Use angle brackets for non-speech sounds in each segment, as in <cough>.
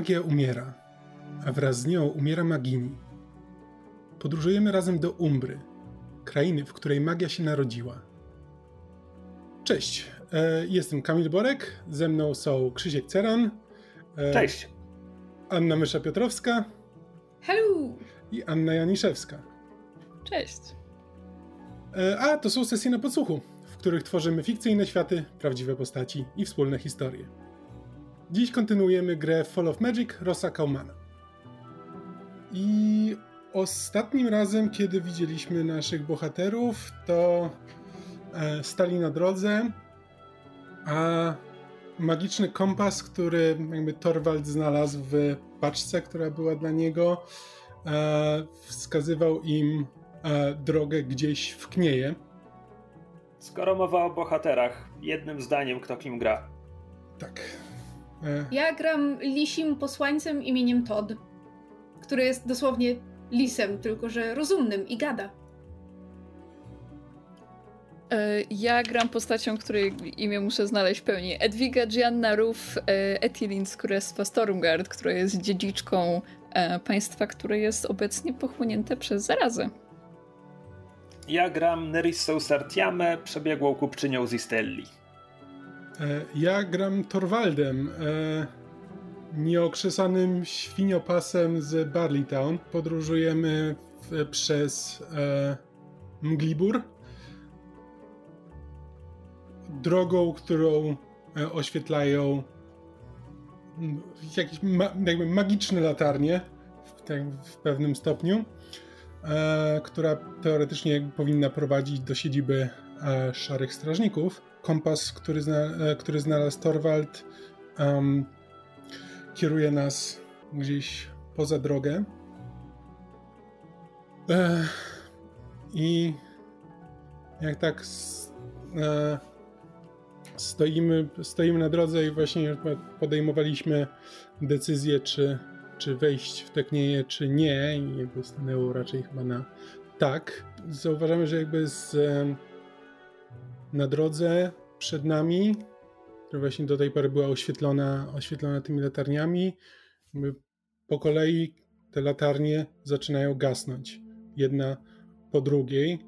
Magia umiera, a wraz z nią umiera Magini. Podróżujemy razem do Umbry, krainy, w której magia się narodziła. Cześć, e, jestem Kamil Borek, ze mną są Krzysiek Ceran. E, Cześć. Anna Mysza-Piotrowska. Hello. I Anna Janiszewska. Cześć. E, a to są sesje na podsłuchu, w których tworzymy fikcyjne światy, prawdziwe postaci i wspólne historie. Dziś kontynuujemy grę Fall of Magic Rosa Kaumana. I ostatnim razem, kiedy widzieliśmy naszych bohaterów, to e, stali na drodze, a magiczny kompas, który jakby Torwald znalazł w paczce, która była dla niego, e, wskazywał im e, drogę gdzieś w Knieje. Skoro mowa o bohaterach, jednym zdaniem kto kim gra. Tak. E... Ja gram lisim posłańcem imieniem Todd, który jest dosłownie lisem, tylko że rozumnym i gada. E, ja gram postacią, której imię muszę znaleźć pełni. Edwiga Gianna Ruf e, Etilin z Królestwa Stormgard, która jest dziedziczką e, państwa, które jest obecnie pochłonięte przez zarazę. Ja gram Nerissą Sartiame, przebiegłą kupczynią z Istelli. Ja gram Torwaldem, nieokrzesanym świniopasem z Barleytown. Podróżujemy przez Mglibur, drogą, którą e, oświetlają jakieś ma, jakby magiczne latarnie w, tak, w pewnym stopniu, e, która teoretycznie powinna prowadzić do siedziby e, Szarych Strażników. Kompas, który, zna, e, który znalazł Torwald, um, kieruje nas gdzieś poza drogę. E, I jak tak e, stoimy, stoimy na drodze i właśnie podejmowaliśmy decyzję, czy, czy wejść w Teknieje, czy nie i jakby stanęło raczej chyba na tak. Zauważamy, że jakby z, na drodze przed nami, która właśnie do tej pory była oświetlona, oświetlona tymi latarniami, po kolei te latarnie zaczynają gasnąć. Jedna po drugiej.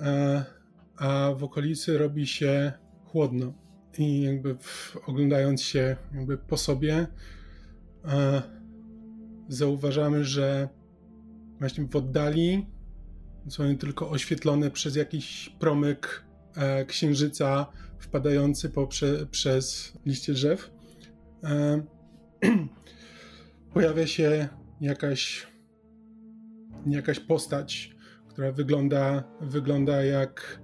A, a w okolicy robi się chłodno. I jakby w, oglądając się jakby po sobie, e, zauważamy, że właśnie w oddali są one tylko oświetlone przez jakiś promyk księżyca wpadający poprze, przez liście drzew. E, <clears throat> pojawia się jakaś jakaś postać, która wygląda, wygląda jak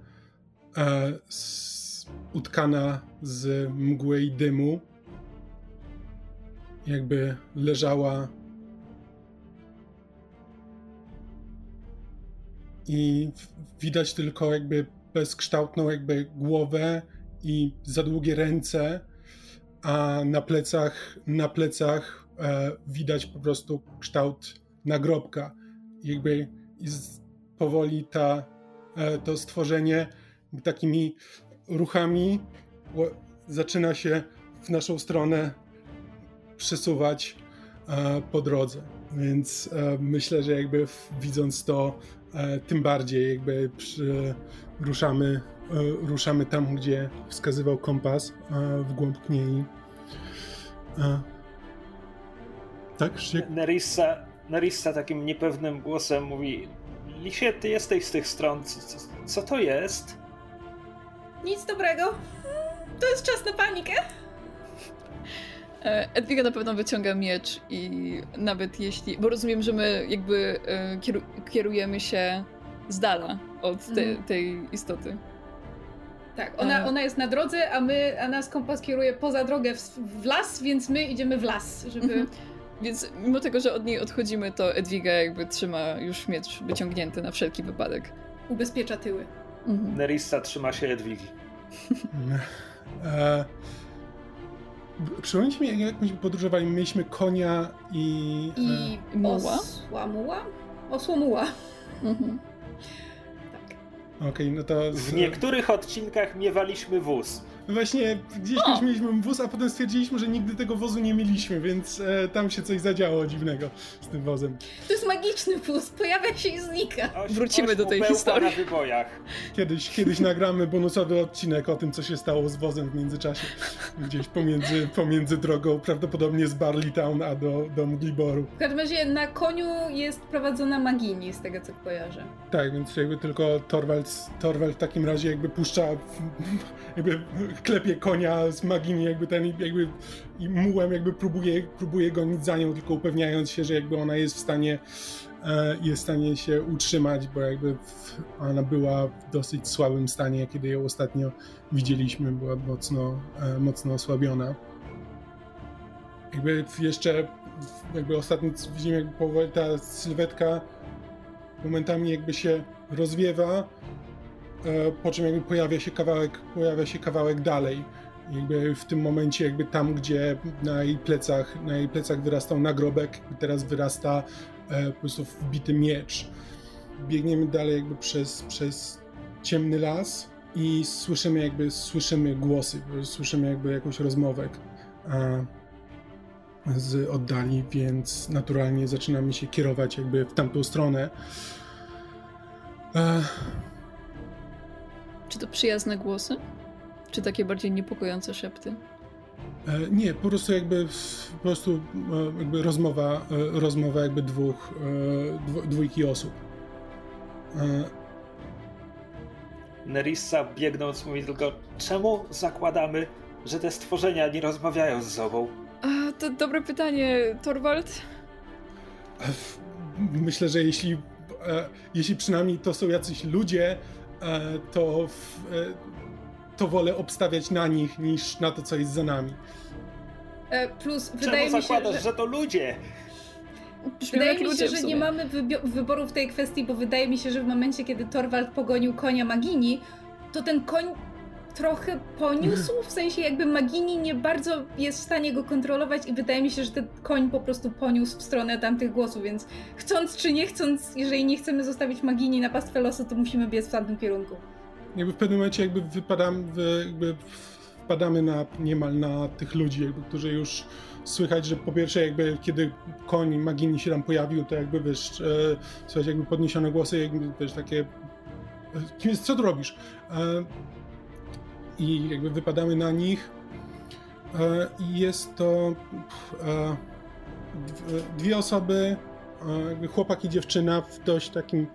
e, utkana z mgły i dymu. Jakby leżała i widać tylko jakby bezkształtną jakby głowę i za długie ręce, a na plecach, na plecach e, widać po prostu kształt nagrobka. Jakby powoli ta, e, to stworzenie takimi ruchami zaczyna się w naszą stronę przesuwać e, po drodze. Więc e, myślę, że jakby widząc to, tym bardziej jakby ruszamy, ruszamy tam, gdzie wskazywał kompas w głąb kniei. Tak, Nerissa, Nerissa takim niepewnym głosem mówi Lisie, ty jesteś z tych stron, co, co to jest? Nic dobrego. To jest czas na panikę. E, Edwiga na pewno wyciąga miecz i nawet jeśli. Bo rozumiem, że my jakby e, kierujemy się z dala od te, mhm. tej istoty. Tak, ona, ona jest na drodze, a my, a nas kompas kieruje poza drogę w, w las, więc my idziemy w las, żeby. Mhm. Więc mimo tego, że od niej odchodzimy, to Edwiga jakby trzyma już miecz wyciągnięty na wszelki wypadek. Ubezpiecza tyły. Mhm. Nerissa trzyma się Edwigi. <laughs> e, Przypomnijcie mi, jak myśmy podróżowali, mieliśmy konia i... I e... muła? Osłamuła? Osłomuła. Mhm. Tak. Okej, okay, no to... Z... W niektórych odcinkach miewaliśmy wóz. Właśnie gdzieś O. już mieliśmy wóz, a potem stwierdziliśmy, że nigdy tego wozu nie mieliśmy, więc e, tam się coś zadziało dziwnego z tym wozem. To jest magiczny wóz, pojawia się i znika. Oś, Wrócimy oś do tej historii. na wybojach. Kiedyś, kiedyś nagramy bonusowy odcinek o tym, co się stało z wozem w międzyczasie. Gdzieś pomiędzy, pomiędzy drogą, prawdopodobnie z Barley Town, a do, do Mgliboru. W każdym razie na koniu jest prowadzona Magini, z tego co kojarzę. Tak, więc jakby tylko Torvald, Torvald w takim razie jakby puszcza, jakby klepie konia z magini, jakby ten, jakby i mułem jakby próbuje, próbuje gonić za nią, tylko upewniając się, że jakby ona jest w stanie, e, jest w stanie się utrzymać, bo jakby ona była w dosyć słabym stanie, kiedy ją ostatnio widzieliśmy, była mocno, e, mocno osłabiona. Jakby jeszcze, jakby ostatnio widzimy, jakby ta sylwetka momentami jakby się rozwiewa, po czym jakby pojawia się kawałek, pojawia się kawałek dalej. Jakby w tym momencie jakby tam, gdzie na jej plecach, na jej plecach wyrastał nagrobek, teraz wyrasta e, po prostu wbity miecz. Biegniemy dalej jakby przez, przez ciemny las i słyszymy jakby, słyszymy głosy, słyszymy jakby jakąś rozmowę e, z oddali, więc naturalnie zaczynamy się kierować jakby w tamtą stronę. E, Czy to przyjazne głosy? Czy takie bardziej niepokojące szepty? E, Nie, po prostu jakby po prostu e, jakby rozmowa, e, rozmowa jakby dwóch, dwójki osób. E, Nerissa biegnąc mówi tylko, czemu zakładamy, że te stworzenia nie rozmawiają z sobą? A, to dobre pytanie, Torwald. Myślę, że jeśli, e, jeśli przynajmniej to są jacyś ludzie, to, w, e, to wolę obstawiać na nich niż na to, co jest za nami. E, plus Czemu wydaje mi się, zakładasz, że, że to ludzie? Wydaje mi się, że nie mamy wyboru w tej kwestii, bo wydaje mi się, że w momencie, kiedy Torwald pogonił konia Magini, to ten koń trochę poniósł, w sensie jakby Magini nie bardzo jest w stanie go kontrolować i wydaje mi się, że ten koń po prostu poniósł w stronę tamtych głosów, więc chcąc czy nie chcąc, jeżeli nie chcemy zostawić Magini na pastwę losu, to musimy biec w tamtym kierunku. Jakby w pewnym momencie jakby wypadamy, wy- jakby wpadamy na, niemal na tych ludzi, jakby, którzy już słychać, że po pierwsze jakby kiedy koń Magini się tam pojawił, to jakby wiesz, e, słychać jakby podniesione głosy, jakby wiesz, takie e, kim jest, co tu robisz? E, I jakby wypadamy na nich e, i jest to e, dw- dwie osoby, e, chłopak i dziewczyna w dość takim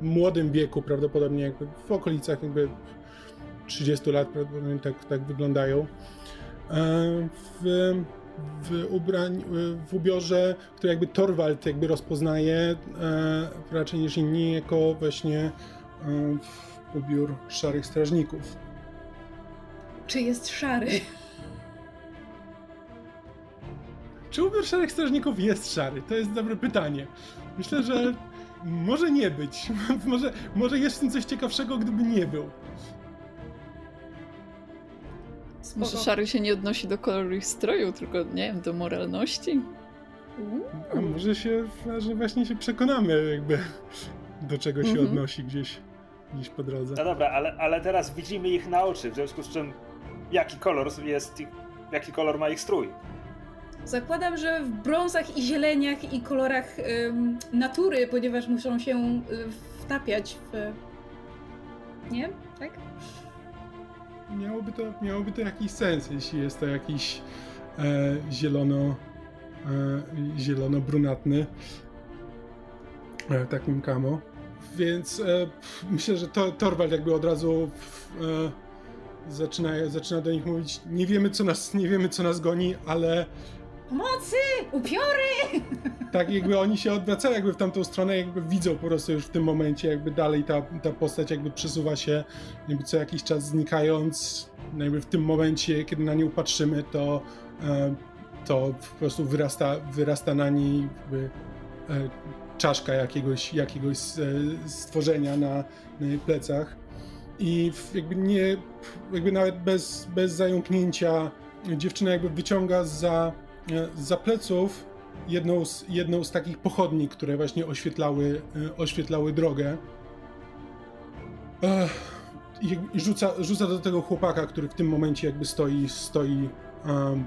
młodym wieku, prawdopodobnie jakby w okolicach jakby 30 lat, prawdopodobnie tak, tak wyglądają. W, w, ubrań, w ubiorze, który jakby Torwald jakby rozpoznaje raczej niż inni jako właśnie ubiór szarych strażników. Czy jest szary? Czy ubiór szarych strażników jest szary? To jest dobre pytanie. Myślę, że może nie być. <laughs> może, może jest w tym coś ciekawszego, gdyby nie był. Spoko. Może szary się nie odnosi do koloru ich stroju, tylko nie wiem, do moralności? A może się, że właśnie się przekonamy, jakby do czego się Mhm. odnosi gdzieś, gdzieś po drodze. No dobra, ale, ale teraz widzimy ich na oczy, w związku z czym jaki kolor jest jaki kolor ma ich strój? Zakładam, że w brązach i zieleniach i kolorach ym, natury, ponieważ muszą się y, wtapiać w. Nie? Tak? Miałoby to, miałoby to jakiś sens, jeśli jest to jakiś e, zielono, e, zielono-brunatny e, takim kamo. Więc e, myślę, że to, Torwald jakby od razu pff, e, zaczyna, zaczyna do nich mówić nie wiemy, co nas, nie wiemy, co nas goni, ale Pomocy! Upiory! <laughs> tak jakby oni się odwracają jakby w tamtą stronę, jakby widzą po prostu już w tym momencie, jakby dalej ta, ta postać jakby przesuwa się, jakby co jakiś czas znikając, no jakby w tym momencie, kiedy na nią patrzymy, to e, to po prostu wyrasta, wyrasta na niej jakby, e, czaszka jakiegoś, jakiegoś e, stworzenia na, na jej plecach i jakby nie, jakby nawet bez, bez zająknięcia dziewczyna jakby wyciąga za, za pleców jedną z, jedną z takich pochodni, które właśnie oświetlały, oświetlały drogę. I rzuca, rzuca do tego chłopaka, który w tym momencie jakby stoi, stoi um,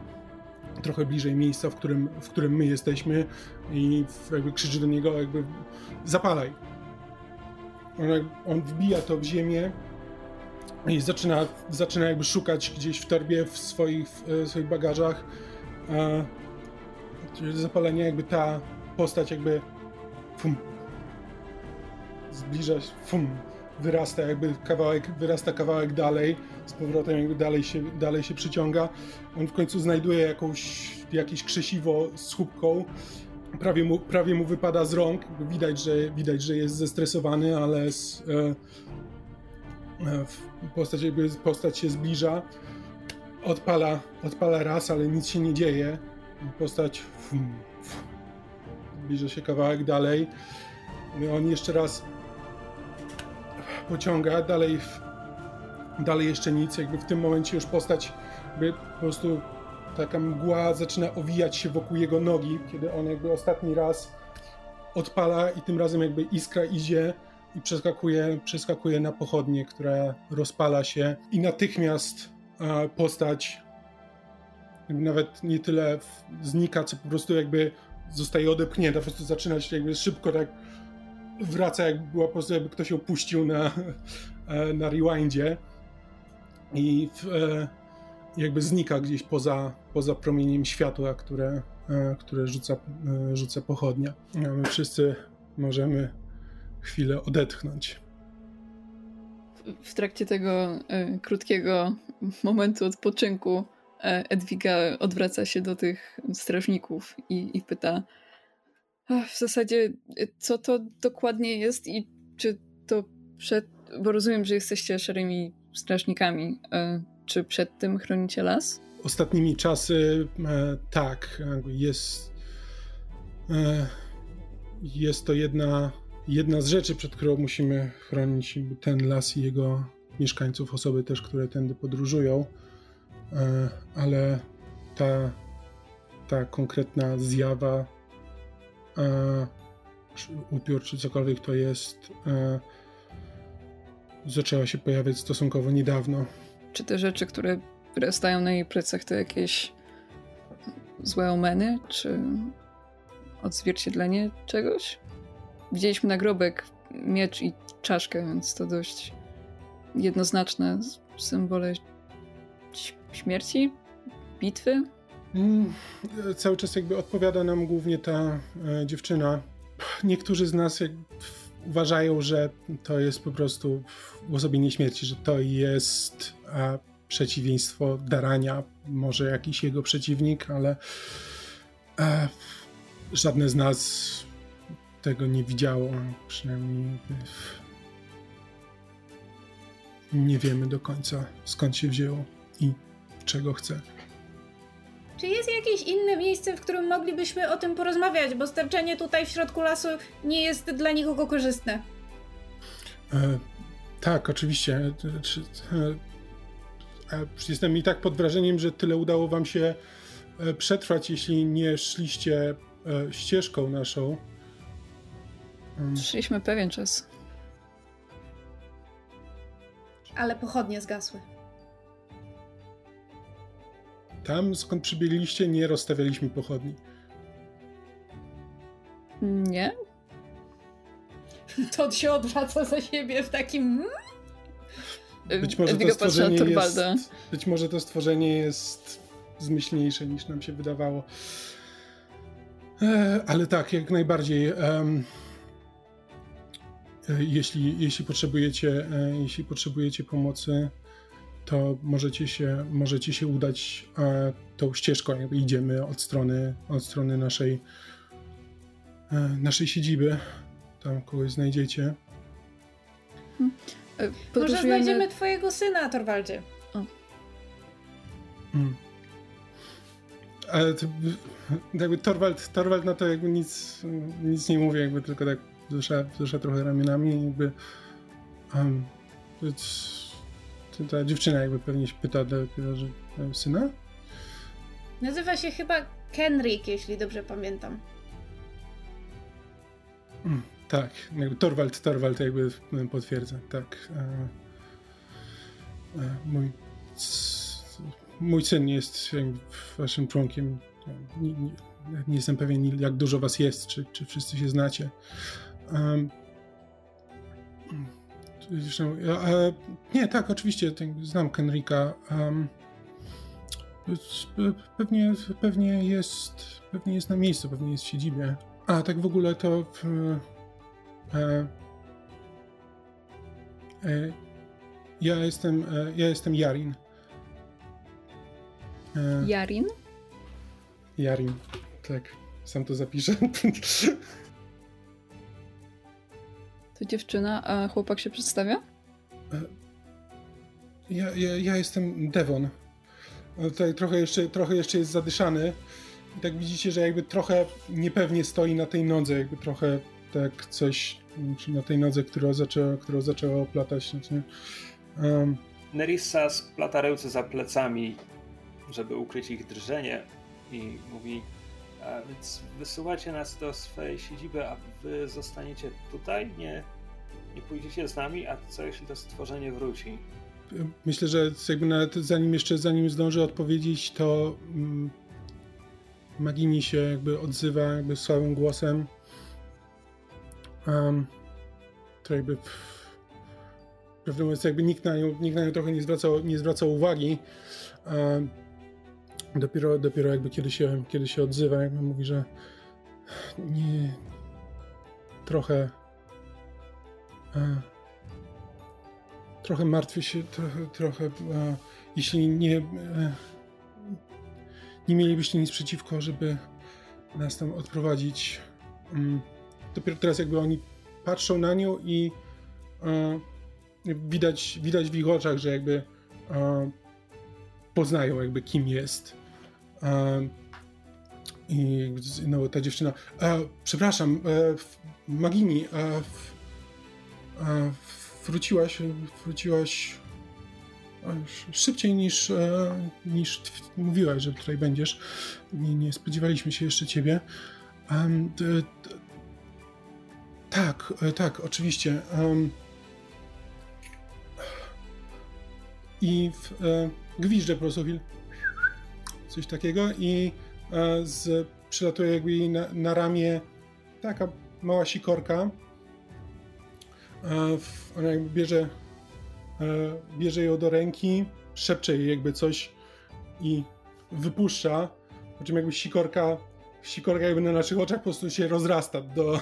trochę bliżej miejsca, w którym, w którym my jesteśmy i jakby krzyczy do niego jakby zapalaj. On, on wbija to w ziemię i zaczyna, zaczyna jakby szukać gdzieś w torbie, w swoich, w swoich bagażach. E, zapalenia, jakby ta postać jakby fum, zbliża się, fum, wyrasta jakby kawałek, wyrasta kawałek dalej, z powrotem jakby dalej się, dalej się przyciąga. On w końcu znajduje jakąś, jakieś krzesiwo z chubką, prawie mu, prawie mu wypada z rąk, widać, że, widać, że jest zestresowany, ale z, e, postać, jakby postać się zbliża, odpala, odpala raz, ale nic się nie dzieje. Postać fum, fum, zbliża się kawałek dalej. On jeszcze raz pociąga, dalej, dalej jeszcze nic, jakby w tym momencie już postać jakby po prostu taka mgła zaczyna owijać się wokół jego nogi, kiedy on jakby ostatni raz odpala i tym razem jakby iskra idzie i przeskakuje, przeskakuje na pochodnię, która rozpala się. I natychmiast postać nawet nie tyle znika, co po prostu jakby zostaje odepchnięta, po prostu zaczyna się jakby szybko tak wraca, jak była po prostu, jakby ktoś ją puścił na, e, na rewindzie. I w, e, jakby znika gdzieś poza, poza promieniem światła, które, e, które rzuca, rzuca pochodnia. A my wszyscy możemy chwilę odetchnąć. W trakcie tego y, krótkiego momentu odpoczynku Edwiga odwraca się do tych strażników i, i pyta: w zasadzie, y, co to dokładnie jest i czy to przed. Bo rozumiem, że jesteście szarymi strażnikami. Y, czy przed tym chronicie las? Ostatnimi czasy e, tak. Jest. E, jest to jedna, jedna z rzeczy, przed którą musimy chronić ten las i jego mieszkańców, osoby też, które tędy podróżują. E, ale ta, ta konkretna zjawa e, upiór czy cokolwiek to jest, e, zaczęła się pojawiać stosunkowo niedawno. Czy te rzeczy, które wyrastają na jej plecach, to jakieś złe omeny, czy odzwierciedlenie czegoś? Widzieliśmy nagrobek, miecz i czaszkę, więc to dość jednoznaczne symbole śmierci, bitwy. Mm, cały czas jakby odpowiada nam głównie ta e, dziewczyna. Niektórzy z nas uważają, że to jest po prostu uosobienie śmierci, że to jest e, przeciwieństwo Darania, może jakiś jego przeciwnik, ale e, żadne z nas tego nie widziało, przynajmniej nie wiemy do końca skąd się wzięło i czego chce. Czy jest jakieś inne miejsce, w którym moglibyśmy o tym porozmawiać? Bo sterczenie tutaj w środku lasu nie jest dla nikogo korzystne. E, tak, oczywiście. E, e, jestem i tak pod wrażeniem, że tyle udało wam się e, przetrwać, jeśli nie szliście e, ścieżką naszą. Mm. Szliśmy pewien czas. Ale pochodnie zgasły. Tam, skąd przybiegliście, nie rozstawialiśmy pochodni. Nie? To się odwraca za siebie w takim... Hmm? Być może, to stworzenie jest, być może to stworzenie jest zmyślniejsze niż nam się wydawało. E, ale tak, jak najbardziej. E, jeśli, jeśli, potrzebujecie, e, jeśli potrzebujecie pomocy, to możecie się, możecie się udać e, tą ścieżką, jakby idziemy od strony, od strony naszej, e, naszej siedziby. Tam kogoś znajdziecie. Hmm. Może znajdziemy twojego syna, Torwaldzie. Hmm. Ale to, jakby Torwald, Torwald na to jakby nic, nic nie mówi, jakby tylko tak wzrusza, wzrusza trochę ramionami, jakby um, ta dziewczyna jakby pewnie się pyta do że syna? Nazywa się chyba Kenrick, jeśli dobrze pamiętam. Mm, tak, jakby Torwald, Torwald jakby potwierdza, tak. E, e, mój, mój syn jest waszym członkiem. Nie, nie, nie, jestem pewien, jak dużo was jest, czy, czy wszyscy się znacie. Um, zresztą, e, nie, tak, oczywiście, znam Kenrika. Um, pewnie, pewnie, jest, pewnie jest na miejscu, pewnie jest w siedzibie. A tak w ogóle to. W, e, e, ja jestem, e, ja jestem Jarin. E, Jarin? Jarin, tak. Sam to zapiszę. <laughs> To dziewczyna, a chłopak się przedstawia? E, ja, ja, ja jestem Devon. Tutaj trochę jeszcze, trochę jeszcze jest zadyszany. I tak widzicie, że jakby trochę niepewnie stoi na tej nodze, jakby trochę tak coś na tej nodze, która zaczęła, którą zaczęła oplatać. Znaczy, um. Nerissa splata ręce za plecami, żeby ukryć ich drżenie i mówi a więc wysyłacie nas do swojej siedziby, a wy zostaniecie tutaj? Nie, nie pójdziecie z nami? A co jeśli to stworzenie wróci? Myślę, że jakby nawet zanim jeszcze zanim zdąży odpowiedzieć, to mm, Magini się jakby odzywa jakby słabym głosem. Um, to jakby prawdę mówiąc, jakby nikt na nią, nikt na nią trochę nie zwracał, nie zwracał uwagi. Um, dopiero, dopiero jakby kiedy się, kiedy się odzywa, jakby mówi, że nie trochę e, trochę martwię się, trochę, trochę e, jeśli nie e, nie mielibyście nic przeciwko, żeby nas tam odprowadzić. Um, dopiero teraz jakby oni patrzą na nią i e, widać, widać w ich oczach, że jakby e, poznają jakby kim jest. E, I no, ta dziewczyna. E, przepraszam, e, Magini, e, wróciłaś, wróciłaś szybciej niż, niż mówiłaś, że tutaj będziesz. Nie, nie spodziewaliśmy się jeszcze ciebie. Tak, tak, oczywiście. I w, e, po prostu coś takiego i e, z, przylatuje jakby jej na, na ramię taka mała sikorka. E, ona jakby bierze, e, bierze ją do ręki, szepcze jej jakby coś i wypuszcza, po czym jakby sikorka, sikorka jakby na naszych oczach po prostu się rozrasta do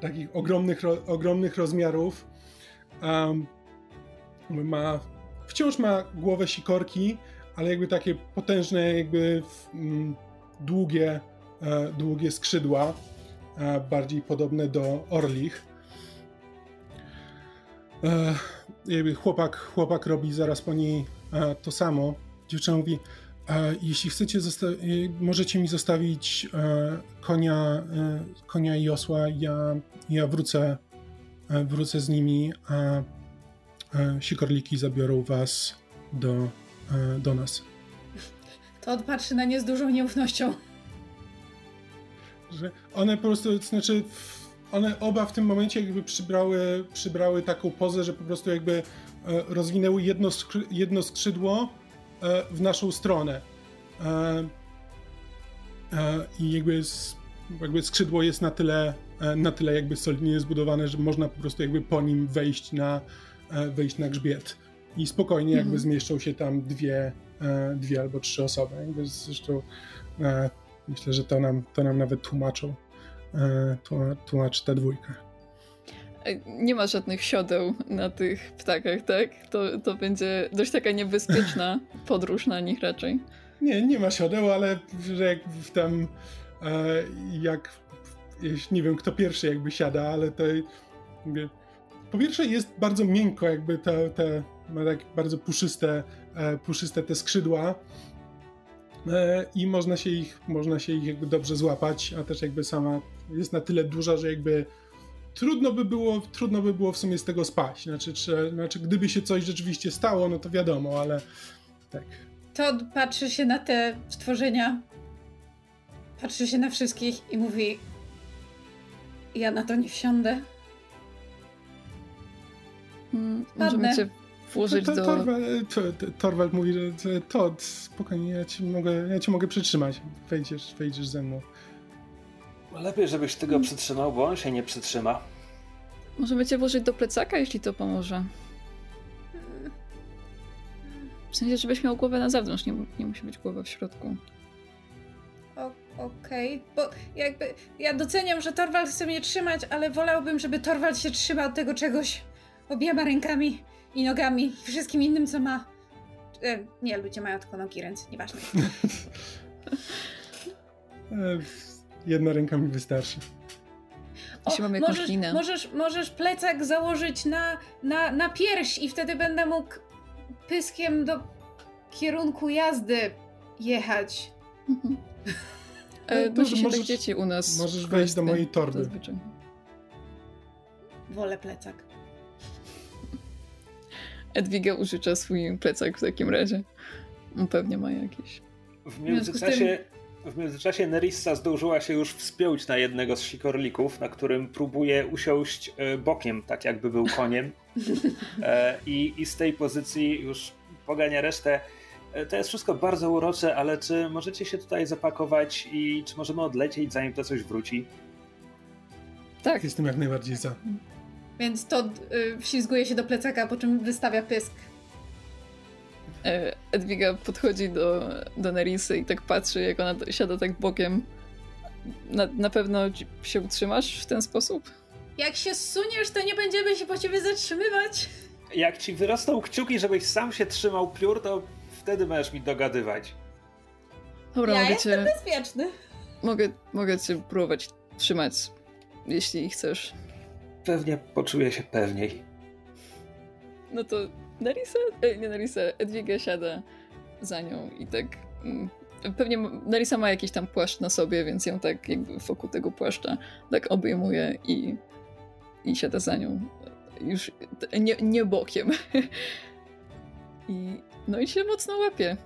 takich ogromnych, ro, ogromnych rozmiarów. Um, ma, wciąż ma głowę sikorki, ale jakby takie potężne, jakby mm, długie, e, długie skrzydła, e, bardziej podobne do orlich. E, jakby chłopak, chłopak robi zaraz po niej to samo. Dziewczyna mówi, jeśli chcecie, możecie mi zostawić konia, konia i osła, ja, ja wrócę, wrócę z nimi, a sikorliki zabiorą was do do nas. To odpatrzy na nie z dużą nieufnością. Że one po prostu, to znaczy one oba w tym momencie jakby przybrały, przybrały taką pozę, że po prostu jakby e, rozwinęły jedno, jedno skrzydło e, w naszą stronę. I jakby, jakby skrzydło jest na tyle, na tyle jakby solidnie zbudowane, że można po prostu jakby po nim wejść na, wejść na grzbiet i spokojnie jakby mhm. zmieszczą się tam dwie, e, dwie albo trzy osoby. Jakby zresztą e, myślę, że to nam, to nam nawet tłumaczą, e, tłumaczy ta dwójka. Nie ma żadnych siodeł na tych ptakach, tak? To, to będzie dość taka niebezpieczna <laughs> podróż na nich raczej. Nie, nie ma siodeł, ale że jak tam jak nie wiem kto pierwszy jakby siada, ale to po pierwsze jest bardzo miękko jakby te ma tak bardzo puszyste, e, puszyste te skrzydła e, i można się ich, można się ich jakby dobrze złapać, a też jakby sama jest na tyle duża, że jakby trudno by było, trudno by było w sumie z tego spaść. Znaczy, czy, znaczy gdyby się coś rzeczywiście stało, no to wiadomo, ale tak. To patrzy się na te stworzenia, patrzy się na wszystkich i mówi ja na to nie wsiądę. Hmm, możemy cię włożyć to, do... Torwald, to, to, Torwald mówi, że to spokojnie, ja ci mogę, ja ci mogę przytrzymać. Wejdziesz, wejdziesz ze mną. Lepiej, żebyś tego przytrzymał, bo on się nie przytrzyma. Możemy cię włożyć do plecaka, jeśli to pomoże. W sensie, żebyś miał głowę na zewnątrz, nie, nie musi być głowa w środku. Okej, okay. bo jakby ja doceniam, że Torwald chce mnie trzymać, ale wolałbym, żeby Torwald się trzymał tego czegoś obiema rękami i nogami i wszystkim innym, co ma. E, nie, ludzie mają tylko nogi, ręce, nieważne. <laughs> E, jedna ręka mi wystarczy. O, mamy możesz, możesz, możesz plecak założyć na, na, na pierś i wtedy będę mógł pyskiem do kierunku jazdy jechać. E, no, się możesz, tak dzieci u nas. Możesz wejść do mojej torby. Zazwyczaj. Wolę plecak. Edwiga użycza swój plecak w takim razie. On pewnie ma jakiś. W międzyczasie, w międzyczasie Nerissa zdążyła się już wspiąć na jednego z sikorlików, na którym próbuje usiąść e, bokiem, tak jakby był koniem. <laughs> E, I, I z tej pozycji już pogania resztę. E, to jest wszystko bardzo urocze, ale czy możecie się tutaj zapakować i czy możemy odlecieć, zanim to coś wróci? Tak. Jestem jak najbardziej za. Więc to y, wślizguje się do plecaka, po czym wystawia pysk. E, Edwiga podchodzi do, do Nerisy i tak patrzy, jak ona siada tak bokiem. Na, na pewno się utrzymasz w ten sposób? Jak się zsuniesz, to nie będziemy się po ciebie zatrzymywać. Jak ci wyrosną kciuki, żebyś sam się trzymał piór, to wtedy możesz mi dogadywać. Dobra, ja mogę jestem cię... bezpieczny. Mogę, mogę cię próbować trzymać, jeśli chcesz. Pewnie poczuję się pewniej. No to Narisa, e, nie Narisa, Edwiga siada za nią i tak... Mm, pewnie Narisa ma jakiś tam płaszcz na sobie, więc ją tak jakby wokół tego płaszcza tak obejmuje i, i siada za nią. Już nie, nie bokiem. <laughs> I no i się mocno łapie.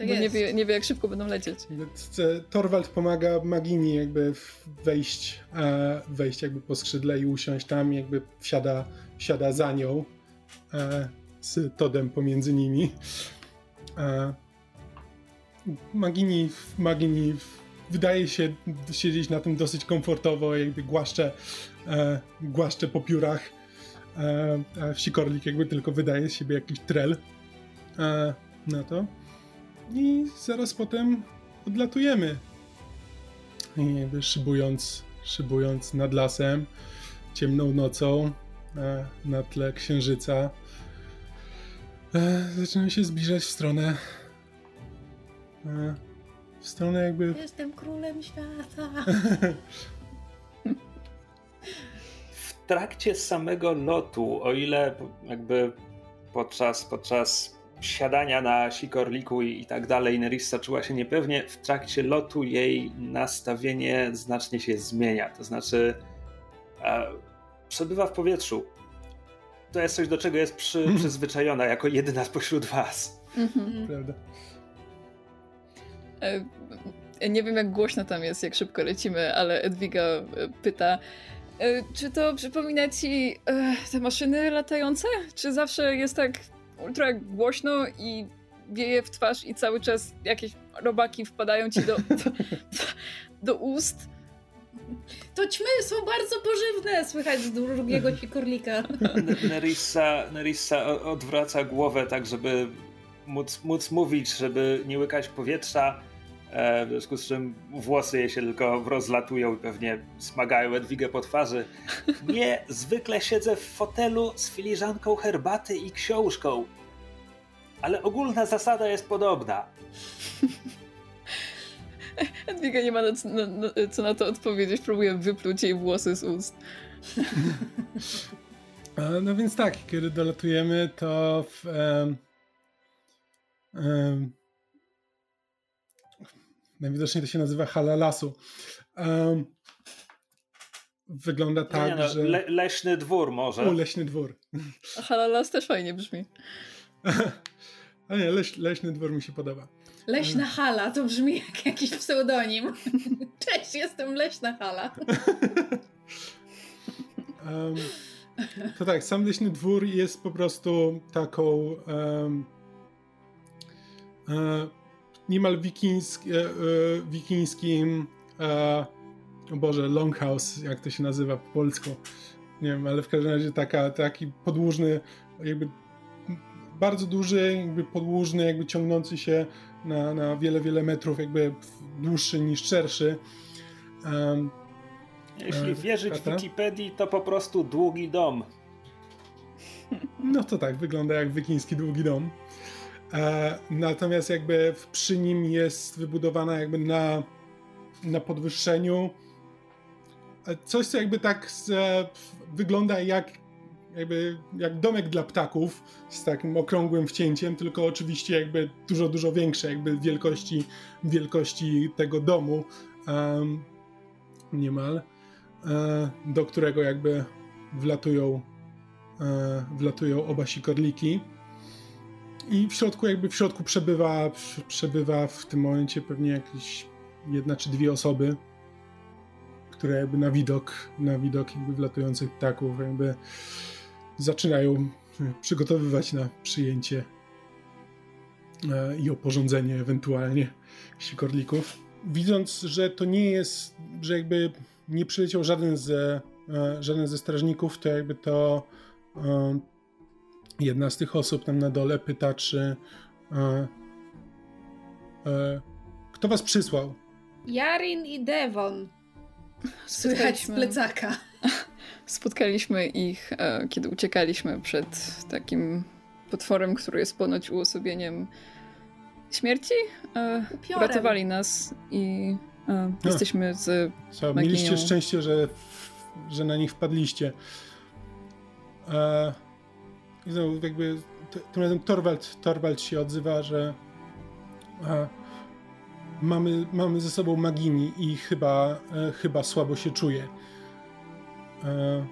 Tak bo nie wie, nie wie, jak szybko będą lecieć. Torwald pomaga Magini jakby wejść, e, wejść jakby po skrzydle i usiąść tam, jakby wsiada, wsiada za nią e, z Todem pomiędzy nimi. E, Magini, Magini wydaje się siedzieć na tym dosyć komfortowo, jakby głaszcze, e, głaszcze po piórach. E, a Sikorlik jakby tylko wydaje z siebie jakiś trel e, na to. I zaraz potem odlatujemy. I szybując, szybując nad lasem, ciemną nocą, e, na tle księżyca, e, zaczynamy się zbliżać w stronę. E, w stronę jakby. Jestem królem świata. <laughs> w trakcie samego lotu, o ile jakby podczas, podczas siadania na sikorliku i, i tak dalej, Nerissa czuła się niepewnie. W trakcie lotu jej nastawienie znacznie się zmienia. To znaczy, e, przebywa w powietrzu. To jest coś, do czego jest przy, mm. przyzwyczajona jako jedyna spośród was. Mhm. Prawda. E, nie wiem, jak głośno tam jest, jak szybko lecimy, ale Edwiga e, pyta. E, czy to przypomina ci te maszyny latające? Czy zawsze jest tak ultra głośno i wieje w twarz i cały czas jakieś robaki wpadają ci do, do, <laughs> do ust. To ćmy są bardzo pożywne, słychać z drugiego sikorlika. Nerissa, Nerissa odwraca głowę tak, żeby móc, móc mówić, żeby nie łykać powietrza, w związku z czym włosy jej się tylko rozlatują i pewnie smagają Edwigę po twarzy. Nie, zwykle siedzę w fotelu z filiżanką herbaty i książką. Ale ogólna zasada jest podobna. Edwiga nie ma na, na, na, co na to odpowiedzieć. Próbuję wypluć jej włosy z ust. no więc tak, kiedy dolatujemy, to w, um, um, najwidoczniej to się nazywa hala lasu. Um, wygląda tak, nie, no, że... Le, leśny dwór może. U, leśny dwór. <laughs> A hala las też fajnie brzmi. A nie, leś, leśny dwór mi się podoba. Leśna hala, to brzmi jak jakiś pseudonim. <laughs> Cześć, jestem Leśna hala. um, to tak, sam leśny dwór jest po prostu taką um, e, niemal wikińsk, e, e, wikińskim e, o Boże, longhouse, jak to się nazywa po polsku. Nie wiem, ale w każdym razie taka, taki podłużny, jakby bardzo duży, jakby podłużny, jakby ciągnący się na, na wiele, wiele metrów, jakby dłuższy niż szerszy. Um, Jeśli wierzyć w Wikipedii, to po prostu długi dom. No to tak, wygląda jak wikiński długi dom. E, natomiast jakby przy nim jest wybudowana jakby na, na podwyższeniu. E, coś, co jakby tak z, e, wygląda jak jakby jak domek dla ptaków z takim okrągłym wcięciem, tylko oczywiście jakby dużo, dużo większe jakby wielkości, wielkości tego domu um, niemal, do którego jakby wlatują wlatują oba sikorliki i w środku jakby w środku przebywa przebywa w tym momencie pewnie jakieś jedna czy dwie osoby które jakby na widok na widok jakby wlatujących ptaków jakby zaczynają przygotowywać na przyjęcie e, i oporządzenie ewentualnie sikorlików. Widząc, że to nie jest, że jakby nie przyleciał żaden ze, e, żaden ze strażników, to jakby to e, jedna z tych osób tam na dole pyta, czy kto was przysłał? Jarin i Devon. Słychać z plecaka. <laughs> Spotkaliśmy ich, e, kiedy uciekaliśmy przed takim potworem, który jest ponoć uosobieniem śmierci. E, uratowali nas i e, jesteśmy z Co, Mieliście szczęście, że, że na nich wpadliście. E, I znowu jakby tym razem Torwald, Torwald się odzywa, że e, mamy, mamy ze sobą Magini i chyba, e, chyba słabo się czuje. E,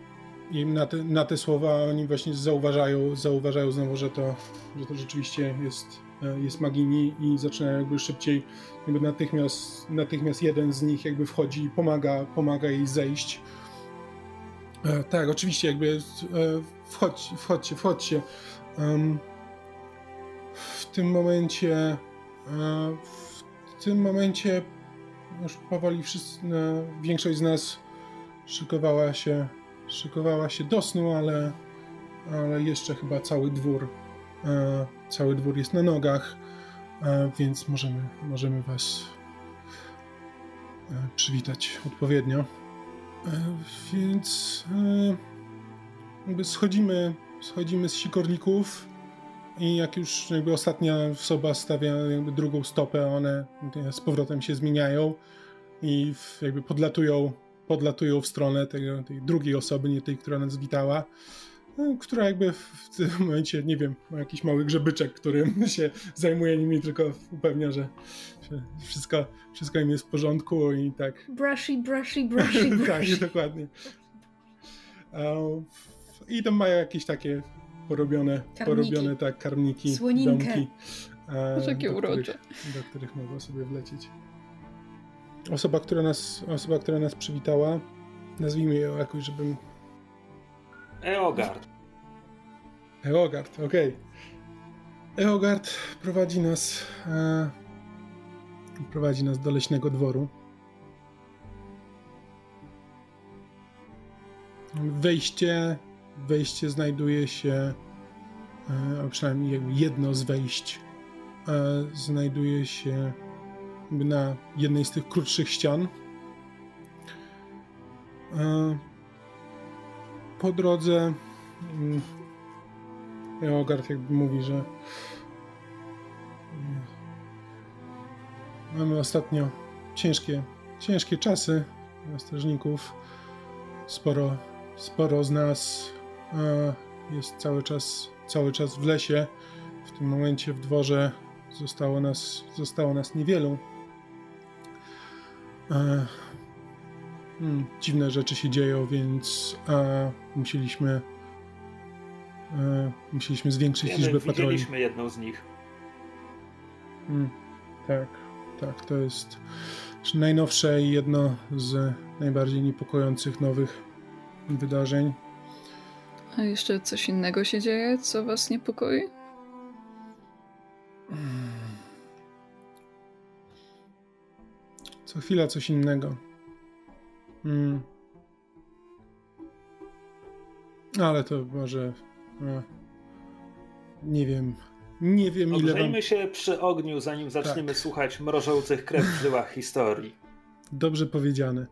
I na te, na te słowa oni właśnie zauważają, zauważają znowu, że to, że to rzeczywiście jest, e, jest Magini i zaczynają jakby szybciej, jakby natychmiast, natychmiast jeden z nich jakby wchodzi i pomaga, pomaga jej zejść. E, tak, oczywiście jakby wchodź, wchodźcie, wchodźcie. w tym momencie w tym momencie już powoli wszyscy, większość z nas szykowała się, szykowała się do snu, ale, ale jeszcze chyba cały dwór, e, cały dwór jest na nogach, e, więc możemy, możemy was e, przywitać odpowiednio. E, więc e, jakby schodzimy, schodzimy z sikorników i jak już jakby ostatnia osoba stawia jakby drugą stopę, one z powrotem się zmieniają i jakby podlatują podlatują w stronę tej, tej drugiej osoby, nie tej, która nas witała, no, która jakby w tym momencie, nie wiem, ma jakiś mały grzebyczek, którym <laughs> się zajmuje nimi, tylko upewnia, że wszystko, wszystko im jest w porządku i tak. Brushy, brushy, brushy, <laughs> brushy. tak, dokładnie. I tam mają jakieś takie porobione, porobione tak, karmniki, Słoninkę. domki. Takie urocze. do których mogą sobie wlecieć osoba, która nas, osoba, która nas przywitała, nazwijmy ją jakoś, żebym... Eogard. Eogard, okej. Okay. Eogard prowadzi nas e, prowadzi nas do leśnego dworu. Wejście, wejście znajduje się, e, a przynajmniej jedno z wejść e, znajduje się na jednej z tych krótszych ścian. E, po drodze mm, Eogard jakby mówi, że mm, mamy ostatnio ciężkie, ciężkie czasy dla strażników. Sporo, sporo z nas jest cały czas, cały czas w lesie. W tym momencie w dworze zostało nas, zostało nas niewielu. E, hmm, dziwne rzeczy się dzieją, więc e, musieliśmy e, musieliśmy zwiększyć Wiemy, liczbę patroli. Widzieliśmy jedną z nich. Hmm, tak, tak, to jest najnowsze i jedno z najbardziej niepokojących nowych wydarzeń. A jeszcze coś innego się dzieje, co was niepokoi? Co chwila coś innego. Hmm. Ale to może. E, nie wiem. Nie wiem, ile. Ogrzejmy wam... się przy ogniu, zanim zaczniemy tak. słuchać mrożących krew w żyłach historii. Dobrze powiedziane.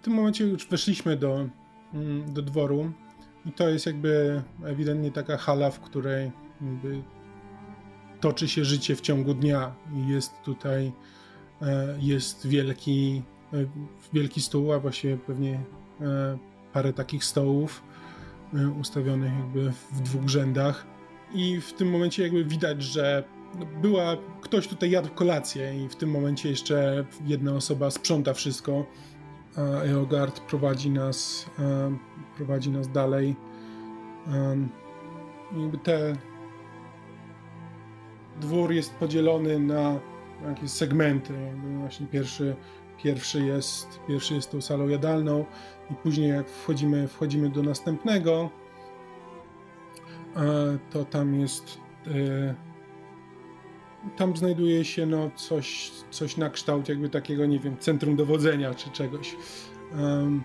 W tym momencie już weszliśmy do, do dworu. I to jest jakby ewidentnie taka hala, w której toczy się życie w ciągu dnia. Jest tutaj e, jest wielki, e, wielki stół, a właściwie pewnie e, parę takich stołów ustawionych jakby w dwóch rzędach. I w tym momencie jakby widać, że była, ktoś tutaj jadł kolację i w tym momencie jeszcze jedna osoba sprząta wszystko, Eogard prowadzi nas, prowadzi nas dalej. Jakby te dwór jest podzielony na jakieś segmenty. Jakby właśnie pierwszy, pierwszy, jest, pierwszy jest tą salą jadalną i później jak wchodzimy, wchodzimy do następnego, to tam jest e, tam znajduje się no, coś, coś na kształt jakby takiego, nie wiem, centrum dowodzenia czy czegoś. Um,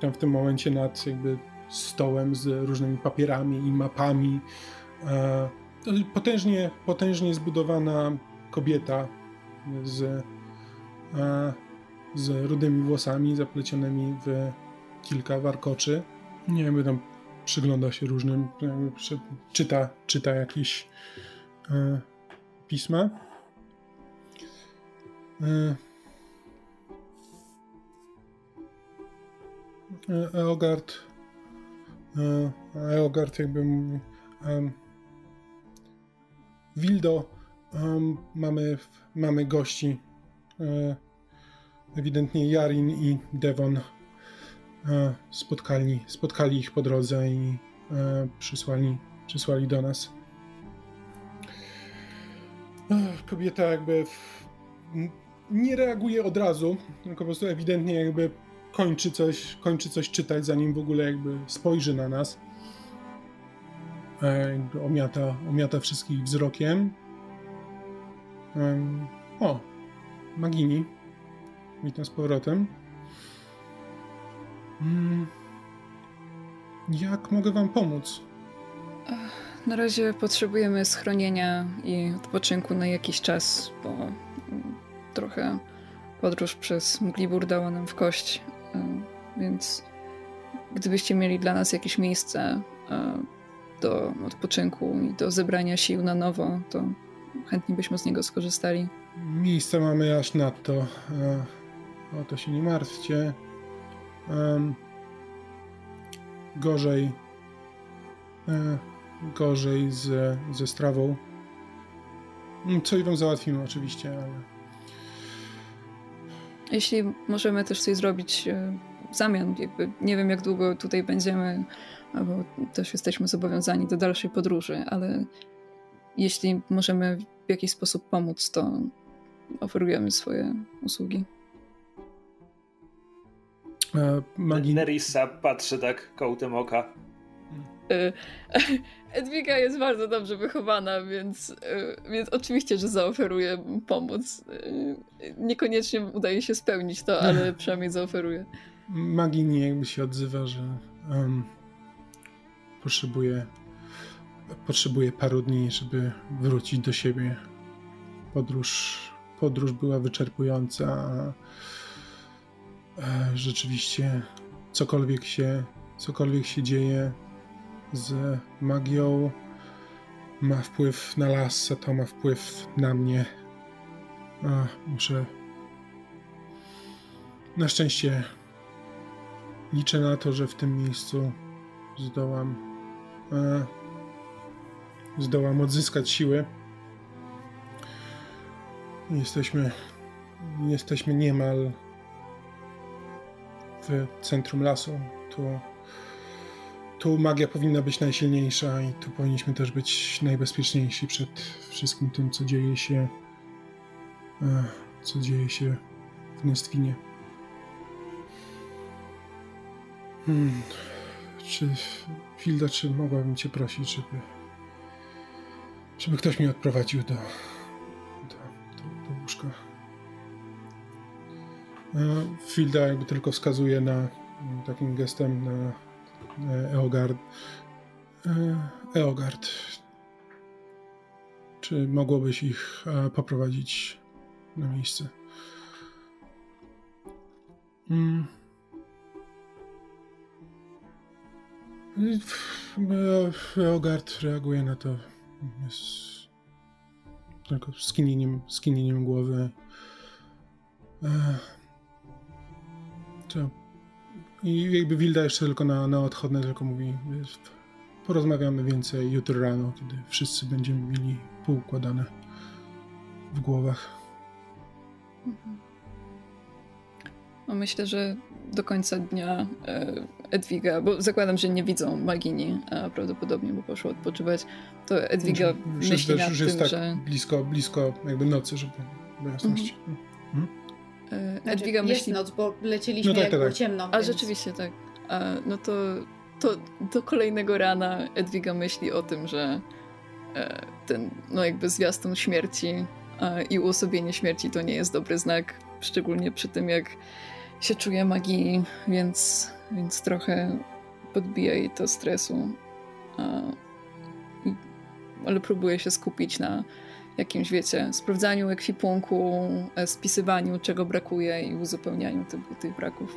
tam w tym momencie nad jakby stołem z różnymi papierami i mapami. E, potężnie, potężnie zbudowana kobieta z, e, z rudymi włosami zaplecionymi w kilka warkoczy. Nie wiem, tam przygląda się różnym, czyta, czyta jakieś e, pisma. E, e, Eogard e, Eogard jakby Wildo mamy, mamy gości ewidentnie Jarin i Devon spotkali, spotkali ich po drodze i przysłali, przysłali do nas kobieta jakby nie reaguje od razu, tylko po prostu ewidentnie jakby kończy coś, kończy coś czytać, zanim w ogóle jakby spojrzy na nas. E, omiata, omiata wszystkich wzrokiem. o, Magini. Witam z powrotem. Mm, jak mogę wam pomóc? Na razie potrzebujemy schronienia i odpoczynku na jakiś czas, bo trochę podróż przez Mglibur dała nam w kość, e, więc gdybyście mieli dla nas jakieś miejsce e, do odpoczynku i do zebrania sił na nowo, to chętnie byśmy z niego skorzystali. Miejsca mamy aż nadto. E, o to się nie martwcie. Gorzej gorzej z, ze strawą. Mm, co i wam załatwimy oczywiście, ale... Jeśli możemy też coś zrobić e, w zamian, jakby nie wiem jak długo tutaj będziemy, bo też jesteśmy zobowiązani do dalszej podróży, ale jeśli możemy w jakiś sposób pomóc, to oferujemy swoje usługi. E, Magin... Nerissa patrzy tak kołtem oka. Y, <laughs> Edwiga jest bardzo dobrze wychowana, więc, y, więc oczywiście, że zaoferuje pomoc. Y, niekoniecznie udaje się spełnić to, ale <laughs> przynajmniej zaoferuje. Magini jakby się odzywa, że um, potrzebuje, potrzebuje paru dni, żeby wrócić do siebie. Podróż, podróż była wyczerpująca, a rzeczywiście cokolwiek się, cokolwiek się dzieje, z magią ma wpływ na las, a to ma wpływ na mnie. A, muszę. Na szczęście liczę na to, że w tym miejscu zdołam. E, zdołam odzyskać siły. Jesteśmy. Jesteśmy niemal w centrum lasu. Tu tu magia powinna być najsilniejsza i tu powinniśmy też być najbezpieczniejsi przed wszystkim tym, co dzieje się e, co dzieje się w Nestwinie. Hmm. Czy Hilda, czy mogłabym cię prosić, żeby żeby ktoś mnie odprowadził do, do, do, do łóżka. Filda jakby tylko wskazuje na takim gestem na Eogard. Eogard, czy mogłobyś ich poprowadzić na miejsce? Mm. Eogard reaguje na to jest tylko skinieniem, skinieniem głowy. To. I jakby Wilda jeszcze tylko na, na odchodne tylko mówi porozmawiamy więcej jutro rano, kiedy wszyscy będziemy mieli poukładane w głowach. Mhm. No myślę, że do końca dnia e, Edwiga, bo zakładam, że nie widzą Magini, a prawdopodobnie bo poszło odpoczywać, to Edwiga myśli już, nad już jest tak że... blisko, blisko jakby nocy, żeby do jasności. Mhm. Mhm. Znaczy, Edwiga jest myśli... noc, bo leciliśmy no tak, tak, tak. ciemno. A więc... rzeczywiście tak. A, no to, to do kolejnego rana Edwiga myśli o tym, że e, ten no jakby zwiastun śmierci e, i uosobienie śmierci to nie jest dobry znak, szczególnie przy tym jak się czuje magii, więc, więc trochę podbija jej to stresu. ale próbuje się skupić na jakimś, wiecie, sprawdzaniu ekwipunku, e, spisywaniu, czego brakuje i uzupełnianiu tych, tych braków.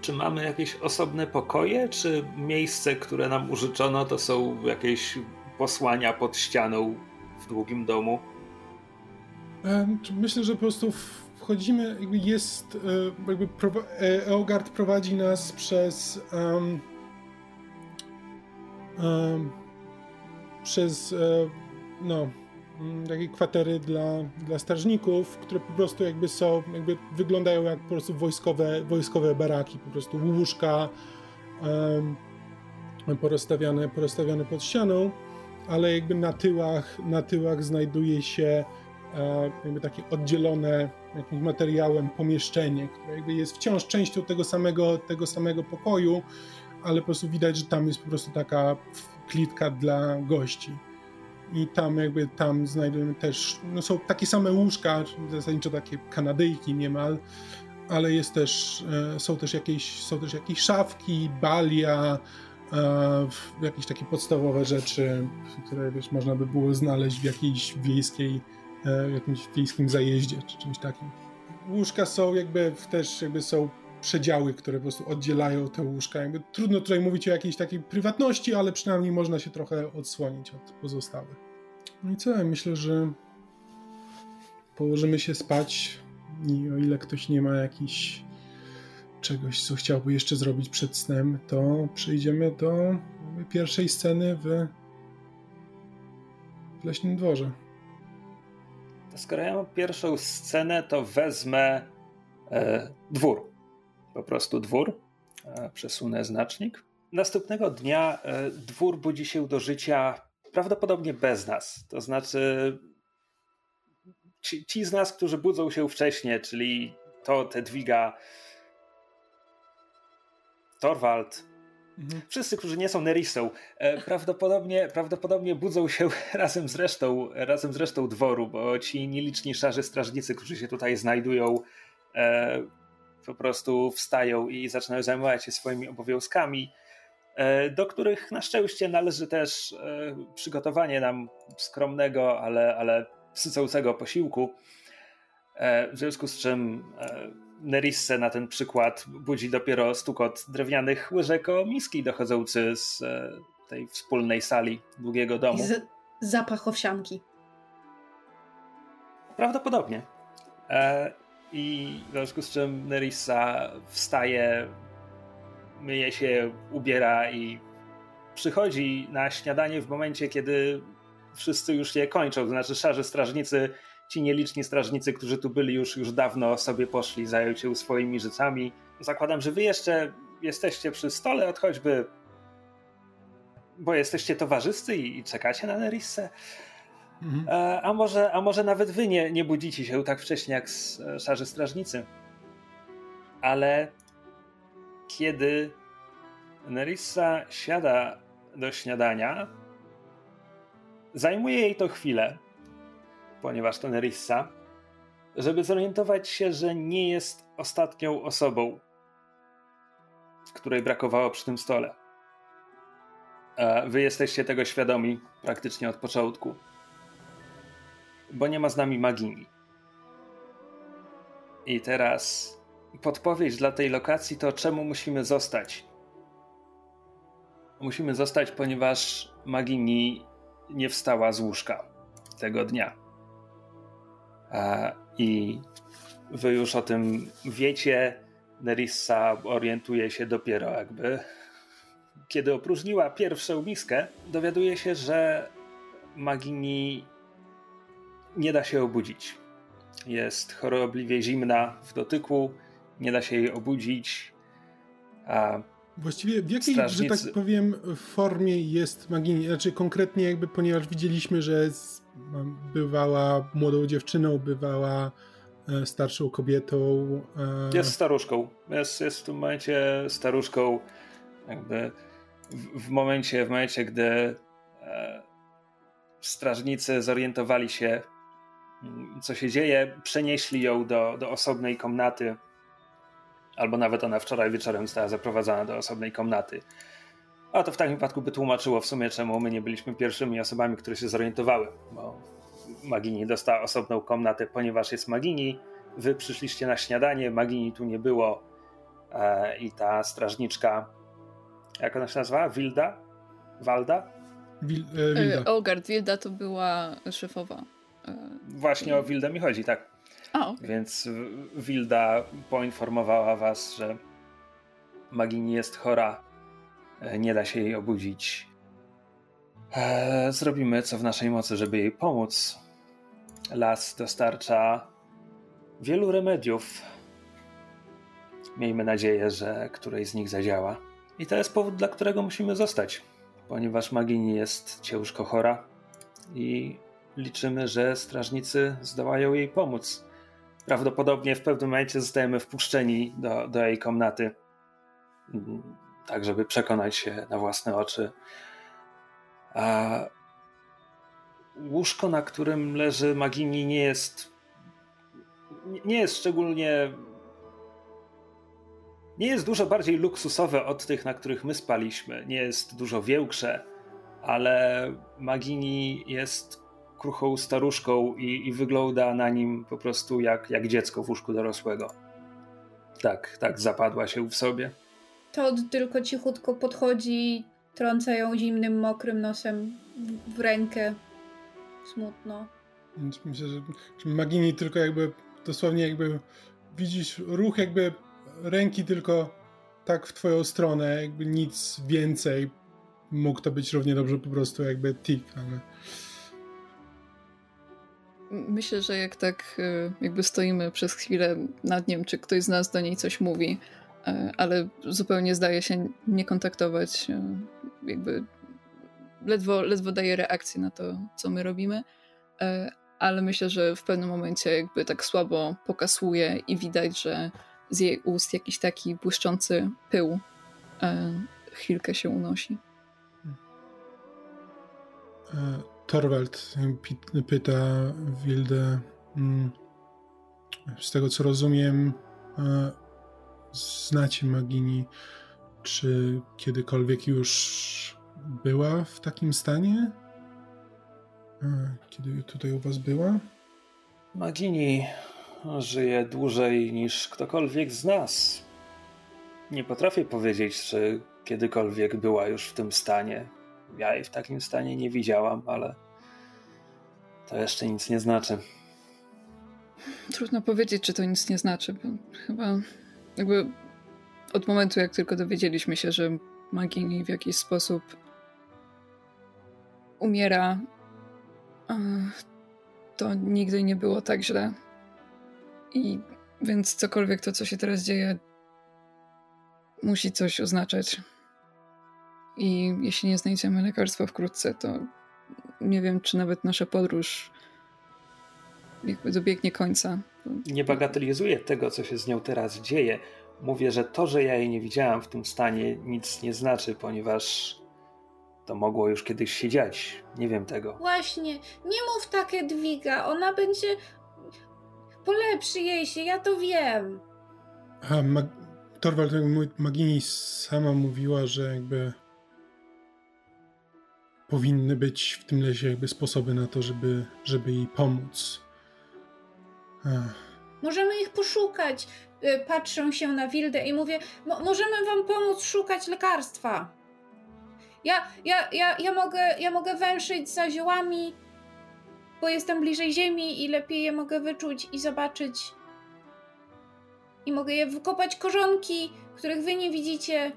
Czy mamy jakieś osobne pokoje, czy miejsce, które nam użyczono, to są jakieś posłania pod ścianą w długim domu? Myślę, że po prostu wchodzimy, jakby jest, e, jakby e, Eogard prowadzi nas przez um, um, przez e, no takie kwatery dla, dla strażników, które po prostu jakby są, jakby wyglądają jak po prostu wojskowe, wojskowe baraki, po prostu łóżka um, porozstawiane, porozstawiane pod ścianą, ale jakby na tyłach, na tyłach znajduje się jakby takie oddzielone jakimś materiałem pomieszczenie, które jakby jest wciąż częścią tego samego, tego samego pokoju, ale po prostu widać, że tam jest po prostu taka klitka dla gości. I tam jakby tam znajdujemy też, no są takie same łóżka, zasadniczo takie kanadyjki niemal, ale jest też, e, są też jakieś, są też jakieś szafki, balia, e, jakieś takie podstawowe rzeczy, które wiesz, można by było znaleźć w jakiejś wiejskiej E, jakimś wiejskim zajeździe czy czymś takim. Łóżka są jakby też jakby są przedziały, które po prostu oddzielają te łóżka. Jakby trudno tutaj mówić o jakiejś takiej prywatności, ale przynajmniej można się trochę odsłonić od pozostałych. No i co? Myślę, że położymy się spać i o ile ktoś nie ma jakichś czegoś, co chciałby jeszcze zrobić przed snem, to przejdziemy do pierwszej sceny w, w leśnym dworze. Skoro ja mam pierwszą scenę, to wezmę e, dwór. Po prostu dwór. E, przesunę znacznik. Następnego dnia e, dwór budzi się do życia prawdopodobnie bez nas. To znaczy, ci, ci z nas, którzy budzą się wcześniej, czyli to, te dwiga, Torwald, Mhm. Wszyscy, którzy nie są Nerissą, e, prawdopodobnie, prawdopodobnie budzą się <laughs> razem z, resztą, razem z resztą dworu, bo ci nieliczni szarzy strażnicy, którzy się tutaj znajdują, e, po prostu wstają i zaczynają zajmować się swoimi obowiązkami, e, do których na szczęście należy też przygotowanie nam skromnego, ale, ale sycącego posiłku. W związku z czym Nerisse na ten przykład budzi dopiero stukot drewnianych łyżek o miski dochodzący z e, tej wspólnej sali długiego domu. Z zapach owsianki. Prawdopodobnie. E, I w związku z czym Nerissa wstaje, myje się, ubiera i przychodzi na śniadanie w momencie, kiedy wszyscy już je kończą. To znaczy, szarzy strażnicy ci nieliczni strażnicy, którzy tu byli już, już dawno sobie poszli, zająć się swoimi rzeczami. Zakładam, że wy jeszcze jesteście przy stole od choćby bo jesteście towarzyscy i, i czekacie na Nerissę. Mhm. A, e, a, może, a może nawet wy nie, nie budzicie się tak wcześnie jak szarzy strażnicy. Ale kiedy Nerissa siada do śniadania, zajmuje jej to chwilę, ponieważ to Nerissa, żeby zorientować się, że nie jest ostatnią osobą, której brakowało przy tym stole. Wy jesteście tego świadomi praktycznie od początku, bo nie ma z nami magini. I teraz podpowiedź dla tej lokacji to czemu musimy zostać. Musimy zostać, ponieważ Magini nie wstała z łóżka tego dnia. I wy już o tym wiecie. Nerissa orientuje się dopiero jakby kiedy opróżniła pierwszą miskę, dowiaduje się, że Magini nie da się obudzić. Jest chorobliwie zimna w dotyku, nie da się jej obudzić. A Właściwie w jakiej, strażnicy... że tak powiem, formie jest Magini? Znaczy konkretnie jakby, ponieważ widzieliśmy, że bywała młodą dziewczyną, bywała e, starszą kobietą. E... Jest staruszką. Jest, jest w tym momencie staruszką. Jakby w, w momencie, w momencie, gdy e, strażnicy zorientowali się, co się dzieje, przenieśli ją do, do osobnej komnaty albo nawet ona wczoraj wieczorem została zaprowadzona do osobnej komnaty. A to w takim wypadku by tłumaczyło w sumie, czemu my nie byliśmy pierwszymi osobami, które się zorientowały, bo Magini dostała osobną komnatę, ponieważ jest Magini. Wy przyszliście na śniadanie, Magini tu nie było e, i ta strażniczka, jak ona się nazywa? Wilda? Walda? Wil, e, Wilda. E, Olgard, Wilda to była szefowa. Właśnie o Wildę mi chodzi, tak. Okay. Więc Wilda poinformowała was, że Magini jest chora. E, nie da się jej obudzić. E, zrobimy co w naszej mocy, żeby jej pomóc. Las dostarcza wielu remediów. Miejmy nadzieję, że któreś z nich zadziała. I to jest powód, dla którego musimy zostać, ponieważ Magini jest ciężko chora i liczymy, że strażnicy zdołają jej pomóc prawdopodobnie w pewnym momencie zostajemy wpuszczeni do, do jej komnaty, tak żeby przekonać się na własne oczy. A łóżko, na którym leży Magini, nie jest nie jest szczególnie nie jest dużo bardziej luksusowe od tych, na których my spaliśmy. Nie jest dużo większe, ale Magini jest kruchą staruszką i, i wygląda na nim po prostu jak, jak dziecko w łóżku dorosłego. Tak, tak zapadła się w sobie. Todd tylko cichutko podchodzi, trąca ją zimnym, mokrym nosem w, rękę. Smutno. Więc myślę, że, że Magini tylko jakby dosłownie jakby widzisz ruch jakby ręki tylko tak w twoją stronę, jakby nic więcej. Mógł to być równie dobrze po prostu jakby tik, ale myślę, że jak tak e, jakby stoimy przez chwilę nad nim, czy ktoś z nas do niej coś mówi, e, ale zupełnie zdaje się nie kontaktować, e, jakby ledwo, ledwo daje reakcję na to, co my robimy, ale myślę, że w pewnym momencie jakby tak słabo pokasuje i widać, że z jej ust jakiś taki błyszczący pył chwilkę się unosi. Torwald pyta Wildę, mm, z tego co rozumiem, e, znacie Magini, czy kiedykolwiek już była w takim stanie? E, kiedy tutaj u was była? Magini żyje dłużej niż ktokolwiek z nas. Nie potrafię powiedzieć, czy kiedykolwiek była już w tym stanie. Ja jej w takim stanie nie widziałam, ale to jeszcze nic nie znaczy. Trudno powiedzieć, czy to nic nie znaczy, bo chyba jakby od momentu, jak tylko dowiedzieliśmy się, że Magini w jakiś sposób umiera, to nigdy nie było tak źle. I więc cokolwiek to, co się teraz dzieje, musi coś oznaczać. I jeśli nie znajdziemy lekarstwa wkrótce, to nie wiem, czy nawet nasza podróż jakby dobiegnie końca. Nie bagatelizuję tego, co się z nią teraz dzieje. mówię, że to, że ja jej nie widziałam w tym stanie, nic nie znaczy, ponieważ to mogło już kiedyś się dziać. Nie wiem tego. Właśnie, nie mów tak Edwiga, ona będzie... Polepszy jej się, ja to wiem. A Mag Torwald, mój Magini sama mówiła, że jakby powinny być w tym lesie jakby sposoby na to, żeby, żeby jej pomóc. Ach. Możemy ich poszukać. Y, patrzę się na Wildę i mówię, możemy wam pomóc szukać lekarstwa. Ja, ja, ja, ja, mogę, ja mogę węszyć za ziołami, bo jestem bliżej ziemi i lepiej je mogę wyczuć i zobaczyć. I mogę je wykopać korzonki, których wy nie widzicie.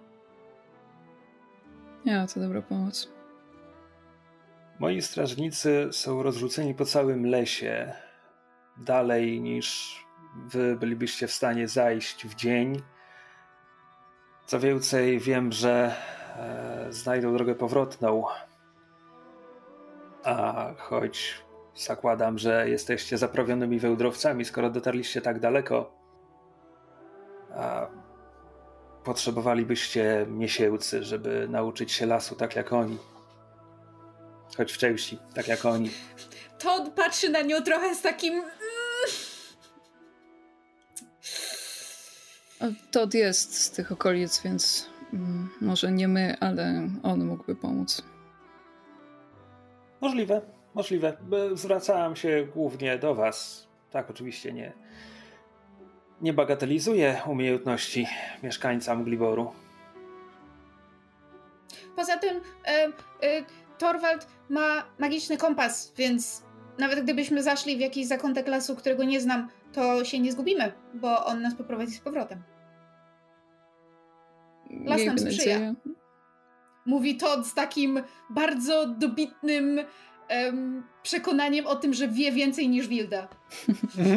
Ja, to dobra pomoc. Moi strażnicy są rozrzuceni po całym lesie, dalej niż wy bylibyście w stanie zajść w dzień. Co więcej, wiem, że e, znajdą drogę powrotną. A choć zakładam, że jesteście zaprawionymi wełdrowcami, skoro dotarliście tak daleko, a potrzebowalibyście miesięcy, żeby nauczyć się lasu tak jak oni. Choć w części, tak jak oni. Todd patrzy na nią trochę z takim. Mm. Todd jest z tych okolic, więc mm, może nie my, ale on mógłby pomóc. Możliwe, możliwe. Zwracałem się głównie do Was. Tak, oczywiście nie. Nie bagatelizuję umiejętności mieszkańca Mgliboru. Poza tym, e, e, Torwald ma magiczny kompas, więc nawet gdybyśmy zaszli w jakiś zakątek lasu, którego nie znam, to się nie zgubimy, bo on nas poprowadzi z powrotem. Las nam sprzyja. Mówi to z takim bardzo dobitnym um, przekonaniem o tym, że wie więcej niż Wilda. <laughs>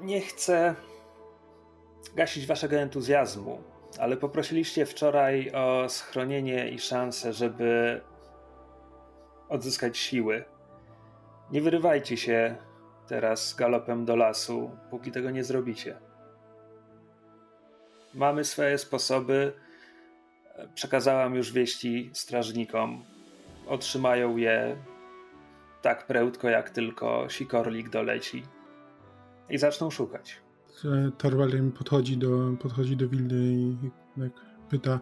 nie chcę gasić waszego entuzjazmu, ale poprosiliście wczoraj o schronienie i szansę, żeby odzyskać siły. Nie wyrywajcie się teraz galopem do lasu, póki tego nie zrobicie. Mamy swoje sposoby. Przekazałam już wieści strażnikom. Otrzymają je tak prędko, jak tylko Sikorlik doleci. I zaczną szukać. Torwalem podchodzi do, podchodzi do Wildy i tak pyta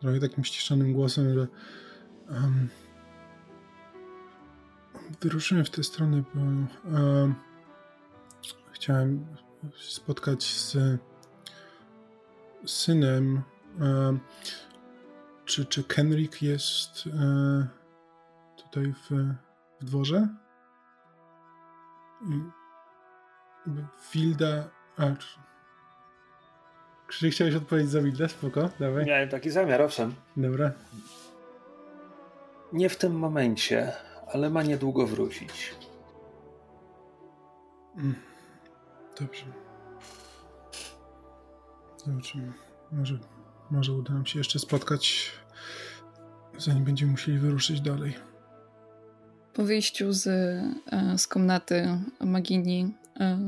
trochę takim ściszonym głosem, że um, wyruszyłem w tę stronę, bo um, chciałem spotkać z synem. Um, czy, czy Kenrik jest um, tutaj w, w dworze? Wilda. A, czy chciałeś odpowiedzieć za Wildę? Spoko, dawaj. Miałem taki zamiar, owszem. Dobra. Nie w tym momencie ale ma niedługo wrócić. Mm. Dobrze. Zobaczymy. Może, może uda nam się jeszcze spotkać, zanim będziemy musieli wyruszyć dalej. Po wyjściu z, e, z komnaty Magini, e,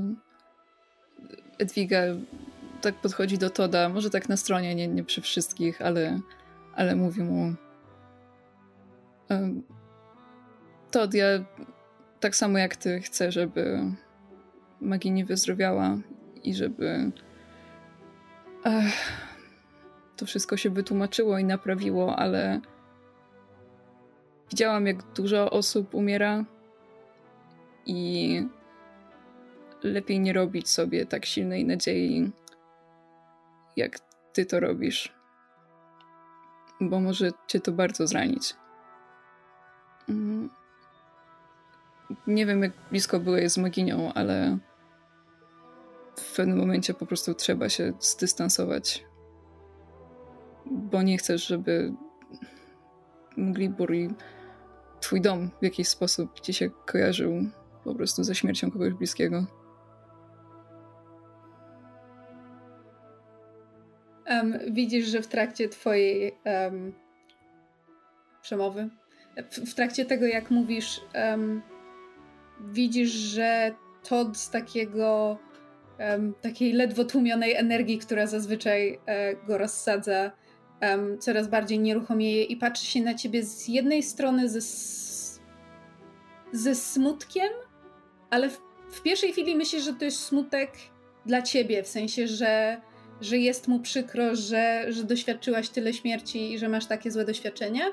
Edwiga tak podchodzi do Toda, może tak na stronie, nie, nie przy wszystkich, ale, ale mówi mu e, to ja tak samo jak ty chcę, żeby Magini wyzdrowiała i żeby ech, to wszystko się wytłumaczyło i naprawiło, ale widziałam, jak dużo osób umiera i lepiej nie robić sobie tak silnej nadziei, jak ty to robisz, bo może cię to bardzo zranić. Mm nie wiem, jak blisko byłeś z Maginią, ale w pewnym momencie po prostu trzeba się zdystansować. Bo nie chcesz, żeby Mglibur i twój dom w jakiś sposób ci się kojarzył po prostu ze śmiercią kogoś bliskiego. Um, widzisz, że w trakcie twojej um, przemowy, w, w, trakcie tego, jak mówisz, um, widzisz, że Todd z takiego takiej ledwo tłumionej energii, która zazwyczaj e, go rozsadza, coraz bardziej nieruchomieje i patrzy się na ciebie z jednej strony ze, ze smutkiem, ale w, w pierwszej chwili myślisz, że to jest smutek dla ciebie, w sensie, że, że jest mu przykro, że, że doświadczyłaś tyle śmierci i że masz takie złe doświadczenia,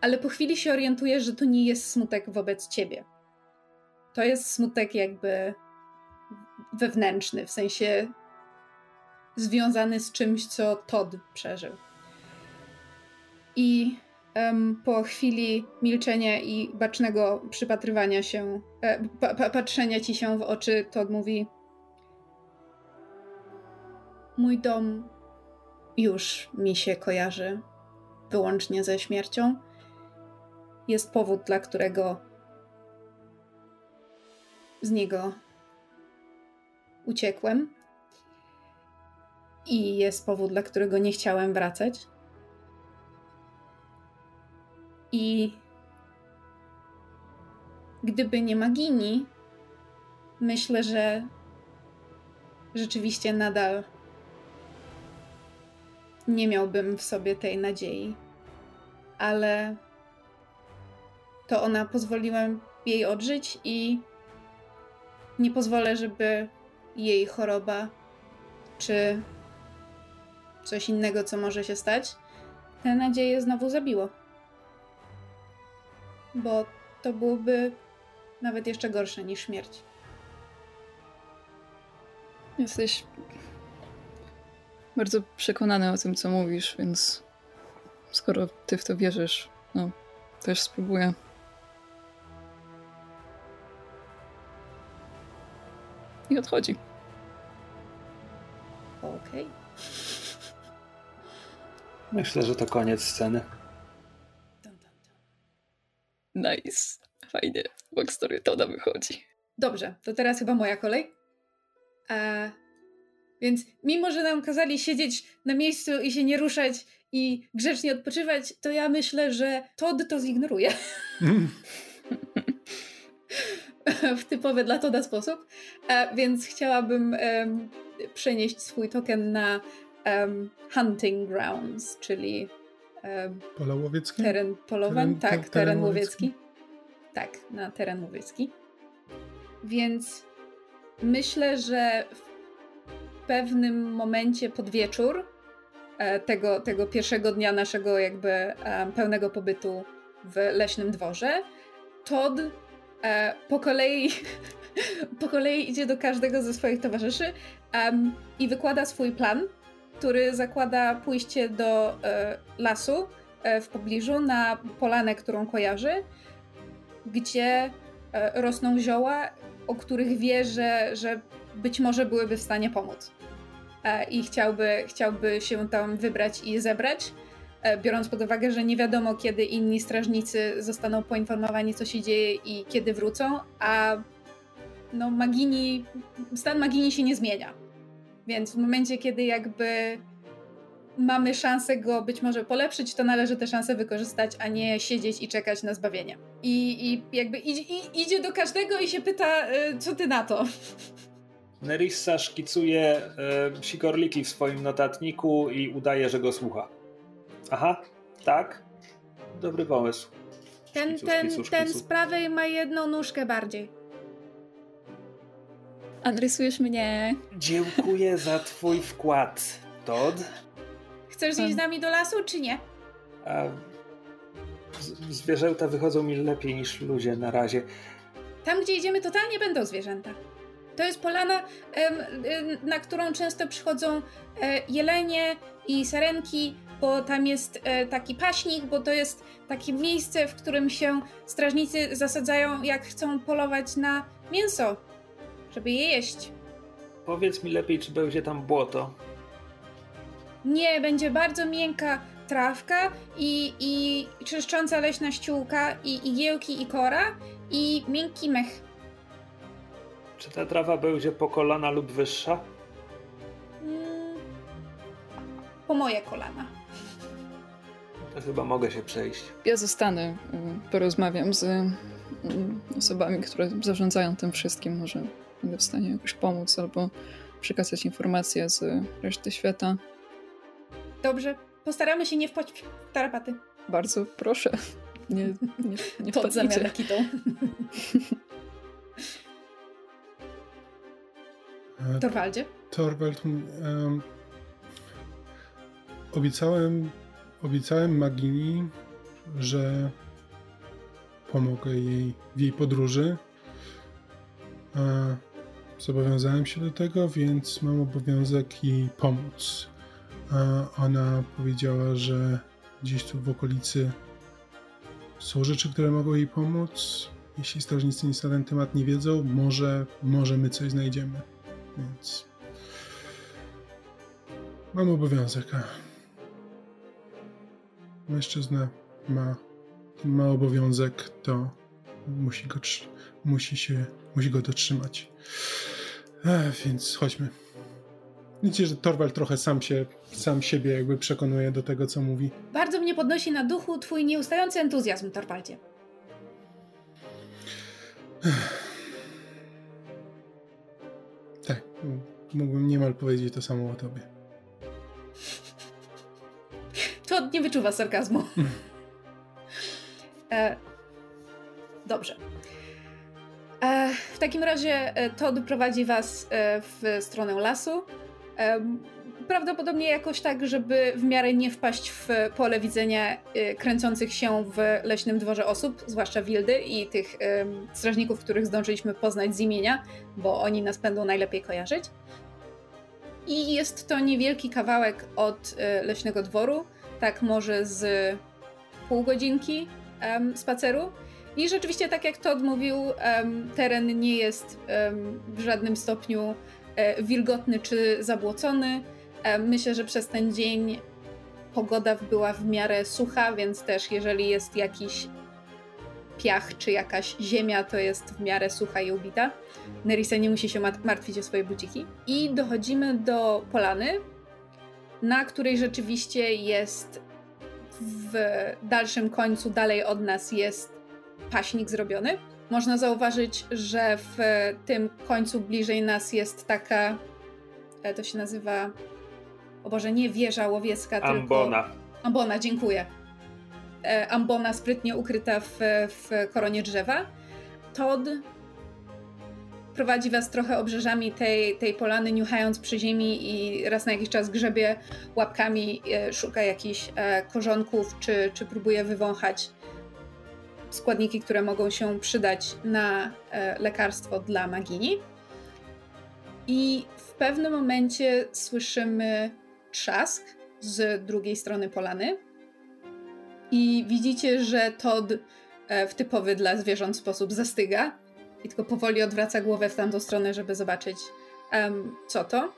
ale po chwili się orientujesz, że to nie jest smutek wobec ciebie. To jest smutek jakby wewnętrzny, w sensie związany z czymś, co Todd przeżył. I um, po chwili milczenia i bacznego przypatrywania się, e, pa, pa, patrzenia ci się w oczy, Todd mówi: Mój dom już mi się kojarzy wyłącznie ze śmiercią. Jest powód, dla którego z niego uciekłem. I jest powód, dla którego nie chciałem wracać. I gdyby nie Magini, myślę, że rzeczywiście nadal nie miałbym w sobie tej nadziei. Ale to ona pozwoliłem jej odżyć i nie pozwolę, żeby jej choroba czy coś innego, co może się stać, tę nadzieję znowu zabiło. Bo to byłoby nawet jeszcze gorsze niż śmierć. Jesteś bardzo przekonany o tym, co mówisz, więc skoro ty w to wierzysz, no, też spróbuję. I odchodzi. Okej. Okay. Myślę, że to koniec sceny. Nice. Fajnie. Backstory Toda wychodzi. Dobrze, to teraz chyba moja kolej. A, więc mimo, że nam kazali siedzieć na miejscu i się nie ruszać i grzecznie odpoczywać, to ja myślę, że Todd to zignoruje. <laughs> w typowy dla Toda sposób, e, więc chciałabym przenieść swój token na hunting grounds, czyli Pola łowieckie? Teren polowań, teren, tak, teren, teren łowiecki. łowiecki. Tak, na teren łowiecki. Więc myślę, że w pewnym momencie pod wieczór e, tego, tego pierwszego dnia naszego jakby pełnego pobytu w leśnym dworze, Todd e, po kolei <laughs> po kolei idzie do każdego ze swoich towarzyszy i wykłada swój plan, który zakłada pójście do e, lasu e, w pobliżu na polanę, którą kojarzy, gdzie e, rosną zioła, o których wie, że, że być może byłyby w stanie pomóc. E, I chciałby, chciałby się tam wybrać i zebrać. E, biorąc pod uwagę, że nie wiadomo, kiedy inni strażnicy zostaną poinformowani, co się dzieje i kiedy wrócą, a no Magini, stan Magini się nie zmienia. Więc w momencie, kiedy jakby mamy szansę go być może polepszyć, to należy tę szansę wykorzystać, a nie siedzieć i czekać na zbawienie. I, i jakby idzie, idzie do każdego i się pyta, y, co ty na to? Nerissa szkicuje y, sikorliki w swoim notatniku i udaje, że go słucha. Aha, tak. Dobry pomysł. Ten, szkicu, ten, szkicu, szkicu. ten z prawej ma jedną nóżkę bardziej. Adresujesz mnie. Dziękuję za twój wkład, Todd. Chcesz iść z nami do lasu, czy nie? A zwierzęta wychodzą mi lepiej niż ludzie na razie. Tam, gdzie idziemy, totalnie będą zwierzęta. To jest polana, na którą często przychodzą e, jelenie i sarenki, bo tam jest e, taki paśnik, bo to jest takie miejsce, w którym się strażnicy zasadzają, jak chcą polować na mięso, żeby je jeść. Powiedz mi lepiej, czy będzie tam błoto. Nie, będzie bardzo miękka trawka i, i czyszcząca leśna ściółka i igiełki i kora i miękki mech. Czy ta trawa będzie po kolana lub wyższa? Mm, po moje kolana. To chyba mogę się przejść. Ja zostanę, y, porozmawiam z y, osobami, które zarządzają tym wszystkim. Może będę w stanie jakoś pomóc albo przekazać informacje z reszty świata. Dobrze, postaramy się nie wpaść w tarapaty. Bardzo proszę. Nie, nie, nie <laughs> Pod kitą. <laughs> Torwaldzie? Torwald, um, obiecałem, obiecałem Magini, że pomogę jej w jej podróży. Zobowiązałem się do tego, więc mam obowiązek jej pomóc. Ona powiedziała, że gdzieś tu w okolicy są rzeczy, które mogą jej pomóc. Jeśli strażnicy nic na ten temat nie wiedzą, może, może my coś znajdziemy. Więc mam obowiązek. A mężczyzna ma, ma obowiązek, to musi go, musi się, musi go dotrzymać. Ech, więc chodźmy. Widzicie, że Torwald trochę sam się, sam siebie jakby przekonuje do tego, co mówi. Bardzo mnie podnosi na duchu twój nieustający entuzjazm, Torwaldzie. Tak, mógłbym niemal powiedzieć to samo o tobie. <laughs> To nie wyczuwa sarkazmu. <laughs> e, dobrze. E, w takim razie e, Todd prowadzi was e, w stronę lasu. Prawdopodobnie jakoś tak, żeby w miarę nie wpaść w pole widzenia kręcących się w leśnym dworze osób, zwłaszcza Wildy i tych strażników, których zdążyliśmy poznać z imienia, bo oni nas będą najlepiej kojarzyć. I jest to niewielki kawałek od leśnego dworu, tak może z pół godzinki spaceru. I rzeczywiście, tak jak Todd mówił, teren nie jest w żadnym stopniu e, wilgotny czy zabłocony. Myślę, że przez ten dzień pogoda była w miarę sucha, więc też jeżeli jest jakiś piach czy jakaś ziemia, to jest w miarę sucha i ubita. Nerissa nie musi się martwić o swoje buciki. I dochodzimy do polany, na której rzeczywiście jest w dalszym końcu, dalej od nas jest paśnik zrobiony. Można zauważyć, że w tym końcu bliżej nas jest taka, e, to się nazywa, o Boże, nie wieża łowiecka, Ambona. tylko... Ambona, dziękuję. E, ambona sprytnie ukryta w, w koronie drzewa. Todd prowadzi was trochę obrzeżami tej, tej polany, niuchając przy ziemi i raz na jakiś czas grzebie łapkami, e, szuka jakichś korzonków, czy, czy próbuje wywąchać składniki, które mogą się przydać na e, lekarstwo dla magini. I w pewnym momencie słyszymy trzask z drugiej strony polany. I widzicie, że Todd e, w typowy dla zwierząt sposób zastyga i tylko powoli odwraca głowę w tamtą stronę, żeby zobaczyć, um, co to.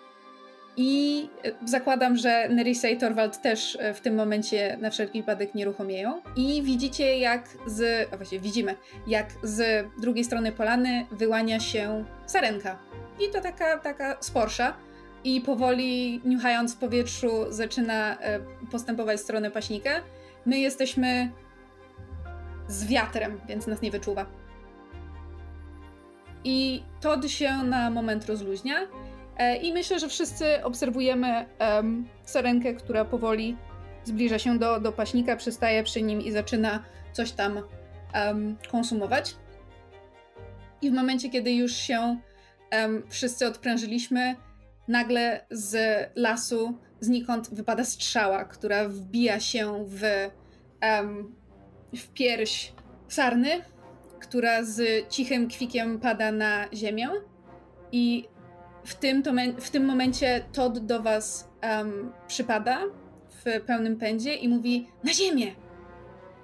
I e, zakładam, że Nerissa i Torwald też e, w tym momencie na wszelki wypadek nieruchomieją. I widzicie, jak z. A właściwie widzimy, jak z drugiej strony polany wyłania się sarenka. I to taka, taka sporsza. I powoli, niuchając w powietrzu, zaczyna e, postępować w stronę paśnika. My jesteśmy z wiatrem, więc nas nie wyczuwa. I Todd się na moment rozluźnia E, I myślę, że wszyscy obserwujemy um, sarenkę, która powoli zbliża się do, do paśnika, przystaje przy nim i zaczyna coś tam um, konsumować. I w momencie, kiedy już się um, wszyscy odprężyliśmy, nagle z lasu znikąd wypada strzała, która wbija się w, um, w pierś sarny, która z cichym kwikiem pada na ziemię i w tym, to, w tym momencie Todd do was um, przypada w pełnym pędzie i mówi na ziemię!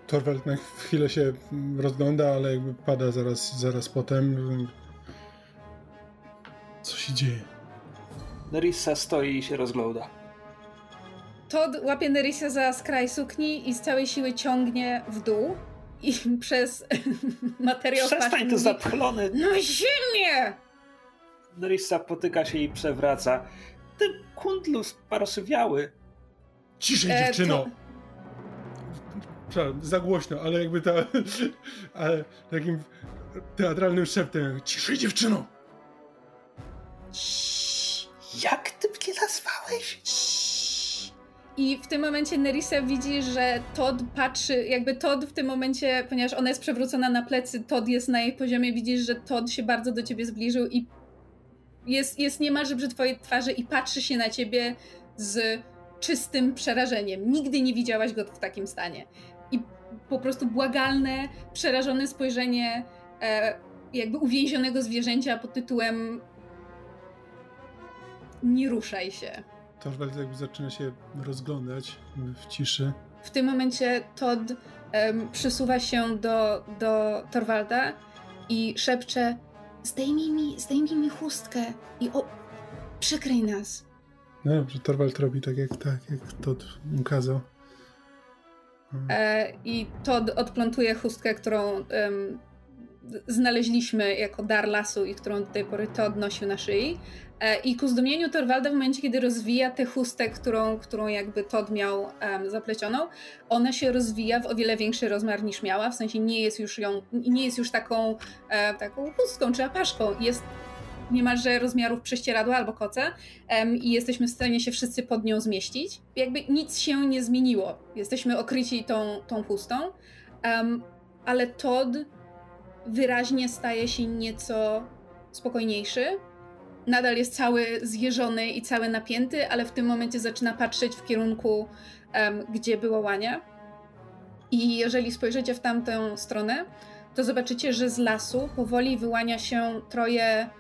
Torwald na chwilę się rozgląda, ale jakby pada zaraz, zaraz potem. Co się dzieje? Nerissa stoi i się rozgląda. Todd łapie Nerissa za skraj sukni i z całej siły ciągnie w dół i <laughs> przez <laughs> materiał Przestań to zapchlony! Na ziemię! Nerissa potyka się i przewraca. Ty kundlu sparosywiały. Ciszej, e, dziewczyno! To... za głośno, ale jakby ta... <laughs> ale takim teatralnym szeptem. Ciszej, dziewczyno! Jak ty mnie nazwałeś? I w tym momencie Nerissa widzi, że Todd patrzy, jakby Todd w tym momencie, ponieważ ona jest przewrócona na plecy, Todd jest na jej poziomie, widzisz, że Todd się bardzo do ciebie zbliżył i jest, jest niemalże przy twojej twarzy i patrzy się na ciebie z czystym przerażeniem. Nigdy nie widziałaś go w takim stanie. I po prostu błagalne, przerażone spojrzenie e, jakby uwięzionego zwierzęcia pod tytułem nie ruszaj się. Torwald jakby zaczyna się rozglądać w ciszy. W tym momencie Todd um, przysuwa się do, do Torwalda i szepcze zdejmij mi, zdejmij mi chustkę i o, przykryj nas. No dobrze, Torwald robi tak jak, tak, jak Todd mu kazał. E, I Todd odplątuje chustkę, którą um, znaleźliśmy jako dar lasu i którą do tej pory Todd nosił na szyi. E, I ku zdumieniu Torwalda w momencie, kiedy rozwija tę chustę, którą, którą jakby Todd miał um, zaplecioną, ona się rozwija w o wiele większy rozmiar niż miała, w sensie nie jest już ją, nie jest już taką, e, taką chustką czy apaszką, jest niemalże rozmiarów prześcieradła albo koca um, i jesteśmy w stanie się wszyscy pod nią zmieścić. Jakby nic się nie zmieniło. Jesteśmy okryci tą, tą chustą, um, ale Todd wyraźnie staje się nieco spokojniejszy. Nadal jest cały zjeżony i cały napięty, ale w tym momencie zaczyna patrzeć w kierunku, um, gdzie było łania. I jeżeli spojrzycie w tamtą stronę, to zobaczycie, że z lasu powoli wyłania się troje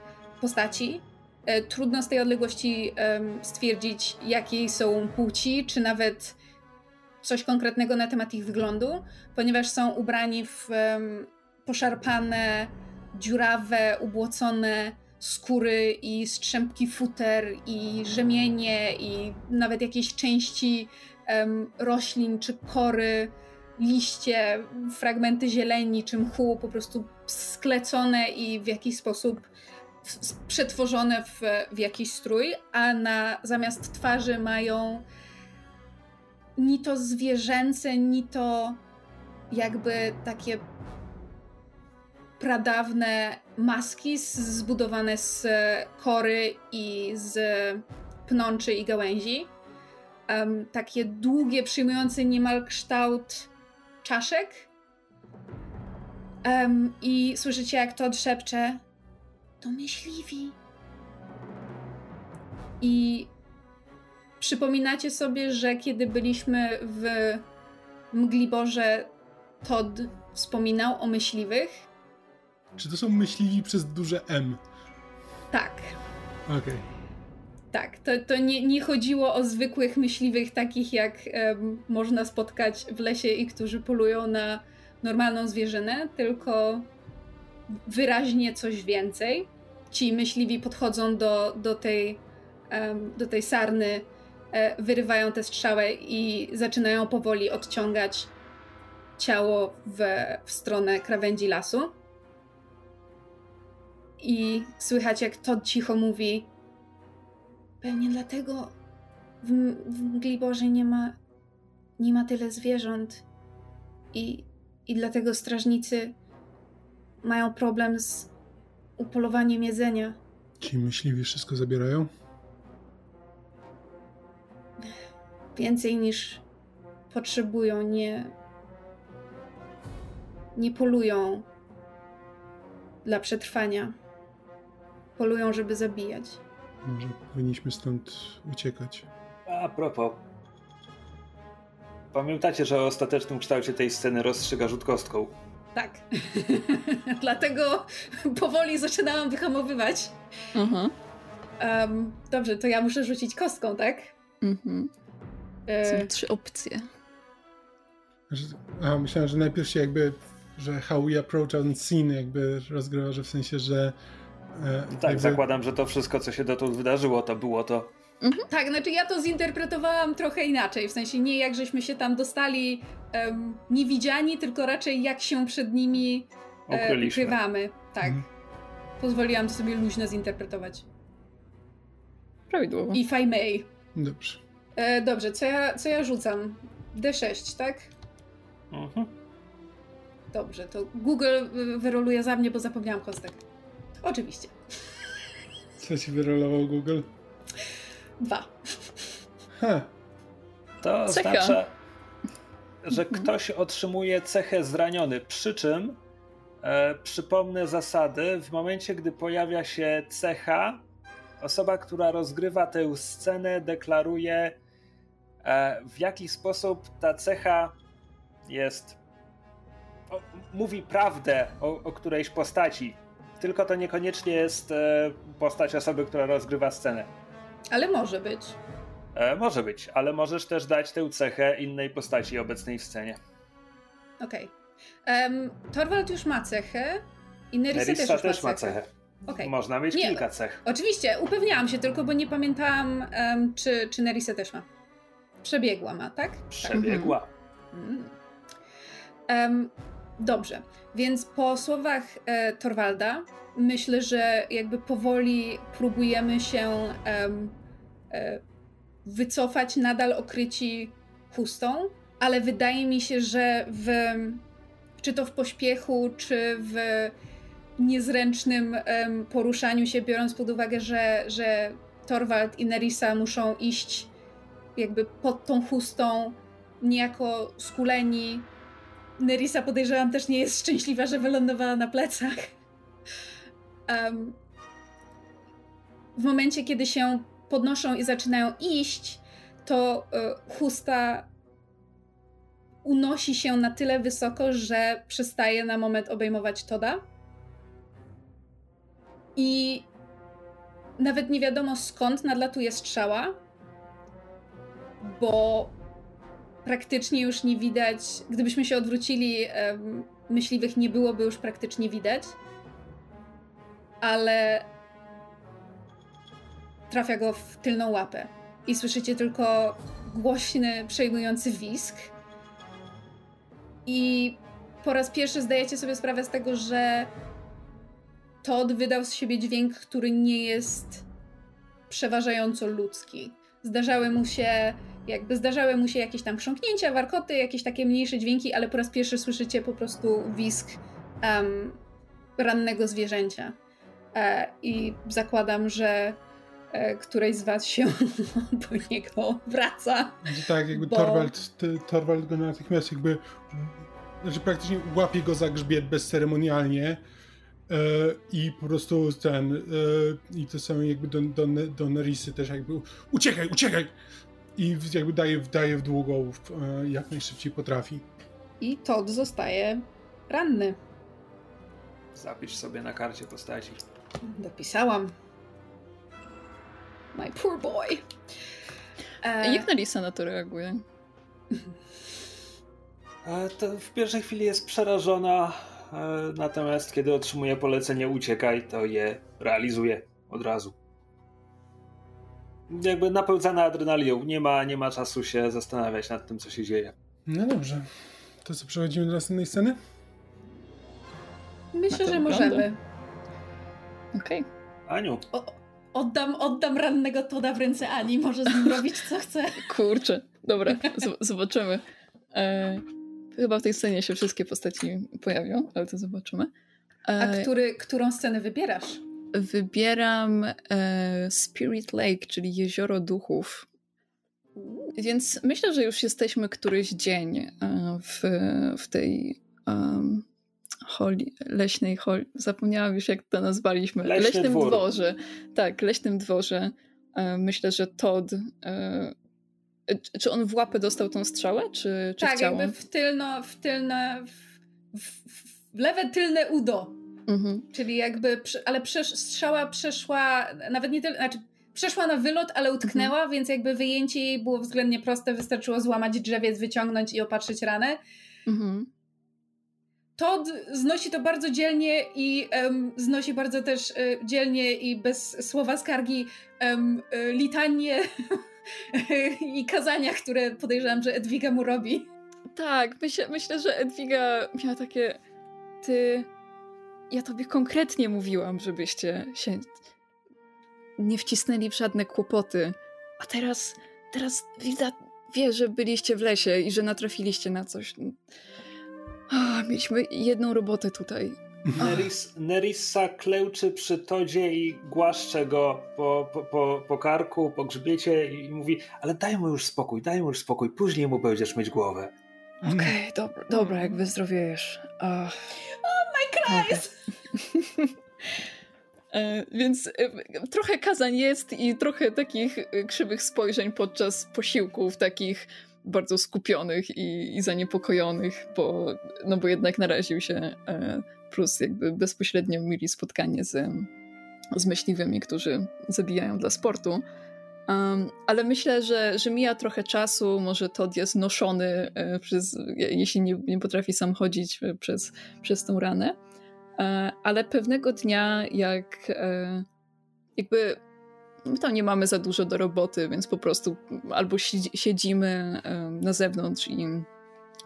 postaci. E, trudno z tej odległości um, stwierdzić, jakiej są płci, czy nawet coś konkretnego na temat ich wyglądu, ponieważ są ubrani w um, poszarpane, dziurawe, ubłocone skóry i strzępki futer i rzemienie i nawet jakieś części roślin czy kory, liście, fragmenty zieleni czy mchu po prostu sklecone i w jakiś sposób przetworzone w, w jakiś strój, a na zamiast twarzy mają ni to zwierzęce, ni to jakby takie pradawne maski zbudowane z kory i z pnączy i gałęzi. Um, takie długie, przyjmujące niemal kształt czaszek. Um, I słyszycie, jak to szepcze to myśliwi. I przypominacie sobie, że kiedy byliśmy w Mgliborze, Todd wspominał o myśliwych. Czy to są myśliwi przez duże M? Tak. Okej. Okay. Tak, to, to nie, nie chodziło o zwykłych myśliwych, takich jak um, można spotkać w lesie i którzy polują na normalną zwierzynę, tylko wyraźnie coś więcej. Ci myśliwi podchodzą do, do, tej, um, do tej sarny, e, wyrywają tę strzałę i zaczynają powoli odciągać ciało w, w stronę krawędzi lasu. I słychać, jak Todd cicho mówi: Pewnie dlatego w, w mgli Bożej nie ma, nie ma tyle zwierząt. I, I dlatego strażnicy mają problem z upolowaniem jedzenia. Ci myśliwi wszystko zabierają? Więcej niż potrzebują, nie. Nie polują dla przetrwania. Polują, żeby zabijać. Może powinniśmy stąd uciekać. A propos. Pamiętacie, że o ostatecznym kształcie tej sceny rozstrzyga rzut kostką? Tak. <laughs> Dlatego powoli zaczynałam wyhamowywać. Mhm. Um, dobrze, to ja muszę rzucić kostką, tak? Mhm. E... Są trzy opcje. A, myślałem, że najpierw się jakby, że how we approach on scene jakby rozgrywa, że w sensie, że... E, tak, jakby... zakładam, że to wszystko, co się dotąd wydarzyło, to było to Mhm. Tak, znaczy ja to zinterpretowałam trochę inaczej, w sensie nie jak żeśmy się tam dostali um, niewidziani, tylko raczej jak się przed nimi e, ukrywamy. Tak. Mhm. Pozwoliłam to sobie luźno zinterpretować. Prawidłowo. If I may. Dobrze. E, dobrze, co ja, co ja rzucam? D6, tak? Mhm. Dobrze, to Google wyroluje za mnie, bo zapomniałam kostek. Oczywiście. Co ci wyrolował Google? Dwa. Ha. To Cecha. oznacza, że ktoś otrzymuje cechę zraniony. Przy czym, e, przypomnę zasady, w momencie, gdy pojawia się cecha, osoba, która rozgrywa tę scenę, deklaruje, e, w jaki sposób ta cecha jest. O, mówi prawdę o, o którejś postaci. Tylko to niekoniecznie jest e, postać osoby, która rozgrywa scenę. Ale może być. E, może być, ale możesz też dać tę cechę innej postaci obecnej w scenie. Okej. Em, Torwald już ma cechę i Nerissa, Nerissa też, też ma cechę. Okej. Można mieć Nie. kilka cech. Oczywiście, upewniałam się tylko, bo nie pamiętałam, em, czy, czy Nerissa też ma. Przebiegła ma, tak? Przebiegła. Mm. Em, dobrze, więc po słowach e, Torwalda myślę, że jakby powoli próbujemy się em, e, wycofać, nadal okryci chustą, ale wydaje mi się, że w, czy to w pośpiechu, czy w niezręcznym poruszaniu się, biorąc pod uwagę, że, że Torwald i Nerissa muszą iść jakby pod tą chustą, niejako skuleni. Nerissa podejrzewam też nie jest szczęśliwa, że wylądowała na plecach. Em, w momencie, kiedy się podnoszą i zaczynają iść, to e, chusta unosi się na tyle wysoko, że przestaje na moment obejmować Toda. I nawet nie wiadomo skąd nadlatuje strzała, bo praktycznie już nie widać. Gdybyśmy się odwrócili, myśliwych nie byłoby już praktycznie widać. Ale trafia go w tylną łapę. I słyszycie tylko głośny, przejmujący wisk. I po raz pierwszy zdajecie sobie sprawę z tego, że Todd wydał z siebie dźwięk, który nie jest przeważająco ludzki. Zdarzały mu się jakby zdarzały mu się jakieś tam chrząknięcia, warkoty, jakieś takie mniejsze dźwięki, ale po raz pierwszy słyszycie po prostu wisk em, rannego zwierzęcia. E, I zakładam, że e, któreś z was się <laughs> do niego wraca. Tak, jakby Bo- Torwald, Torwald go natychmiast jakby, znaczy praktycznie łapie go za grzbiet bezceremonialnie e, i po prostu ten, e, i to samo jakby do, do, do Nerissy też jakby uciekaj, uciekaj! I jakby daje, daje w długą e, jak najszybciej potrafi. I Todd zostaje ranny. Zapisz sobie na karcie postaci. Dopisałam. My poor boy. E, Jak Nerissa na to reaguje? E, To w pierwszej chwili jest przerażona, e, natomiast kiedy otrzymuje polecenie uciekaj, to je realizuje od razu. Jakby napełzana adrenaliną, nie ma, nie ma czasu się zastanawiać nad tym, co się dzieje. No dobrze. To co, przechodzimy do następnej sceny? Myślę, że możemy. Okej. Aniu, O, oddam, oddam rannego Toda w ręce Ani, może z nim robić co chce. <laughs> Kurczę. Dobra, zobaczymy. E, chyba w tej scenie się wszystkie postaci pojawią, ale to zobaczymy. A E, który, którą scenę wybierasz? Wybieram e, Spirit Lake, czyli Jezioro Duchów. Więc myślę, że już jesteśmy któryś dzień e, w, w tej um, holi, leśnej holi. Zapomniałam już, jak to nazwaliśmy. Leśny Leśnym dwór. dworze. Tak, leśnym dworze. E, myślę, że Todd. E, czy on w łapę dostał tą strzałę, czy, czy tak, w ciało? jakby w tylno, w tylne, w, w, w lewe tylne udo. Mhm. Czyli jakby, ale przesz, strzała przeszła, nawet nie tyle, znaczy przeszła na wylot, ale utknęła, Mhm. więc jakby wyjęcie jej było względnie proste, wystarczyło złamać drzewiec, wyciągnąć i opatrzyć ranę. Mhm. Todd znosi to bardzo dzielnie i em, znosi bardzo też e, dzielnie i bez słowa skargi em, e, litanie <laughs> i kazania, które podejrzewam, że Edwiga mu robi. Tak, myślę, myślę, że Edwiga miała takie. Ty. Ja tobie konkretnie mówiłam, żebyście się nie wcisnęli w żadne kłopoty. A teraz. Teraz Wilda wie, że byliście w lesie i że natrafiliście na coś. O, mieliśmy jedną robotę tutaj. Neris, Nerissa klełczy przy Todzie i głaszcze go po, po, po, po karku, po grzbiecie i mówi, ale daj mu już spokój, daj mu już spokój, później mu będziesz mieć głowę. Okej, okay, dobra, dobra, jak wyzdrowiejesz. Oh <laughs> E, więc e, trochę kazań jest i trochę takich e, krzywych spojrzeń podczas posiłków, takich bardzo skupionych i, i zaniepokojonych, bo, no bo jednak naraził się plus jakby bezpośrednio mieli spotkanie z, z myśliwymi, którzy zabijają dla sportu. Um, ale myślę, że, że mija trochę czasu, może Todd jest noszony przez, jeśli nie, nie potrafi sam chodzić przez, przez tą ranę. E, ale pewnego dnia, jak e, jakby my tam nie mamy za dużo do roboty, więc po prostu albo siedzimy e, na zewnątrz i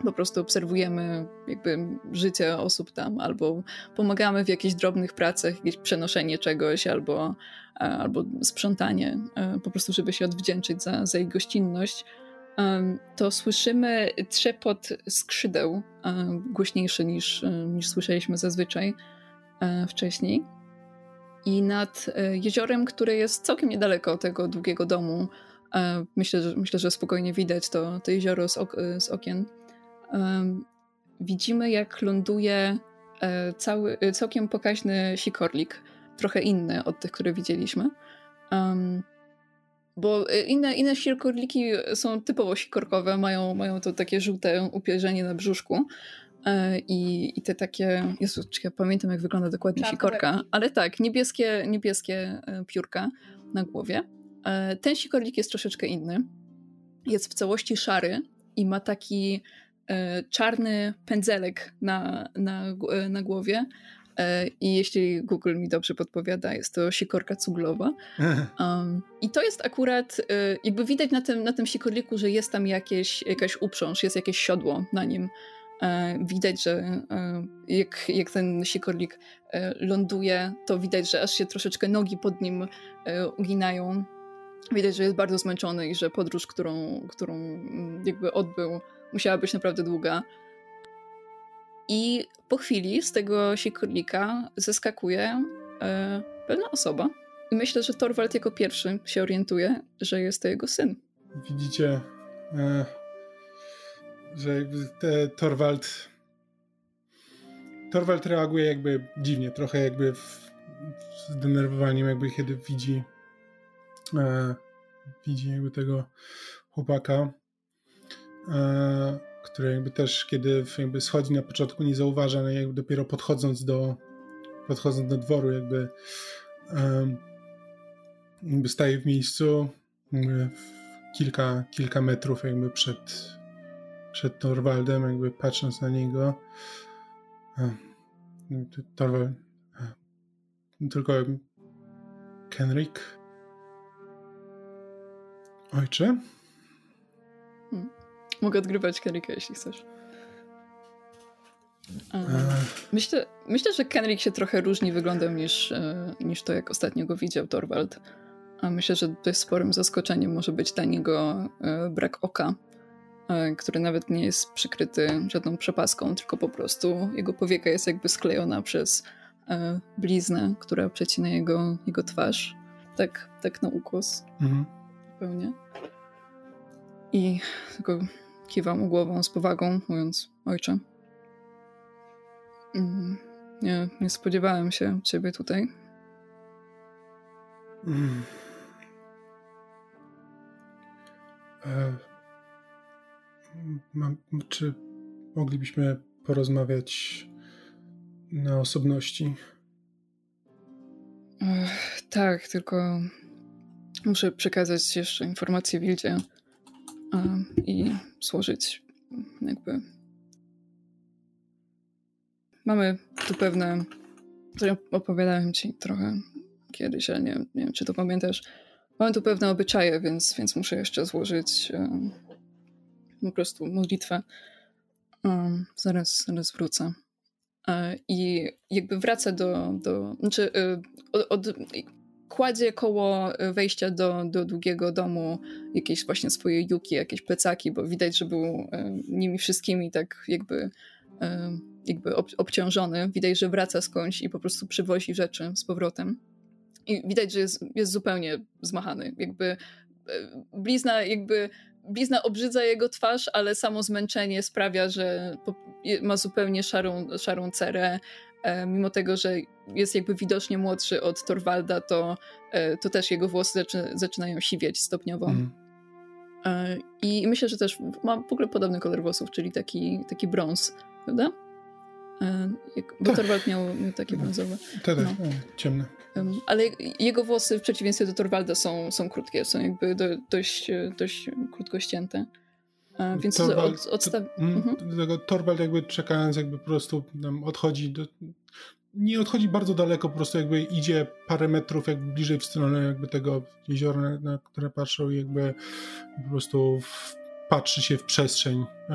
po prostu obserwujemy jakby życie osób tam, albo pomagamy w jakichś drobnych pracach, jakieś przenoszenie czegoś, albo, albo sprzątanie, po prostu żeby się odwdzięczyć za, za ich gościnność to słyszymy trzepot skrzydeł, głośniejszy niż, niż słyszeliśmy zazwyczaj e, wcześniej. I nad e, jeziorem, które jest całkiem niedaleko tego długiego domu, e, myślę, że, myślę, że spokojnie widać to, to jezioro z, ok z okien, widzimy jak ląduje cały, całkiem pokaźny sikorlik, trochę inny od tych, które widzieliśmy. Bo y, inne, inne sikorliki są typowo sikorkowe, mają, mają to takie żółte upierzenie na brzuszku. E, I, I te takie. Jezu, ja pamiętam, jak wygląda dokładnie sikorka, ale tak, niebieskie, niebieskie e, piórka na głowie. E, ten sikorlik jest troszeczkę inny. Jest w całości szary i ma taki czarny pędzelek na, na, na głowie I jeśli Google mi dobrze podpowiada, jest to sikorka cuglowa. <laughs> Um, I to jest akurat, e, jakby widać na tym, na tym sikorliku, że jest tam jakieś, jakaś uprząż, jest jakieś siodło na nim. E, widać, że jak, jak ten sikorlik ląduje, to widać, że aż się troszeczkę nogi pod nim uginają. Widać, że jest bardzo zmęczony i że podróż, którą, którą mm, jakby odbył, musiała być naprawdę długa. I po chwili z tego sikorlika zeskakuje e, pewna osoba. I myślę, że Torwald jako pierwszy się orientuje, że jest to jego syn. Widzicie, e, że jakby te Torwald. Torwald reaguje jakby dziwnie, trochę jakby w, w zdenerwowaniem, jakby kiedy widzi e, widzi jakby tego chłopaka. E, które jakby też, kiedy jakby schodzi na początku, nie zauważa, ale jakby dopiero podchodząc do podchodząc do dworu, jakby, um, jakby staje w miejscu kilka, kilka metrów jakby przed, przed Torwaldem, jakby patrząc na niego. Um, Torwald tylko Kenrick Ojcze? Mogę odgrywać Kenricka, jeśli chcesz. Myślę, myślę, że Kenrick się trochę różni wyglądem niż, e, niż to, jak ostatnio go widział Torwald. A myślę, że dość sporym zaskoczeniem może być dla niego e, brak oka, e, który nawet nie jest przykryty żadną przepaską, tylko po prostu jego powieka jest jakby sklejona przez bliznę, która przecina jego, jego twarz. Tak, tak na ukos. Mhm. Zupełnie. I tylko Kiwam głową z powagą, mówiąc: Ojcze. Mm, nie, nie spodziewałem się ciebie tutaj. Mm. E, mam, czy moglibyśmy porozmawiać na osobności? Tak, tylko muszę przekazać jeszcze informację Wildzie i złożyć jakby. Mamy tu pewne. Opowiadałem ci trochę kiedyś, ale nie, nie wiem, czy to pamiętasz. Mamy tu pewne obyczaje, więc, więc muszę jeszcze złożyć um, po prostu modlitwę. Um, zaraz, zaraz wrócę. E, I jakby wraca do. do znaczy, od, od, kładzie koło wejścia do, do długiego domu jakieś właśnie swoje juki, jakieś plecaki, bo widać, że był e, nimi wszystkimi tak jakby e, jakby ob obciążony. Widać, że wraca skądś i po prostu przywozi rzeczy z powrotem. I widać, że jest, jest zupełnie zmachany. Jakby blizna jakby blizna obrzydza jego twarz, ale samo zmęczenie sprawia, że ma zupełnie szarą, szarą cerę. E, mimo tego, że jest jakby widocznie młodszy od Torwalda, to, e, to też jego włosy zaczynają siwieć stopniowo. Mm. I myślę, że też ma w ogóle podobny kolor włosów, czyli taki, taki brąz, prawda? Bo tak. Torwald miał, miał takie brązowe. Tak, no. ciemne. Ale jego włosy w przeciwieństwie do Torwalda są, są krótkie, są jakby do, dość, dość krótko ścięte. Więc Torwald, od, odstaw... Mm, mhm. tego Torwald jakby czekając jakby po prostu odchodzi do, nie odchodzi bardzo daleko, po prostu jakby idzie parę metrów jakby bliżej w stronę jakby tego jeziora, na które patrzą i jakby po prostu w, patrzy się w przestrzeń e,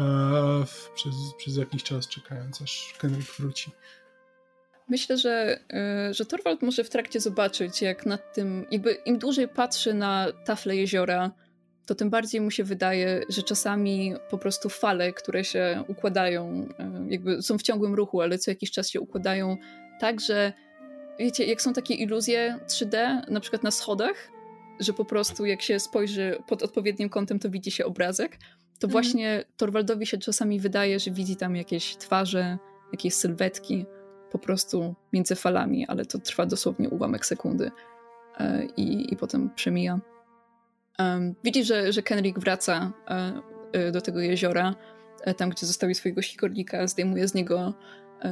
w, przez, przez jakiś czas czekając aż Kenrick wróci. Myślę, że, e, że Torwald może w trakcie zobaczyć, jak nad tym, jakby im dłużej patrzy na tafle jeziora, to tym bardziej mu się wydaje, że czasami po prostu fale, które się układają, e, jakby są w ciągłym ruchu, ale co jakiś czas się układają tak, że wiecie, jak są takie iluzje 3D, na przykład na schodach, że po prostu jak się spojrzy pod odpowiednim kątem, to widzi się obrazek, to mhm. właśnie Torwaldowi się czasami wydaje, że widzi tam jakieś twarze, jakieś sylwetki po prostu między falami, ale to trwa dosłownie ułamek sekundy e, i, i potem przemija. Um, widzi, że, że Kenrick wraca e, e, do tego jeziora, tam gdzie zostawił swojego sikornika, zdejmuje z niego,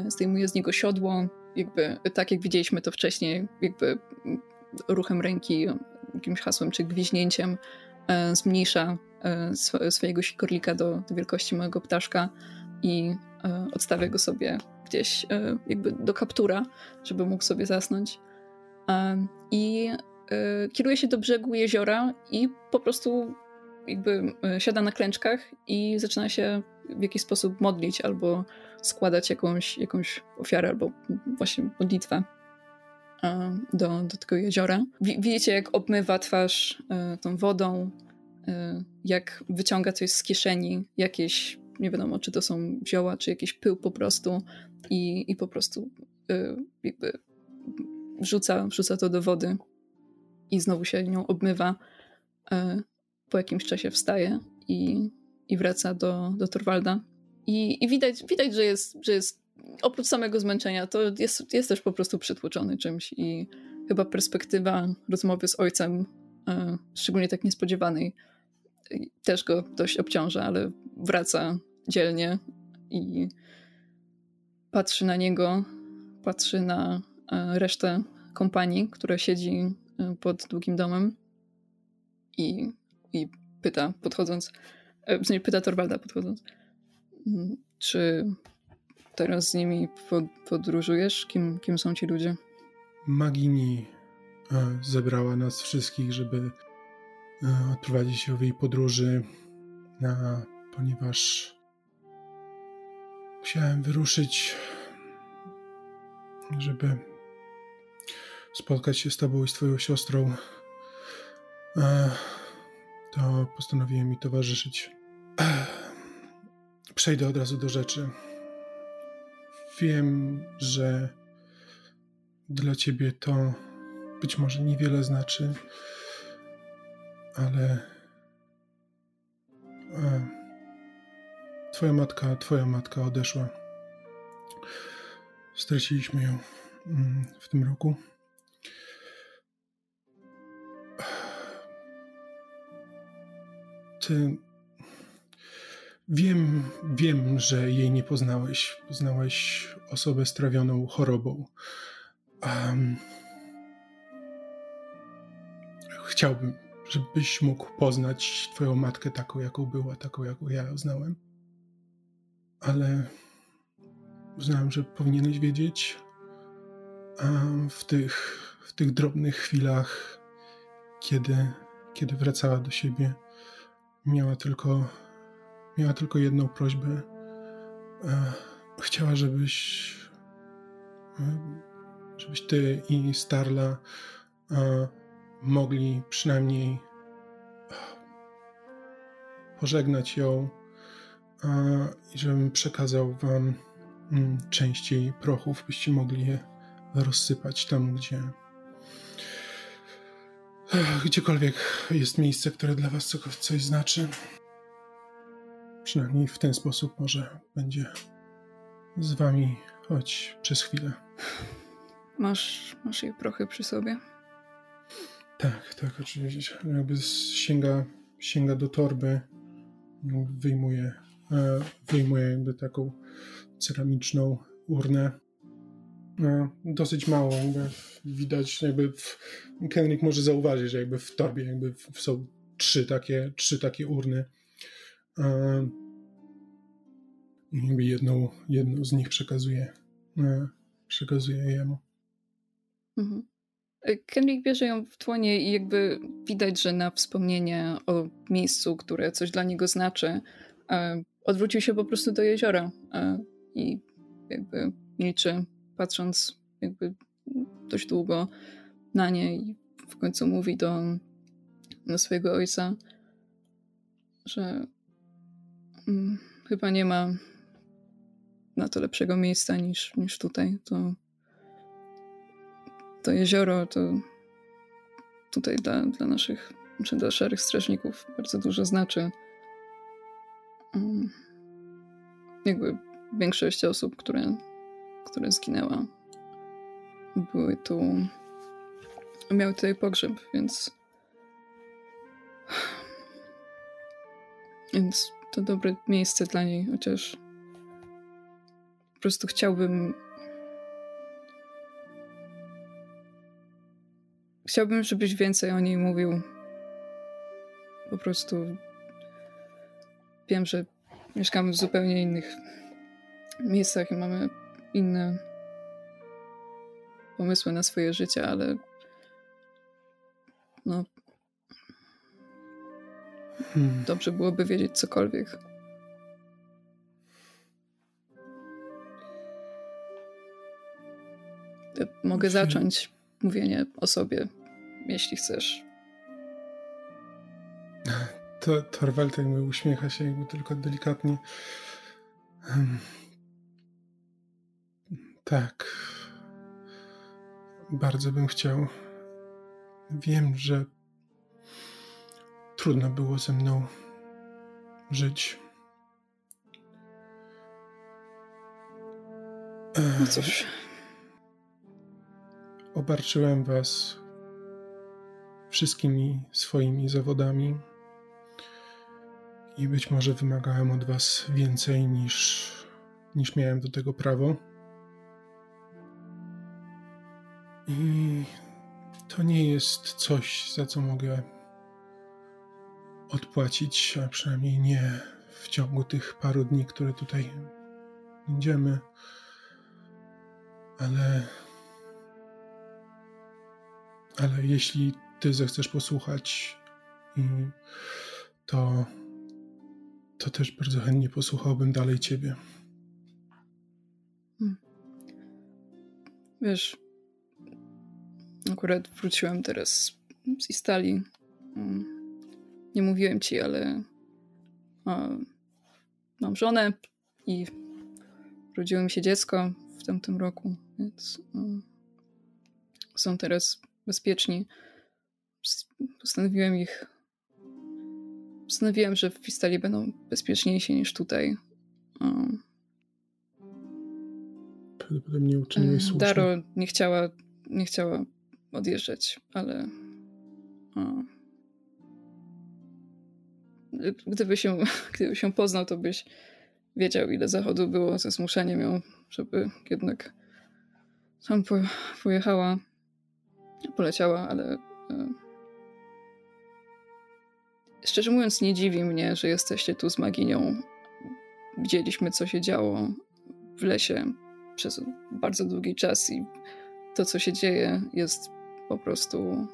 zdejmuje z niego siodło, jakby tak jak widzieliśmy to wcześniej, jakby ruchem ręki, jakimś hasłem czy gwiźnięciem zmniejsza swojego sikorlika do, do wielkości mojego ptaszka i odstawia go sobie gdzieś e, jakby do kaptura, żeby mógł sobie zasnąć. I e, kieruje się do brzegu jeziora i po prostu jakby e, siada na klęczkach i zaczyna się w jakiś sposób modlić albo składać jakąś, jakąś ofiarę albo właśnie modlitwę do, do tego jeziora. Widzicie, jak obmywa twarz tą wodą, jak wyciąga coś z kieszeni, jakieś, nie wiadomo, czy to są zioła, czy jakiś pył po prostu i, i po prostu y, jakby wrzuca, wrzuca to do wody i znowu się nią obmywa. Y, po jakimś czasie wstaje i, i wraca do, do Torwalda. I, i widać, widać że, jest, że jest oprócz samego zmęczenia, to jest, jest też po prostu przytłoczony czymś i chyba perspektywa rozmowy z ojcem, y, szczególnie tak niespodziewanej, też go dość obciąża, ale wraca dzielnie i patrzy na niego, patrzy na e, resztę kompanii, która siedzi e, pod długim domem i, i pyta, podchodząc, e, pyta Torwalda podchodząc, mm, czy teraz z nimi podróżujesz? Kim, kim są ci ludzie? Magini zebrała nas wszystkich, żeby odprowadzić się w jej podróży, ponieważ Musiałem wyruszyć, żeby spotkać się z tobą i z twoją siostrą. To postanowiłem mi towarzyszyć. Przejdę od razu do rzeczy. Wiem, że dla ciebie to być może niewiele znaczy, ale Twoja matka, twoja matka odeszła. Straciliśmy ją mm, w tym roku. Wiem, wiem, że jej nie poznałeś. Poznałeś osobę strawioną chorobą. Um, chciałbym, żebyś mógł poznać Twoją matkę taką, jaką była, taką, jaką ja ją znałem ale uznałem, że powinieneś wiedzieć. A w tych, w tych drobnych chwilach, kiedy, kiedy wracała do siebie, miała tylko, miała tylko jedną prośbę. Chciała, żebyś, żebyś ty i Starla mogli przynajmniej pożegnać ją i żebym przekazał wam mm, części prochów, byście mogli je rozsypać tam, gdzie gdziekolwiek jest miejsce, które dla was coś znaczy. Przynajmniej w ten sposób może będzie z wami choć przez chwilę. Masz, masz jej prochy przy sobie? Tak, tak, oczywiście. Jakby sięga, sięga do torby, wyjmuje, e, wyjmuje jakby taką ceramiczną urnę. E, dosyć mało, jakby widać, jakby w, Kenrick może zauważyć, że jakby w torbie jakby są trzy takie, trzy takie urny. E, jakby jedną, jedną z nich przekazuje, przekazuje jemu. Mhm. Kenrick bierze ją w tłonie i jakby widać, że na wspomnienie o miejscu, które coś dla niego znaczy, odwrócił się po prostu do jeziora i jakby milczy, patrząc jakby dość długo na nie i w końcu mówi do, do swojego ojca, że hmm, chyba nie ma na to lepszego miejsca niż, niż tutaj. To to jezioro to tutaj dla, dla naszych, czy dla szarych strażników bardzo dużo znaczy. Mm. Jakby większość osób, które, które zginęła, były tu, miały tutaj pogrzeb, więc więc to dobre miejsce dla niej, chociaż po prostu chciałbym Chciałbym, żebyś więcej o niej mówił. Po prostu wiem, że mieszkamy w zupełnie innych miejscach i mamy inne pomysły na swoje życie, ale no hmm. dobrze byłoby wiedzieć cokolwiek. Ja mogę zacząć mówienie o sobie jeśli chcesz. To Torwald jakby uśmiecha się jakby tylko delikatnie. Hmm. Tak. Bardzo bym chciał. Wiem, że trudno było ze mną żyć. No cóż. Obarczyłem was wszystkimi swoimi zawodami i być może wymagałem od Was więcej niż, niż miałem do tego prawo. I to nie jest coś, za co mogę odpłacić, a przynajmniej nie w ciągu tych paru dni, które tutaj będziemy. Ale. Ale jeśli ty zechcesz posłuchać, to, to też bardzo chętnie posłuchałbym dalej ciebie. Hmm. Wiesz, akurat wróciłem teraz z Istali. Hmm. Nie mówiłem ci, ale mam żonę i urodziło mi się dziecko w tamtym roku, więc są teraz bezpieczni postanowiłem ich. Postanowiłem, że w Wistali będą bezpieczniejsi niż tutaj. Prawdopodobnie uczyniłeś słusznie. Daro nie chciała, nie chciała odjeżdżać, ale. O. Gdyby się, <laughs> gdyby się poznał, to byś wiedział, ile zachodu było ze zmuszeniem ją, żeby jednak tam pojechała, poleciała, ale e, Szczerze mówiąc, nie dziwi mnie, że jesteście tu z Maginią. Widzieliśmy, co się działo w lesie przez bardzo długi czas i to, co się dzieje, jest po prostu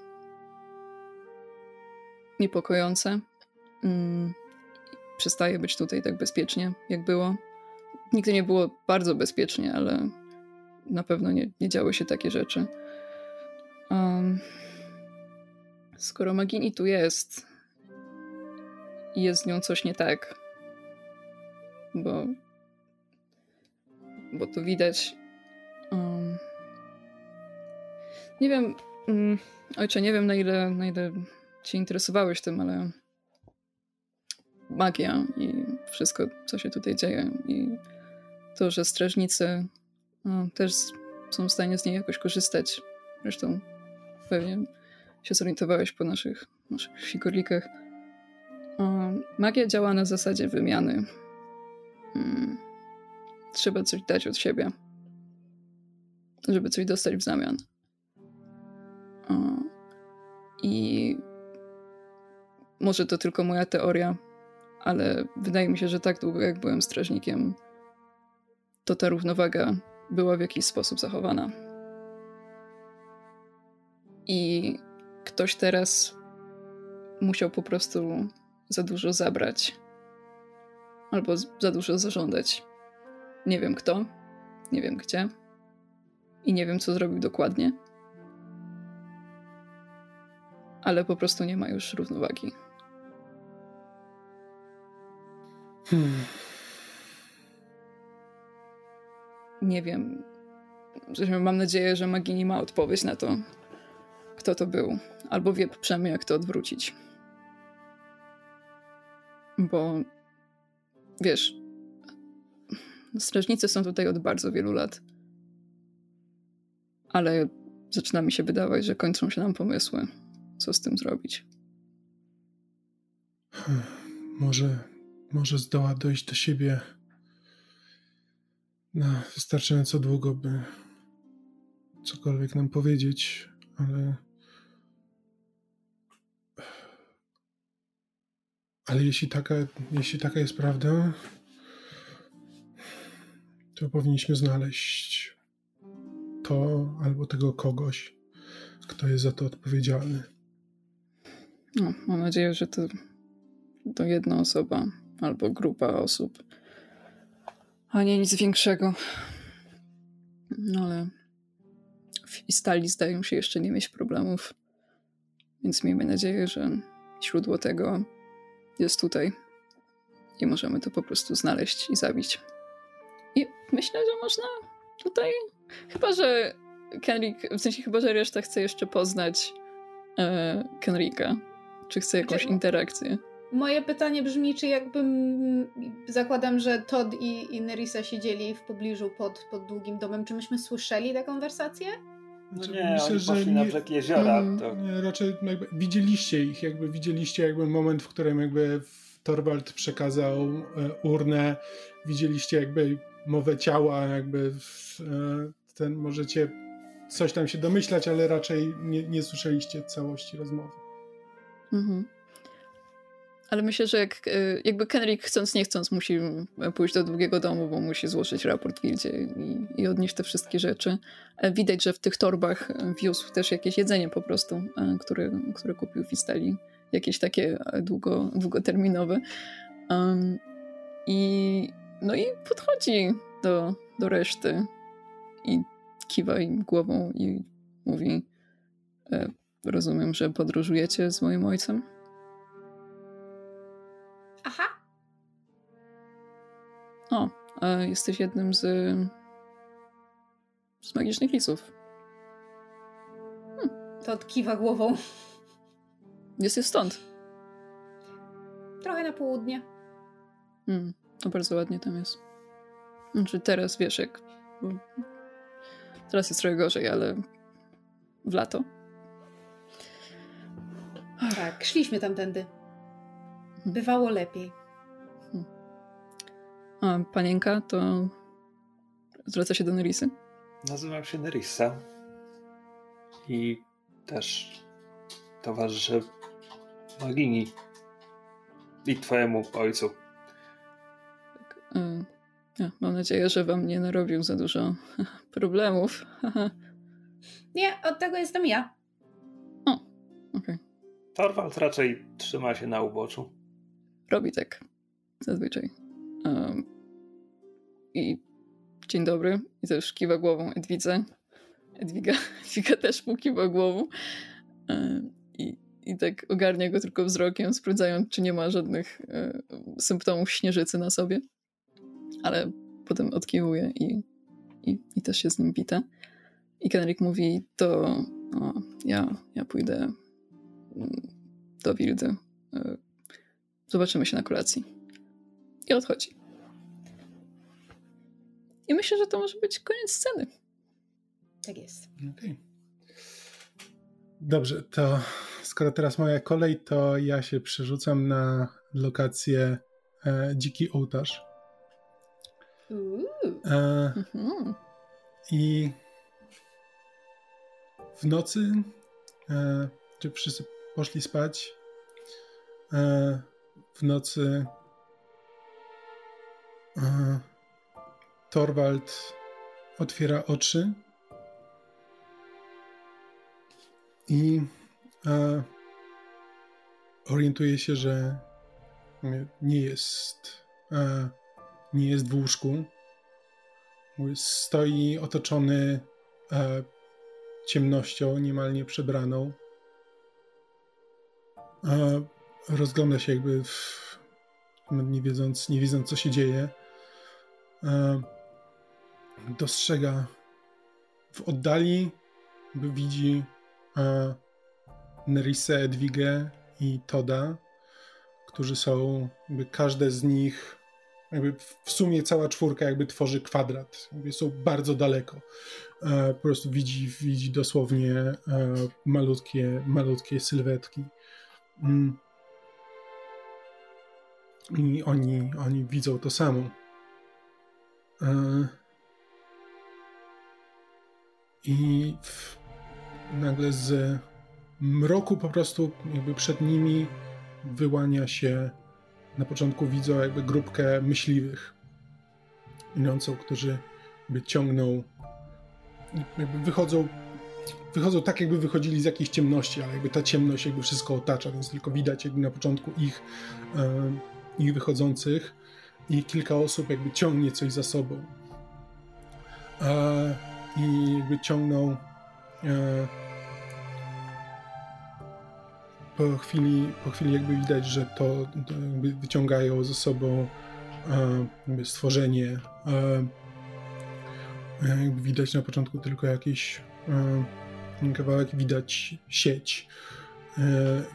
niepokojące. Mm. Przestaje być tutaj tak bezpiecznie, jak było. Nigdy nie było bardzo bezpiecznie, ale na pewno nie, nie działy się takie rzeczy. Um, skoro Magini tu jest, jest z nią coś nie tak. Bo bo to widać. Um, nie wiem, um, ojcze, nie wiem na ile, na ile cię interesowałeś tym, ale magia i wszystko, co się tutaj dzieje i to, że strażnicy no, też są w stanie z niej jakoś korzystać. Zresztą pewnie się zorientowałeś po naszych, naszych figurlikach. magia działa na zasadzie wymiany. Hmm. Trzeba coś dać od siebie, żeby coś dostać w zamian. I może to tylko moja teoria, ale wydaje mi się, że tak długo jak byłem strażnikiem, to ta równowaga była w jakiś sposób zachowana. I ktoś teraz musiał po prostu za dużo zabrać, albo za dużo zażądać. Nie wiem kto, nie wiem gdzie i nie wiem co zrobił dokładnie, ale po prostu nie ma już równowagi. Hmm. Nie wiem. Mam nadzieję, że Magini ma odpowiedź na to, kto to był. Albo wie przynajmniej, jak to odwrócić. Bo wiesz, strażnicy są tutaj od bardzo wielu lat. Ale zaczyna mi się wydawać, że kończą się nam pomysły, co z tym zrobić. Może może zdoła dojść do siebie na wystarczająco długo, by cokolwiek nam powiedzieć, ale. Ale jeśli taka, jeśli taka jest prawda, to powinniśmy znaleźć to albo tego kogoś, kto jest za to odpowiedzialny. No, mam nadzieję, że to, to jedna osoba albo grupa osób, a nie nic większego. No ale w Istali zdają się jeszcze nie mieć problemów, więc miejmy nadzieję, że źródło tego jest tutaj i możemy to po prostu znaleźć i zabić. I myślę, że można tutaj, chyba że Kenrik, w sensie chyba, że reszta chce jeszcze poznać e, Kenrika, czy chce jakąś znaczy, interakcję. Moje pytanie brzmi, czy jakbym. Zakładam, że Todd i, i Nerissa siedzieli w pobliżu pod, pod długim domem. Czy myśmy słyszeli tę konwersację? No znaczy, nie, Myślę, oni poszli nie, na brzeg jeziora. Mm, to... Nie, raczej jakby widzieliście ich, jakby widzieliście jakby moment, w którym jakby Torwald przekazał e, urnę, widzieliście jakby mowę ciała, jakby w, e, ten możecie coś tam się domyślać, ale raczej nie, nie słyszeliście całości rozmowy. Mhm. Ale myślę, że jak, e, jakby Kenrick chcąc nie chcąc musi pójść do długiego domu, bo musi złożyć raport Wildzie i, i odnieść te wszystkie rzeczy. E, widać, że w tych torbach wiózł też jakieś jedzenie po prostu, e, które, które kupił w Isteli. Jakieś takie długo, długoterminowe. Um, I no i podchodzi do, do reszty i kiwa im głową i mówi rozumiem, że podróżujecie z moim ojcem? Aha. O, jesteś jednym z. z magicznych lisów. Hmm. To odkiwa głową. Jest stąd. Trochę na południe. Hmm, to bardzo ładnie tam jest. Znaczy teraz wiesz, jak. Teraz jest trochę gorzej, ale w lato. Tak, szliśmy tamtędy. Bywało lepiej. A panienka to zwraca się do Nerisy? Nazywam się Nerissa i też towarzyszę Magini i twojemu ojcu. Tak, y ja, mam nadzieję, że wam nie narobił za dużo <laughs> problemów. <laughs> nie, od tego jestem ja. Torwald raczej trzyma się na uboczu robi tak zazwyczaj. Um, I dzień dobry. I też kiwa głową Edwidze. Edwiga, <laughs> Edwiga też mu kiwa głową. I, I tak ogarnia go tylko wzrokiem, sprawdzając, czy nie ma żadnych symptomów śnieżycy na sobie. Ale potem odkiwuje i i, i też się z nim wita. I Kenrick mówi, to o, ja, ja pójdę do Wildy. E, zobaczymy się na kolacji. I odchodzi. I myślę, że to może być koniec sceny. Tak jest. Okay. Dobrze, to skoro teraz moja kolej, to ja się przerzucam na lokację e, Dziki Ołtarz. E, mhm. I w nocy, e, czy wszyscy poszli spać, e, w nocy e, Torwald otwiera oczy i e, orientuje się, że nie jest nie jest w łóżku. Stoi otoczony ciemnością, niemal nieprzebraną. Rozgląda się jakby w, nie wiedząc, nie wiedząc co się dzieje. Dostrzega w oddali, widzi Nerisę, Edwigę i Toda, którzy są, jakby każde z nich, jakby w sumie cała czwórka jakby tworzy kwadrat. Jakby są bardzo daleko. Po prostu widzi, widzi dosłownie malutkie, malutkie sylwetki. Mm. I oni, oni widzą to samo. E, I w, nagle z mroku po prostu jakby przed nimi wyłania się na początku widzą jakby grupkę myśliwych idącą, którzy jakby ciągną jakby wychodzą wychodzą tak jakby wychodzili z jakiejś ciemności, ale jakby ta ciemność jakby wszystko otacza, więc tylko widać jakby na początku ich, e, ich wychodzących i kilka osób jakby ciągnie coś za sobą. E, I jakby ciągną e, po chwili, po chwili jakby widać, że to, to wyciągają ze sobą e, stworzenie. E, widać na początku tylko jakiś e, kawałek, widać sieć. E,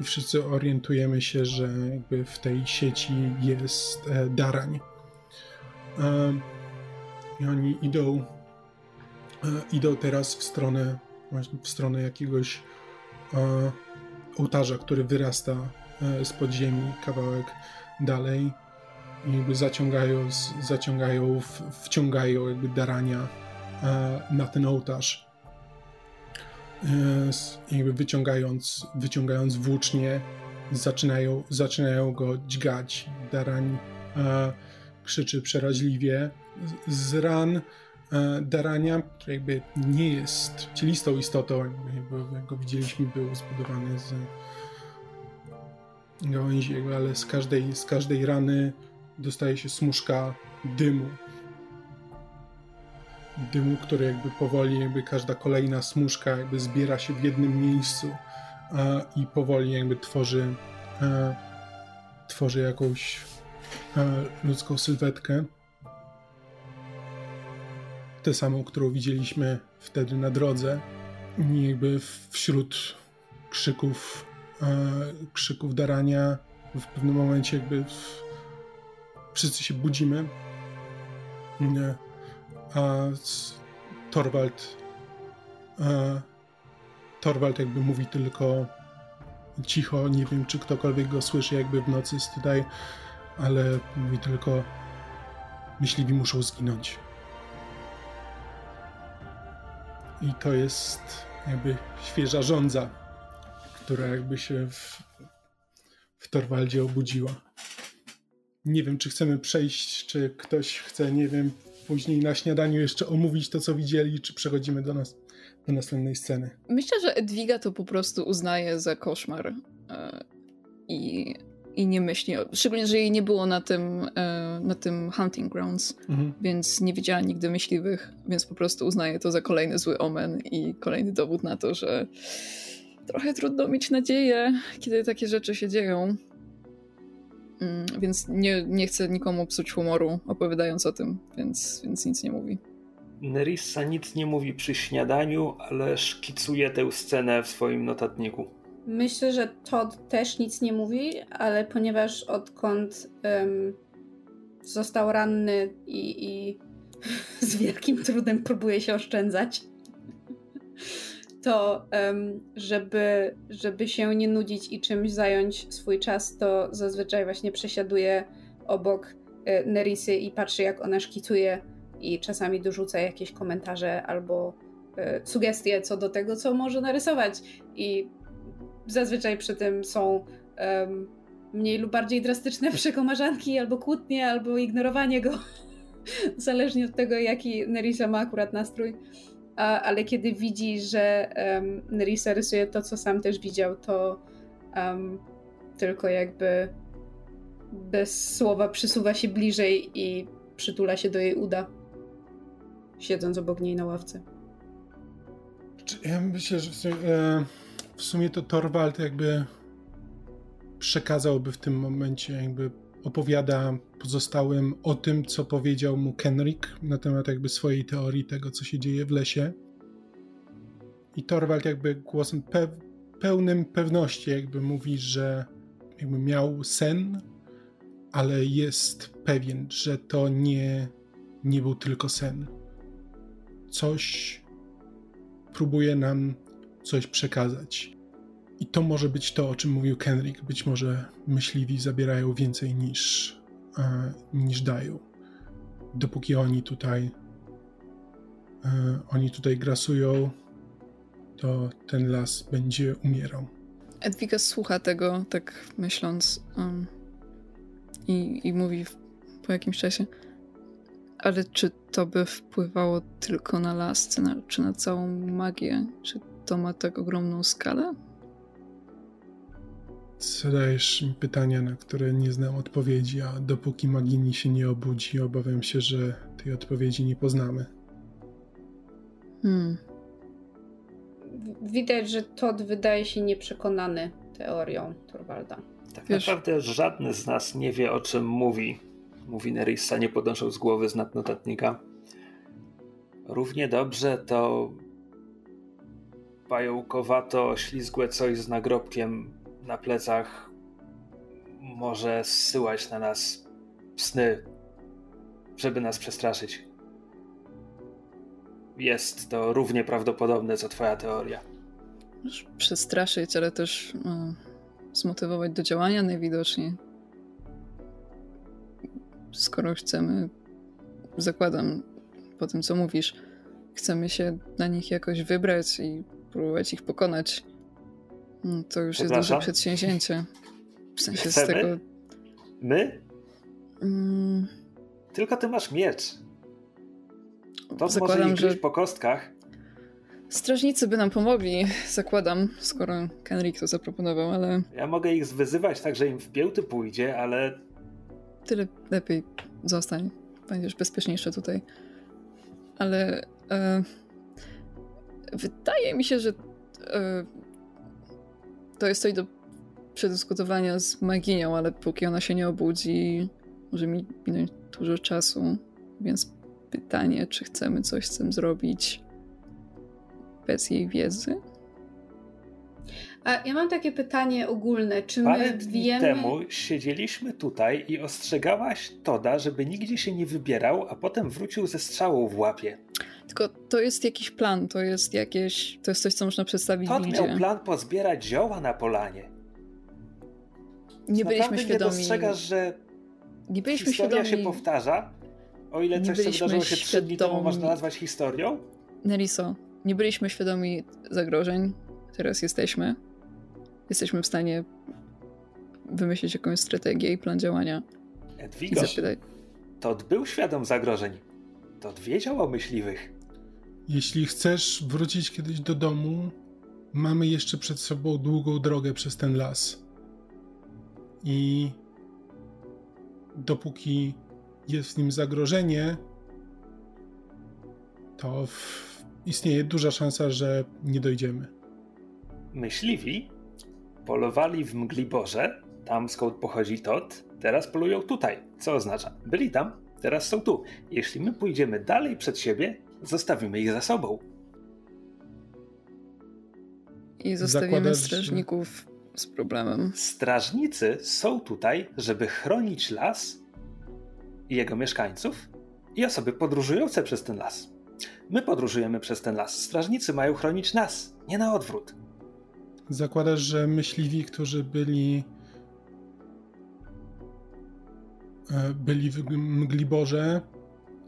I wszyscy orientujemy się, że jakby w tej sieci jest e, darań. E, I oni idą, idą teraz w stronę, w stronę jakiegoś ołtarza, który wyrasta z podziemi kawałek dalej i jakby zaciągają, zaciągają wciągają jakby darania na ten ołtarz. E, jakby wyciągając, wyciągając włócznie, zaczynają, zaczynają go dźgać. Darań krzyczy przeraźliwie. Z ran E, Darania jakby nie jest cielistą istotą, jakby, jak go widzieliśmy, był zbudowany z gałęzi, ale z każdej, z każdej rany dostaje się smuszka dymu. Dymu, który jakby powoli, jakby każda kolejna smuszka jakby zbiera się w jednym miejscu a, i powoli jakby tworzy, e, tworzy jakąś e, ludzką sylwetkę tę samą, którą widzieliśmy wtedy na drodze. I jakby wśród krzyków, e, krzyków darania w pewnym momencie jakby w, wszyscy się budzimy. Nie. A Torwald Torwald jakby mówi tylko cicho, nie wiem czy ktokolwiek go słyszy jakby w nocy jest tutaj, ale mówi tylko myśliwi muszą zginąć. I to jest jakby świeża żądza, która jakby się w, w Torwaldzie obudziła. Nie wiem, czy chcemy przejść, czy ktoś chce, nie wiem, później na śniadaniu jeszcze omówić to, co widzieli, czy przechodzimy do nas, do następnej sceny. Myślę, że Edwiga to po prostu uznaje za koszmar. E, I i nie myśli, szczególnie, że jej nie było na tym, e, na tym hunting grounds, mhm. więc nie widziała nigdy myśliwych, więc po prostu uznaje to za kolejny zły omen i kolejny dowód na to, że trochę trudno mieć nadzieję, kiedy takie rzeczy się dzieją. Mm, więc nie, nie chcę nikomu psuć humoru opowiadając o tym, więc, więc nic nie mówi. Nerissa nic nie mówi przy śniadaniu, ale szkicuje tę scenę w swoim notatniku. Myślę, że Todd też nic nie mówi, ale ponieważ odkąd um, został ranny i, i <laughs> z wielkim trudem próbuje się oszczędzać, to żeby, żeby się nie nudzić i czymś zająć swój czas, to zazwyczaj właśnie przesiaduje obok e, Nerisy i patrzy jak ona szkicuje i czasami dorzuca jakieś komentarze albo e, sugestie co do tego, co może narysować. I zazwyczaj przy tym są um, mniej lub bardziej drastyczne <laughs> przekomarzanki albo kłótnie, albo ignorowanie go. <laughs> Zależnie od tego, jaki Nerisa ma akurat nastrój ale kiedy widzi, że um, Nerissa rysuje to, co sam też widział, to um, tylko jakby bez słowa przysuwa się bliżej i przytula się do jej uda, siedząc obok niej na ławce. Ja myślę, że w sumie, e, w sumie to Torwald jakby przekazałby w tym momencie jakby opowiada pozostałym o tym, co powiedział mu Kenrick na temat jakby swojej teorii tego, co się dzieje w lesie. I Torwald jakby głosem pe pełnym pewności jakby mówi, że jakby miał sen, ale jest pewien, że to nie, nie był tylko sen. Coś próbuje nam coś przekazać. I to może być to, o czym mówił Kenrick. Być może myśliwi zabierają więcej niż, e, niż dają. Dopóki oni tutaj e, oni tutaj grasują, to ten las będzie umierał. Edwiga słucha tego, tak myśląc, um, i, i mówi po jakimś czasie. Ale czy to by wpływało tylko na las, czy na, czy na całą magię? Czy to ma tak ogromną skalę? Zadajesz mi pytania, na które nie znam odpowiedzi, a dopóki Magini się nie obudzi, obawiam się, że tej odpowiedzi nie poznamy. Hmm. Widać, że Todd wydaje się nieprzekonany teorią Torwalda. Tak Wiesz, naprawdę żadny z nas nie wie, o czym mówi. Mówi Nerissa, nie podnosząc głowy z notatnika. Równie dobrze to pająkowato ślizgłe coś z nagrobkiem na plecach może zsyłać na nas sny, żeby nas przestraszyć. Jest to równie prawdopodobne co twoja teoria. Przestraszyć, ale też no, zmotywować do działania najwidoczniej. Skoro chcemy, zakładam po tym co mówisz, chcemy się na nich jakoś wybrać i próbować ich pokonać, no, to już jest duże przedsięwzięcie. W sensie Chcemy? z tego. My? Mm. Tylko ty masz miecz. To Zakładam, może że po kostkach. Strażnicy by nam pomogli, zakładam, skoro Kenrick to zaproponował, ale. Ja mogę ich wyzywać tak, że im w pięty pójdzie, ale. Tyle lepiej zostań. Będziesz bezpieczniejszy tutaj. Ale. E, wydaje mi się, że e, to jest coś do przedyskutowania z Maginią, ale póki ona się nie obudzi, może mi minąć dużo czasu, więc pytanie, czy chcemy coś z tym zrobić bez jej wiedzy? A ja mam takie pytanie ogólne. Czy Parę my dni wiemy... temu siedzieliśmy tutaj i ostrzegałaś Toda, żeby nigdzie się nie wybierał, a potem wrócił ze strzałą w łapie. Tylko to jest jakiś plan, to jest jakieś, to jest coś, co można przedstawić Todd w miał plan pozbierać zioła na polanie. Nie byliśmy świadomi. nie dostrzegasz, że nie byliśmy historia świadomi... się powtarza? O ile coś, co wydarzyło się trzy dni temu, można nazwać historią? Neliso, nie byliśmy świadomi zagrożeń, teraz jesteśmy. Jesteśmy w stanie wymyślić jakąś strategię i plan działania. Edwigo, Todd był świadom zagrożeń. Todd wiedział o myśliwych. Jeśli chcesz wrócić kiedyś do domu, mamy jeszcze przed sobą długą drogę przez ten las. I dopóki jest w nim zagrożenie, to w... istnieje duża szansa, że nie dojdziemy. Myśliwi polowali w Mgliborze, tam skąd pochodzi Tot, teraz polują tutaj. Co oznacza? Byli tam, teraz są tu. Jeśli my pójdziemy dalej przed siebie, zostawimy ich za sobą. I zostawimy Zakładasz, strażników z problemem. Strażnicy są tutaj, żeby chronić las i jego mieszkańców i osoby podróżujące przez ten las. My podróżujemy przez ten las. Strażnicy mają chronić nas, nie na odwrót. Zakładasz, że myśliwi, którzy byli e, byli w Mgliborze,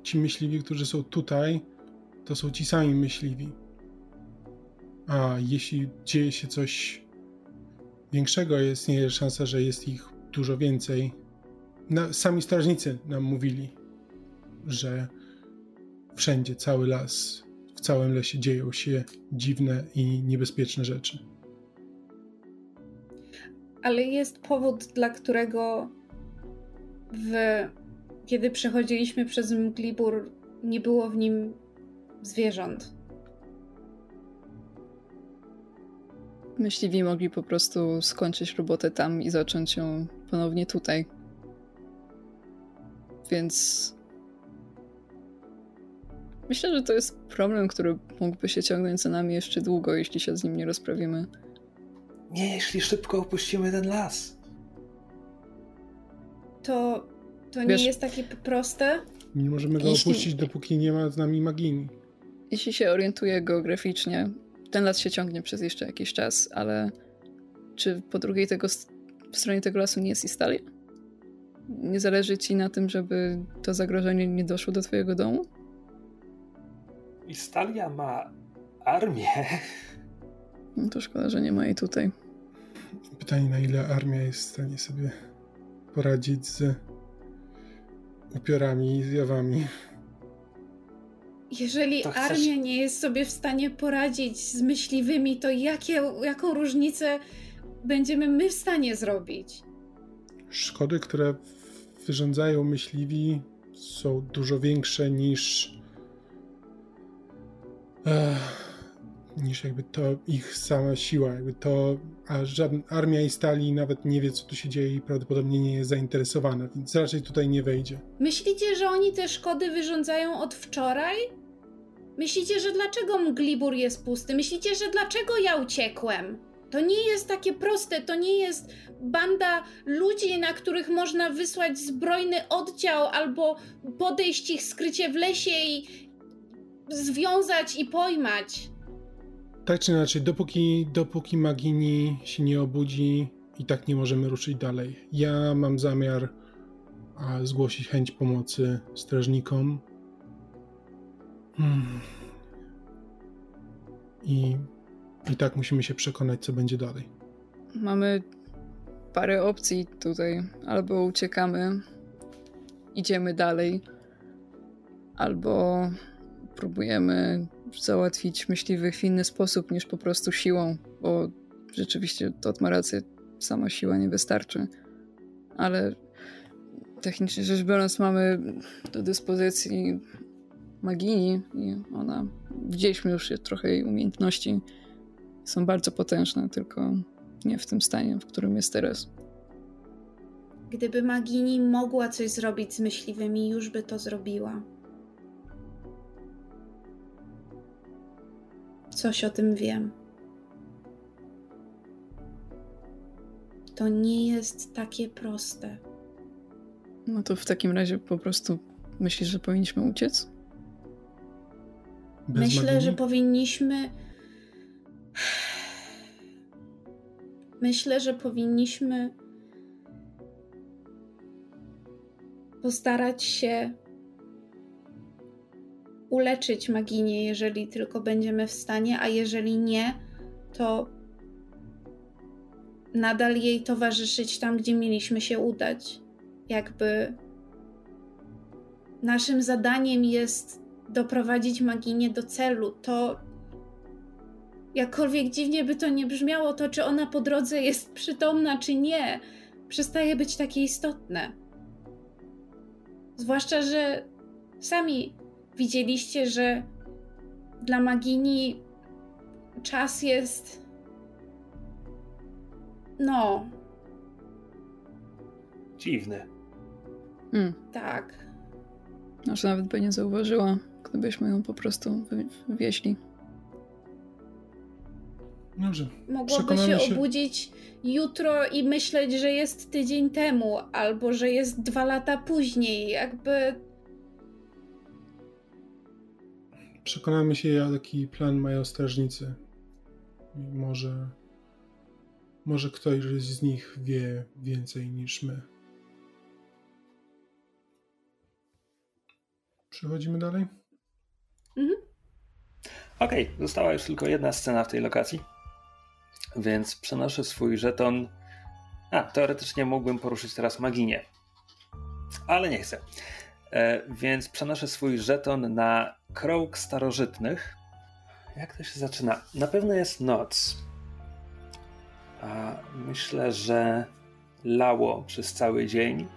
ci myśliwi, którzy są tutaj, to są ci sami myśliwi. A jeśli dzieje się coś większego, istnieje szansa, że jest ich dużo więcej. Na, sami strażnicy nam mówili, że wszędzie, cały las, w całym lesie dzieją się dziwne i niebezpieczne rzeczy. Ale jest powód, dla którego w... kiedy przechodziliśmy przez Mglibur, nie było w nim zwierząt. Myśliwi mogli po prostu skończyć robotę tam i zacząć ją ponownie tutaj. Więc myślę, że to jest problem, który mógłby się ciągnąć za nami jeszcze długo, jeśli się z nim nie rozprawimy. Nie, jeśli szybko opuścimy ten las. To, to nie jest takie proste? Nie możemy go jeśli... opuścić, dopóki nie ma z nami magini. Jeśli się orientuję geograficznie, ten las się ciągnie przez jeszcze jakiś czas, ale czy po drugiej tego, stronie tego lasu nie jest Istalia? Nie zależy ci na tym, żeby to zagrożenie nie doszło do twojego domu? Istalia ma armię. <laughs> No to szkoda, że nie ma jej tutaj. Pytanie, na ile armia jest w stanie sobie poradzić z upiorami i zjawami. Jeżeli chcesz... armia nie jest sobie w stanie poradzić z myśliwymi, to jakie, jaką różnicę będziemy my w stanie zrobić? Szkody, które wyrządzają myśliwi, są dużo większe niż. Ech, niż jakby to ich sama siła. Jakby to, a żadna armia i stali nawet nie wie, co tu się dzieje i prawdopodobnie nie jest zainteresowana, więc raczej tutaj nie wejdzie. Myślicie, że oni te szkody wyrządzają od wczoraj? Myślicie, że dlaczego Mglibur jest pusty? Myślicie, że dlaczego ja uciekłem? To nie jest takie proste, to nie jest banda ludzi, na których można wysłać zbrojny oddział albo podejść ich skrycie w lesie i związać i pojmać. Tak czy inaczej, dopóki, dopóki Magini się nie obudzi, i tak nie możemy ruszyć dalej. Ja mam zamiar a, zgłosić chęć pomocy strażnikom Hmm. I, I tak musimy się przekonać, co będzie dalej. Mamy parę opcji tutaj. Albo uciekamy, idziemy dalej, albo próbujemy załatwić myśliwych w inny sposób niż po prostu siłą, bo rzeczywiście to ma rację, sama siła nie wystarczy. Ale technicznie rzecz biorąc, mamy do dyspozycji Magini i ona, widzieliśmy już trochę jej umiejętności, są bardzo potężne, tylko nie w tym stanie, w którym jest teraz. Gdyby Magini mogła coś zrobić z myśliwymi, już by to zrobiła. Coś o tym wiem. To nie jest takie proste. No to w takim razie po prostu myślisz, że powinniśmy uciec? Bez Myślę, magii? że powinniśmy. Myślę, że powinniśmy postarać się uleczyć Maginię, jeżeli tylko będziemy w stanie, a jeżeli nie, to nadal jej towarzyszyć tam, gdzie mieliśmy się udać. Jakby naszym zadaniem jest doprowadzić Maginię do celu. To jakkolwiek dziwnie by to nie brzmiało, to czy ona po drodze jest przytomna, czy nie, przestaje być takie istotne. Zwłaszcza, że sami widzieliście, że dla Magini czas jest. No. Dziwny. Hmm. Tak. Może nawet by nie zauważyła, gdybyśmy ją po prostu wieźli. Dobrze. Mogłoby się, się obudzić jutro i myśleć, że jest tydzień temu, albo że jest dwa lata później. Jakby. Przekonamy się, jaki plan mają strażnicy. Może. Może ktoś z nich wie więcej niż my. Przechodzimy dalej? Mhm. Okej, okay, została już tylko jedna scena w tej lokacji. Więc przenoszę swój żeton. A, teoretycznie mógłbym poruszyć teraz magię, Ale nie chcę. E, więc przenoszę swój żeton na krąg starożytnych. Jak to się zaczyna? Na pewno jest noc. A myślę, że lało przez cały dzień.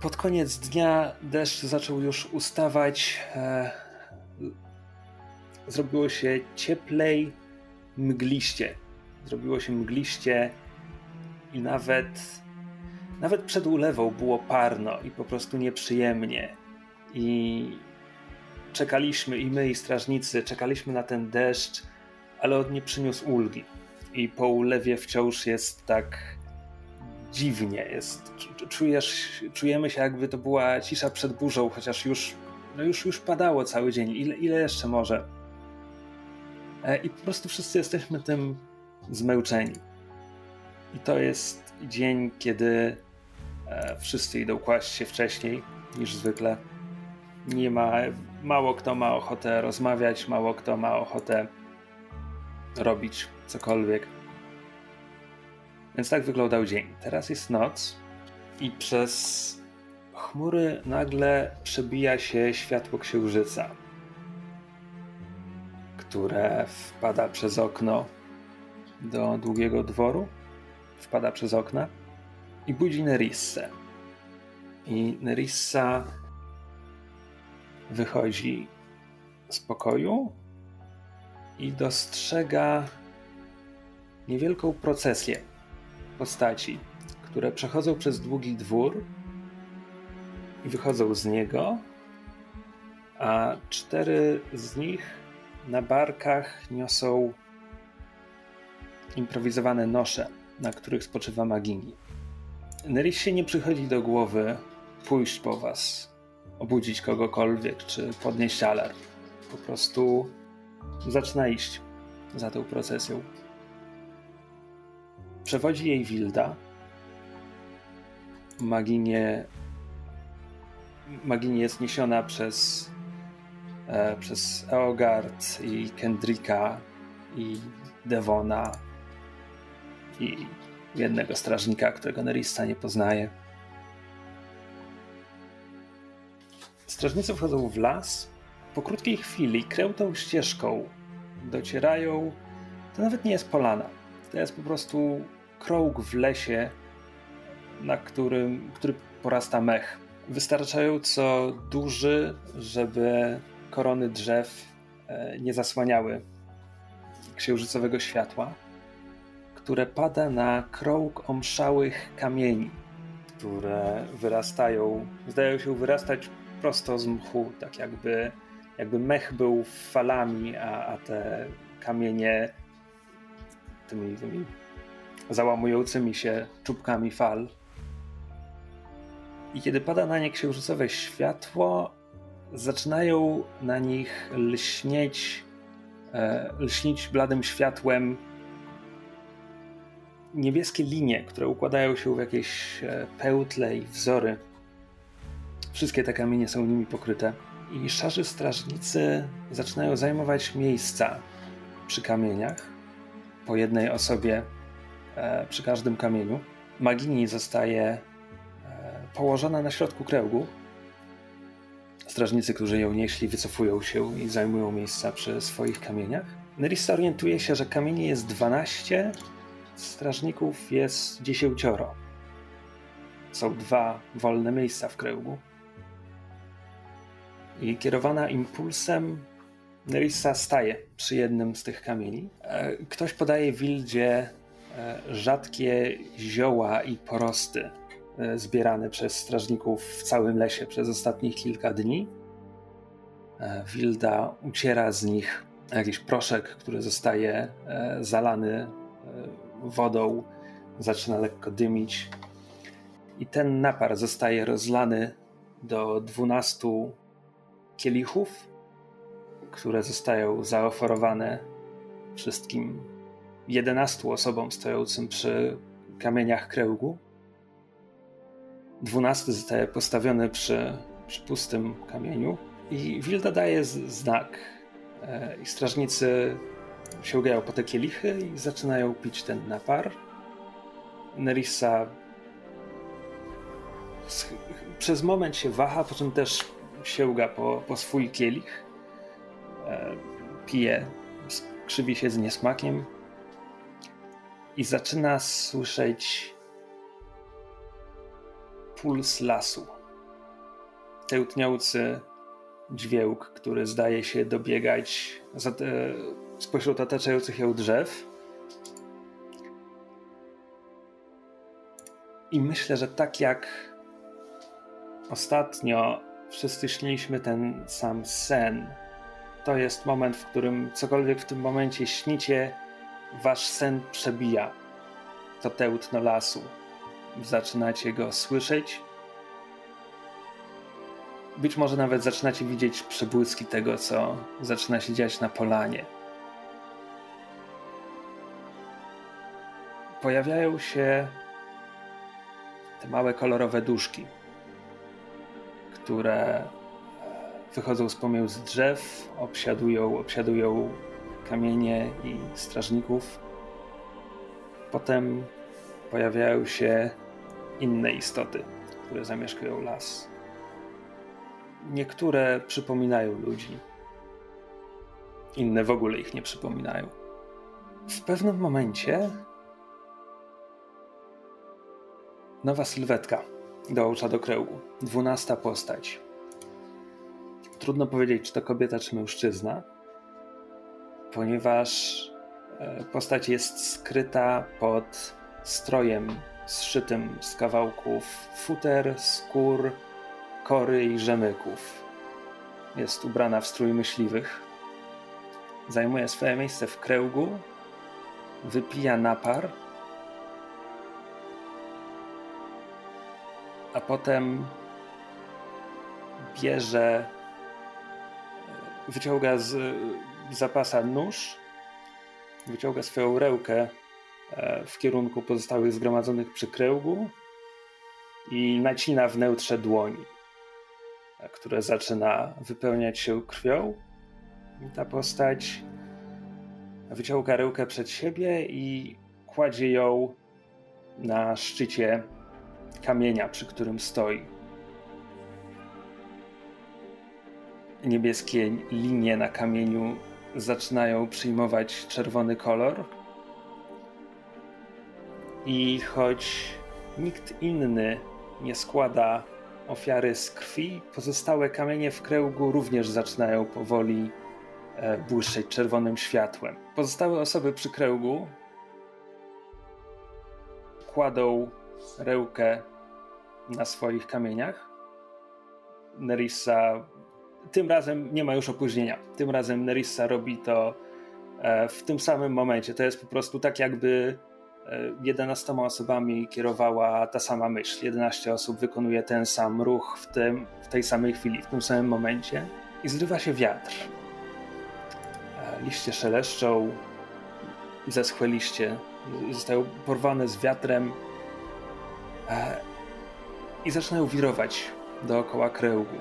Pod koniec dnia deszcz zaczął już ustawać. E, zrobiło się cieplej, mgliście. Zrobiło się mgliście i nawet, nawet przed ulewą było parno i po prostu nieprzyjemnie. I czekaliśmy, i my, i strażnicy, czekaliśmy na ten deszcz, ale on nie przyniósł ulgi. I po ulewie wciąż jest tak dziwnie. Jest, czujesz, czujemy się, jakby to była cisza przed burzą, chociaż już, no już, już padało cały dzień. Ile, ile jeszcze może? E, I po prostu wszyscy jesteśmy tym zmęczeni. I to jest dzień, kiedy e, wszyscy idą kłaść się wcześniej niż zwykle. Nie ma, mało kto ma ochotę rozmawiać, mało kto ma ochotę robić cokolwiek. Więc tak wyglądał dzień. Teraz jest noc i przez chmury nagle przebija się światło księżyca które wpada przez okno do długiego dworu, wpada przez okna i budzi Nerissę. I Nerissa wychodzi z pokoju i dostrzega niewielką procesję postaci, które przechodzą przez długi dwór i wychodzą z niego, a cztery z nich na barkach niosą improwizowane nosze, na których spoczywa Magini. się nie przychodzi do głowy pójść po was, obudzić kogokolwiek, czy podnieść alarm. Po prostu zaczyna iść za tą procesją. Przewodzi jej Wilda. Maginie, Maginie jest niesiona przez e, przez Eogard i Kendricka i Devona i jednego strażnika, którego Nerissa nie poznaje. Strażnicy wchodzą w las. Po krótkiej chwili krętą ścieżką docierają. To nawet nie jest polana. To jest po prostu krąg w lesie, na którym, który porasta mech. Wystarczająco duży, żeby korony drzew e, nie zasłaniały księżycowego światła, które pada na krąg omszałych kamieni, które wyrastają, zdają się wyrastać prosto z mchu, tak jakby, jakby mech był falami, a, a te kamienie tymi, tymi załamującymi się czubkami fal. I kiedy pada na nie księżycowe światło, zaczynają na nich lśnieć, e, lśnić bladym światłem niebieskie linie, które układają się w jakieś e, pełtle i wzory. Wszystkie te kamienie są nimi pokryte. I szarzy strażnicy zaczynają zajmować miejsca przy kamieniach, po jednej osobie przy każdym kamieniu. Magini zostaje położona na środku kręgu, Strażnicy, którzy ją nieśli, wycofują się i zajmują miejsca przy swoich kamieniach. Nerissa orientuje się, że kamieni jest 12, strażników jest 10. Są dwa wolne miejsca w kręgu. I kierowana impulsem, Nerissa staje przy jednym z tych kamieni. E, ktoś podaje Wildzie e, rzadkie zioła i porosty e, zbierane przez strażników w całym lesie przez ostatnich kilka dni. E, Wilda uciera z nich jakiś proszek, który zostaje zalany wodą, zaczyna lekko dymić. I ten napar zostaje rozlany do 12 kielichów, które zostają zaoferowane wszystkim 11 osobom stojącym przy kamieniach kręgu. 12 zostaje postawiony przy, przy pustym kamieniu i Wilda daje znak. E, I strażnicy sięgają po te kielichy i zaczynają pić ten napar. Nerissa przez moment się waha, po czym też sięga po, po swój kielich. E, pije, krzywi się z niesmakiem i zaczyna słyszeć puls lasu. Tełtniący dźwięk, który zdaje się dobiegać spośród otaczających ją drzew. I myślę, że tak jak ostatnio wszyscy śniliśmy ten sam sen, to jest moment, w którym cokolwiek w tym momencie śnicie, wasz sen przebija to tełtno lasu. Zaczynacie go słyszeć. Być może nawet zaczynacie widzieć przebłyski tego, co zaczyna się dziać na polanie. Pojawiają się te małe kolorowe duszki, które wychodzą z pomiędzy drzew, obsiadują, obsiadują kamienie i strażników. Potem pojawiają się inne istoty, które zamieszkują las. Niektóre przypominają ludzi, inne w ogóle ich nie przypominają. W pewnym momencie nowa sylwetka dołącza do kręgu. Dwunasta postać. Trudno powiedzieć, czy to kobieta, czy mężczyzna ponieważ e, postać jest skryta pod strojem zszytym z kawałków futer, skór, kory i rzemyków. Jest ubrana w strój myśliwych. Zajmuje swoje miejsce w kręgu, wypija napar, a potem bierze, e, wyciąga z zapasa nóż, wyciąga swoją rełkę e, w kierunku pozostałych zgromadzonych przy kręgu i nacina w neutrze dłoni, e, które zaczyna wypełniać się krwią. Ta postać wyciąga rełkę przed siebie i kładzie ją na szczycie kamienia, przy którym stoi. Niebieskie linie na kamieniu zaczynają przyjmować czerwony kolor. I choć nikt inny nie składa ofiary z krwi, pozostałe kamienie w kręgu również zaczynają powoli e, błyszczeć czerwonym światłem. Pozostałe osoby przy kręgu kładą rełkę na swoich kamieniach. Nerissa tym razem nie ma już opóźnienia. Tym razem Nerissa robi to e, w tym samym momencie. To jest po prostu tak, jakby 11 e, osobami kierowała ta sama myśl. 11 osób wykonuje ten sam ruch w, tym, w tej samej chwili, w tym samym momencie i zrywa się wiatr. E, liście szeleszczą, zeschłe liście zostają porwane z wiatrem i zaczynają wirować dookoła kręgu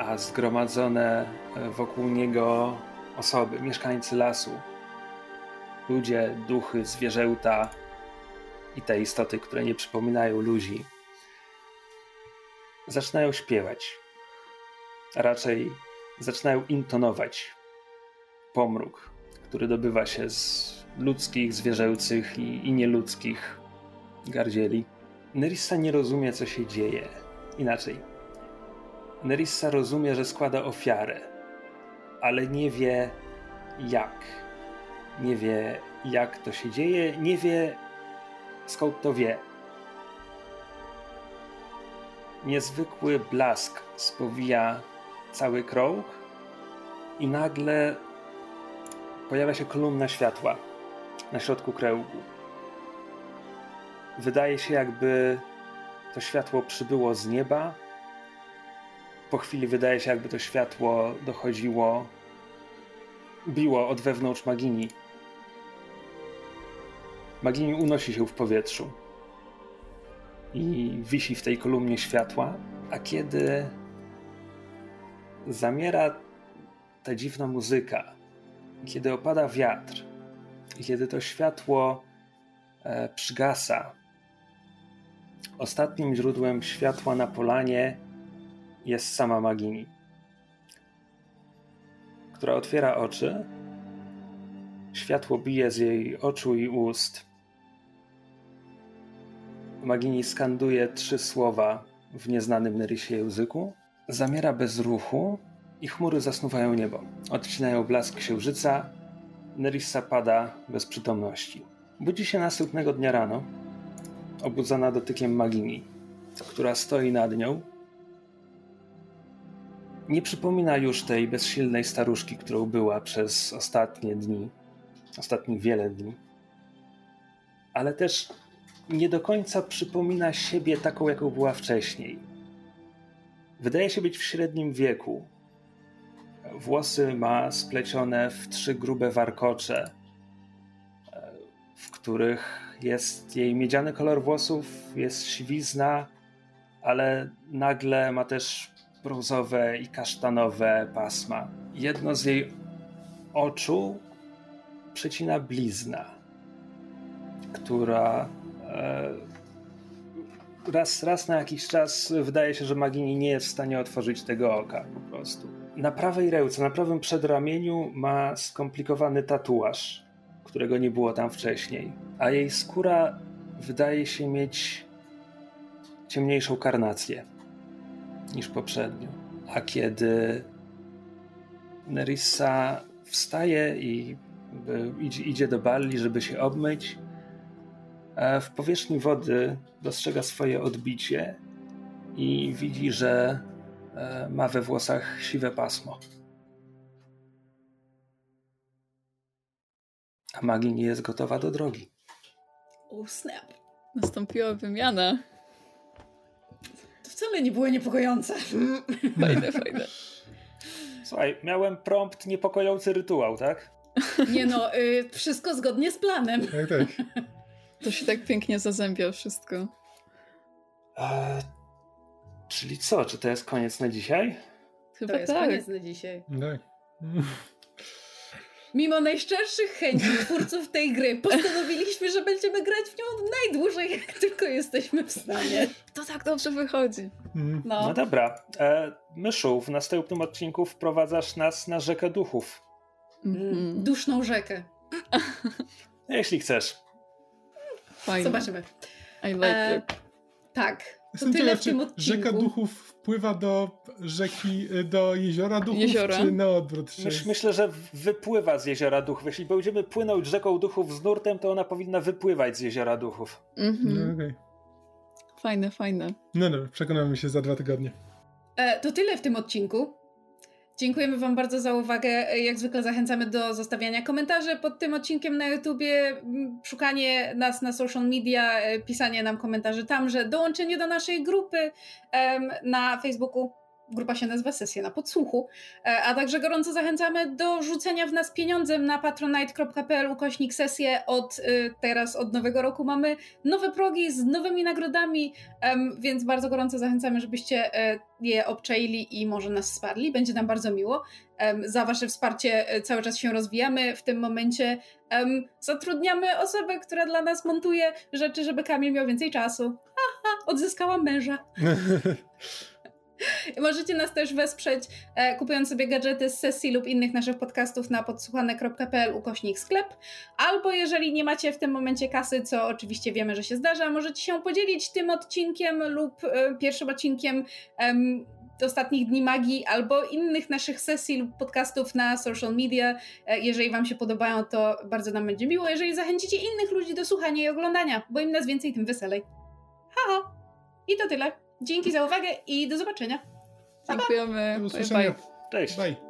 a zgromadzone e, wokół niego osoby, mieszkańcy lasu, ludzie, duchy, zwierzęta i te istoty, które nie przypominają ludzi, zaczynają śpiewać, a raczej zaczynają intonować pomruk, który dobywa się z ludzkich, zwierzęcych i, i nieludzkich gardzieli. Nerissa nie rozumie, co się dzieje. Inaczej, Nerissa rozumie, że składa ofiarę, ale nie wie jak. Nie wie, jak to się dzieje, nie wie skąd to wie. niezwykły blask spowija cały krąg i nagle pojawia się kolumna światła na środku kręgu. Wydaje się, jakby to światło przybyło z nieba. Po chwili wydaje się, jakby to światło dochodziło, biło od wewnątrz Magini. Magini unosi się w powietrzu i wisi w tej kolumnie światła, a kiedy zamiera ta dziwna muzyka, kiedy opada wiatr kiedy to światło e, przygasa, ostatnim źródłem światła na polanie jest sama Magini, która otwiera oczy. Światło bije z jej oczu i ust. Magini skanduje trzy słowa w nieznanym Nerysie języku, zamiera bez ruchu i chmury zasnuwają niebo. Odcinają blask księżyca, Nerissa pada bez przytomności. Budzi się następnego dnia rano, obudzona dotykiem Magini, która stoi nad nią. Nie przypomina już tej bezsilnej staruszki, którą była przez ostatnie dni, ostatnich wiele dni, ale też nie do końca przypomina siebie taką, jaką była wcześniej. Wydaje się być w średnim wieku. Włosy ma splecione w trzy grube warkocze, w których jest jej miedziany kolor włosów, jest siwizna, ale nagle ma też brązowe i kasztanowe pasma. Jedno z jej oczu przecina blizna, która e, raz, raz na jakiś czas wydaje się, że Magini nie jest w stanie otworzyć tego oka po prostu. Na prawej ręce, na prawym przedramieniu ma skomplikowany tatuaż, którego nie było tam wcześniej, a jej skóra wydaje się mieć ciemniejszą karnację niż poprzednio. A kiedy Nerissa wstaje i idzie, do Balli, żeby się obmyć, w powierzchni wody dostrzega swoje odbicie i widzi, że e, ma we włosach siwe pasmo. A magii nie jest gotowa do drogi. Oh snap. Nastąpiła wymiana. Wcale nie było niepokojące. Fajne, fajne. Słuchaj, miałem prompt niepokojący rytuał, tak? Nie no, y, wszystko zgodnie z planem. Tak, tak. To się tak pięknie zazębia wszystko. E, czyli co? Czy to jest koniec na dzisiaj? Chyba To jest tak. koniec na dzisiaj. tak. Mimo najszczerszych chęci twórców tej gry postanowiliśmy, że będziemy grać w nią najdłużej, jak tylko jesteśmy w stanie. To tak dobrze wychodzi. Mm. No No, dobra. E, Myszu, w następnym odcinku wprowadzasz nas na rzekę duchów. Mhm. duszną rzekę. Jeśli chcesz. Fajne. Zobaczymy. I like E, it. tak. To Jestem tyle ciekaw, w tym czy odcinku. rzeka duchów wpływa do rzeki, do jeziora duchów, Jeziora. czy na odwrót? Czy... Myś, myślę, że wypływa z jeziora duchów. Jeśli będziemy płynąć rzeką duchów z nurtem, to ona powinna wypływać z jeziora duchów. Mhm. No, okej. Fajne, fajne. no dobra, przekonamy się za dwa tygodnie. E, to tyle w tym odcinku. Dziękujemy Wam bardzo za uwagę. Jak zwykle zachęcamy do zostawiania komentarzy pod tym odcinkiem na YouTubie, szukanie nas na social media, e, pisanie nam komentarzy tamże, dołączenie do naszej grupy na Facebooku. Grupa się nazywa Sesje na Podsłuchu. E, A także gorąco zachęcamy do rzucenia w nas pieniądzem na patronite.pl ukośnik sesje. Od y, teraz, od nowego roku mamy nowe progi z nowymi nagrodami, więc bardzo gorąco zachęcamy, żebyście e, je obczaili i może nas wsparli. Będzie nam bardzo miło. Za Wasze wsparcie e, cały czas się rozwijamy. W tym momencie zatrudniamy osobę, która dla nas montuje rzeczy, żeby Kamil miał więcej czasu. Haha, odzyskałam męża. <laughs> <laughs> Możecie nas też wesprzeć, e, kupując sobie gadżety z sesji lub innych naszych podcastów na podsłuchane.pl ukośnik sklep. Albo jeżeli nie macie w tym momencie kasy, co oczywiście wiemy, że się zdarza, możecie się podzielić tym odcinkiem lub e, pierwszym odcinkiem em, ostatnich dni magii albo innych naszych sesji lub podcastów na social media. E, Jeżeli Wam się podobają, to bardzo nam będzie miło. Jeżeli zachęcicie innych ludzi do słuchania i oglądania, bo im nas więcej, tym weselej. Haha! I to tyle. Dzięki za uwagę i do zobaczenia. Pa, pa. Dziękujemy. Do Bye, usłyszenia. bye. Cześć. Bye.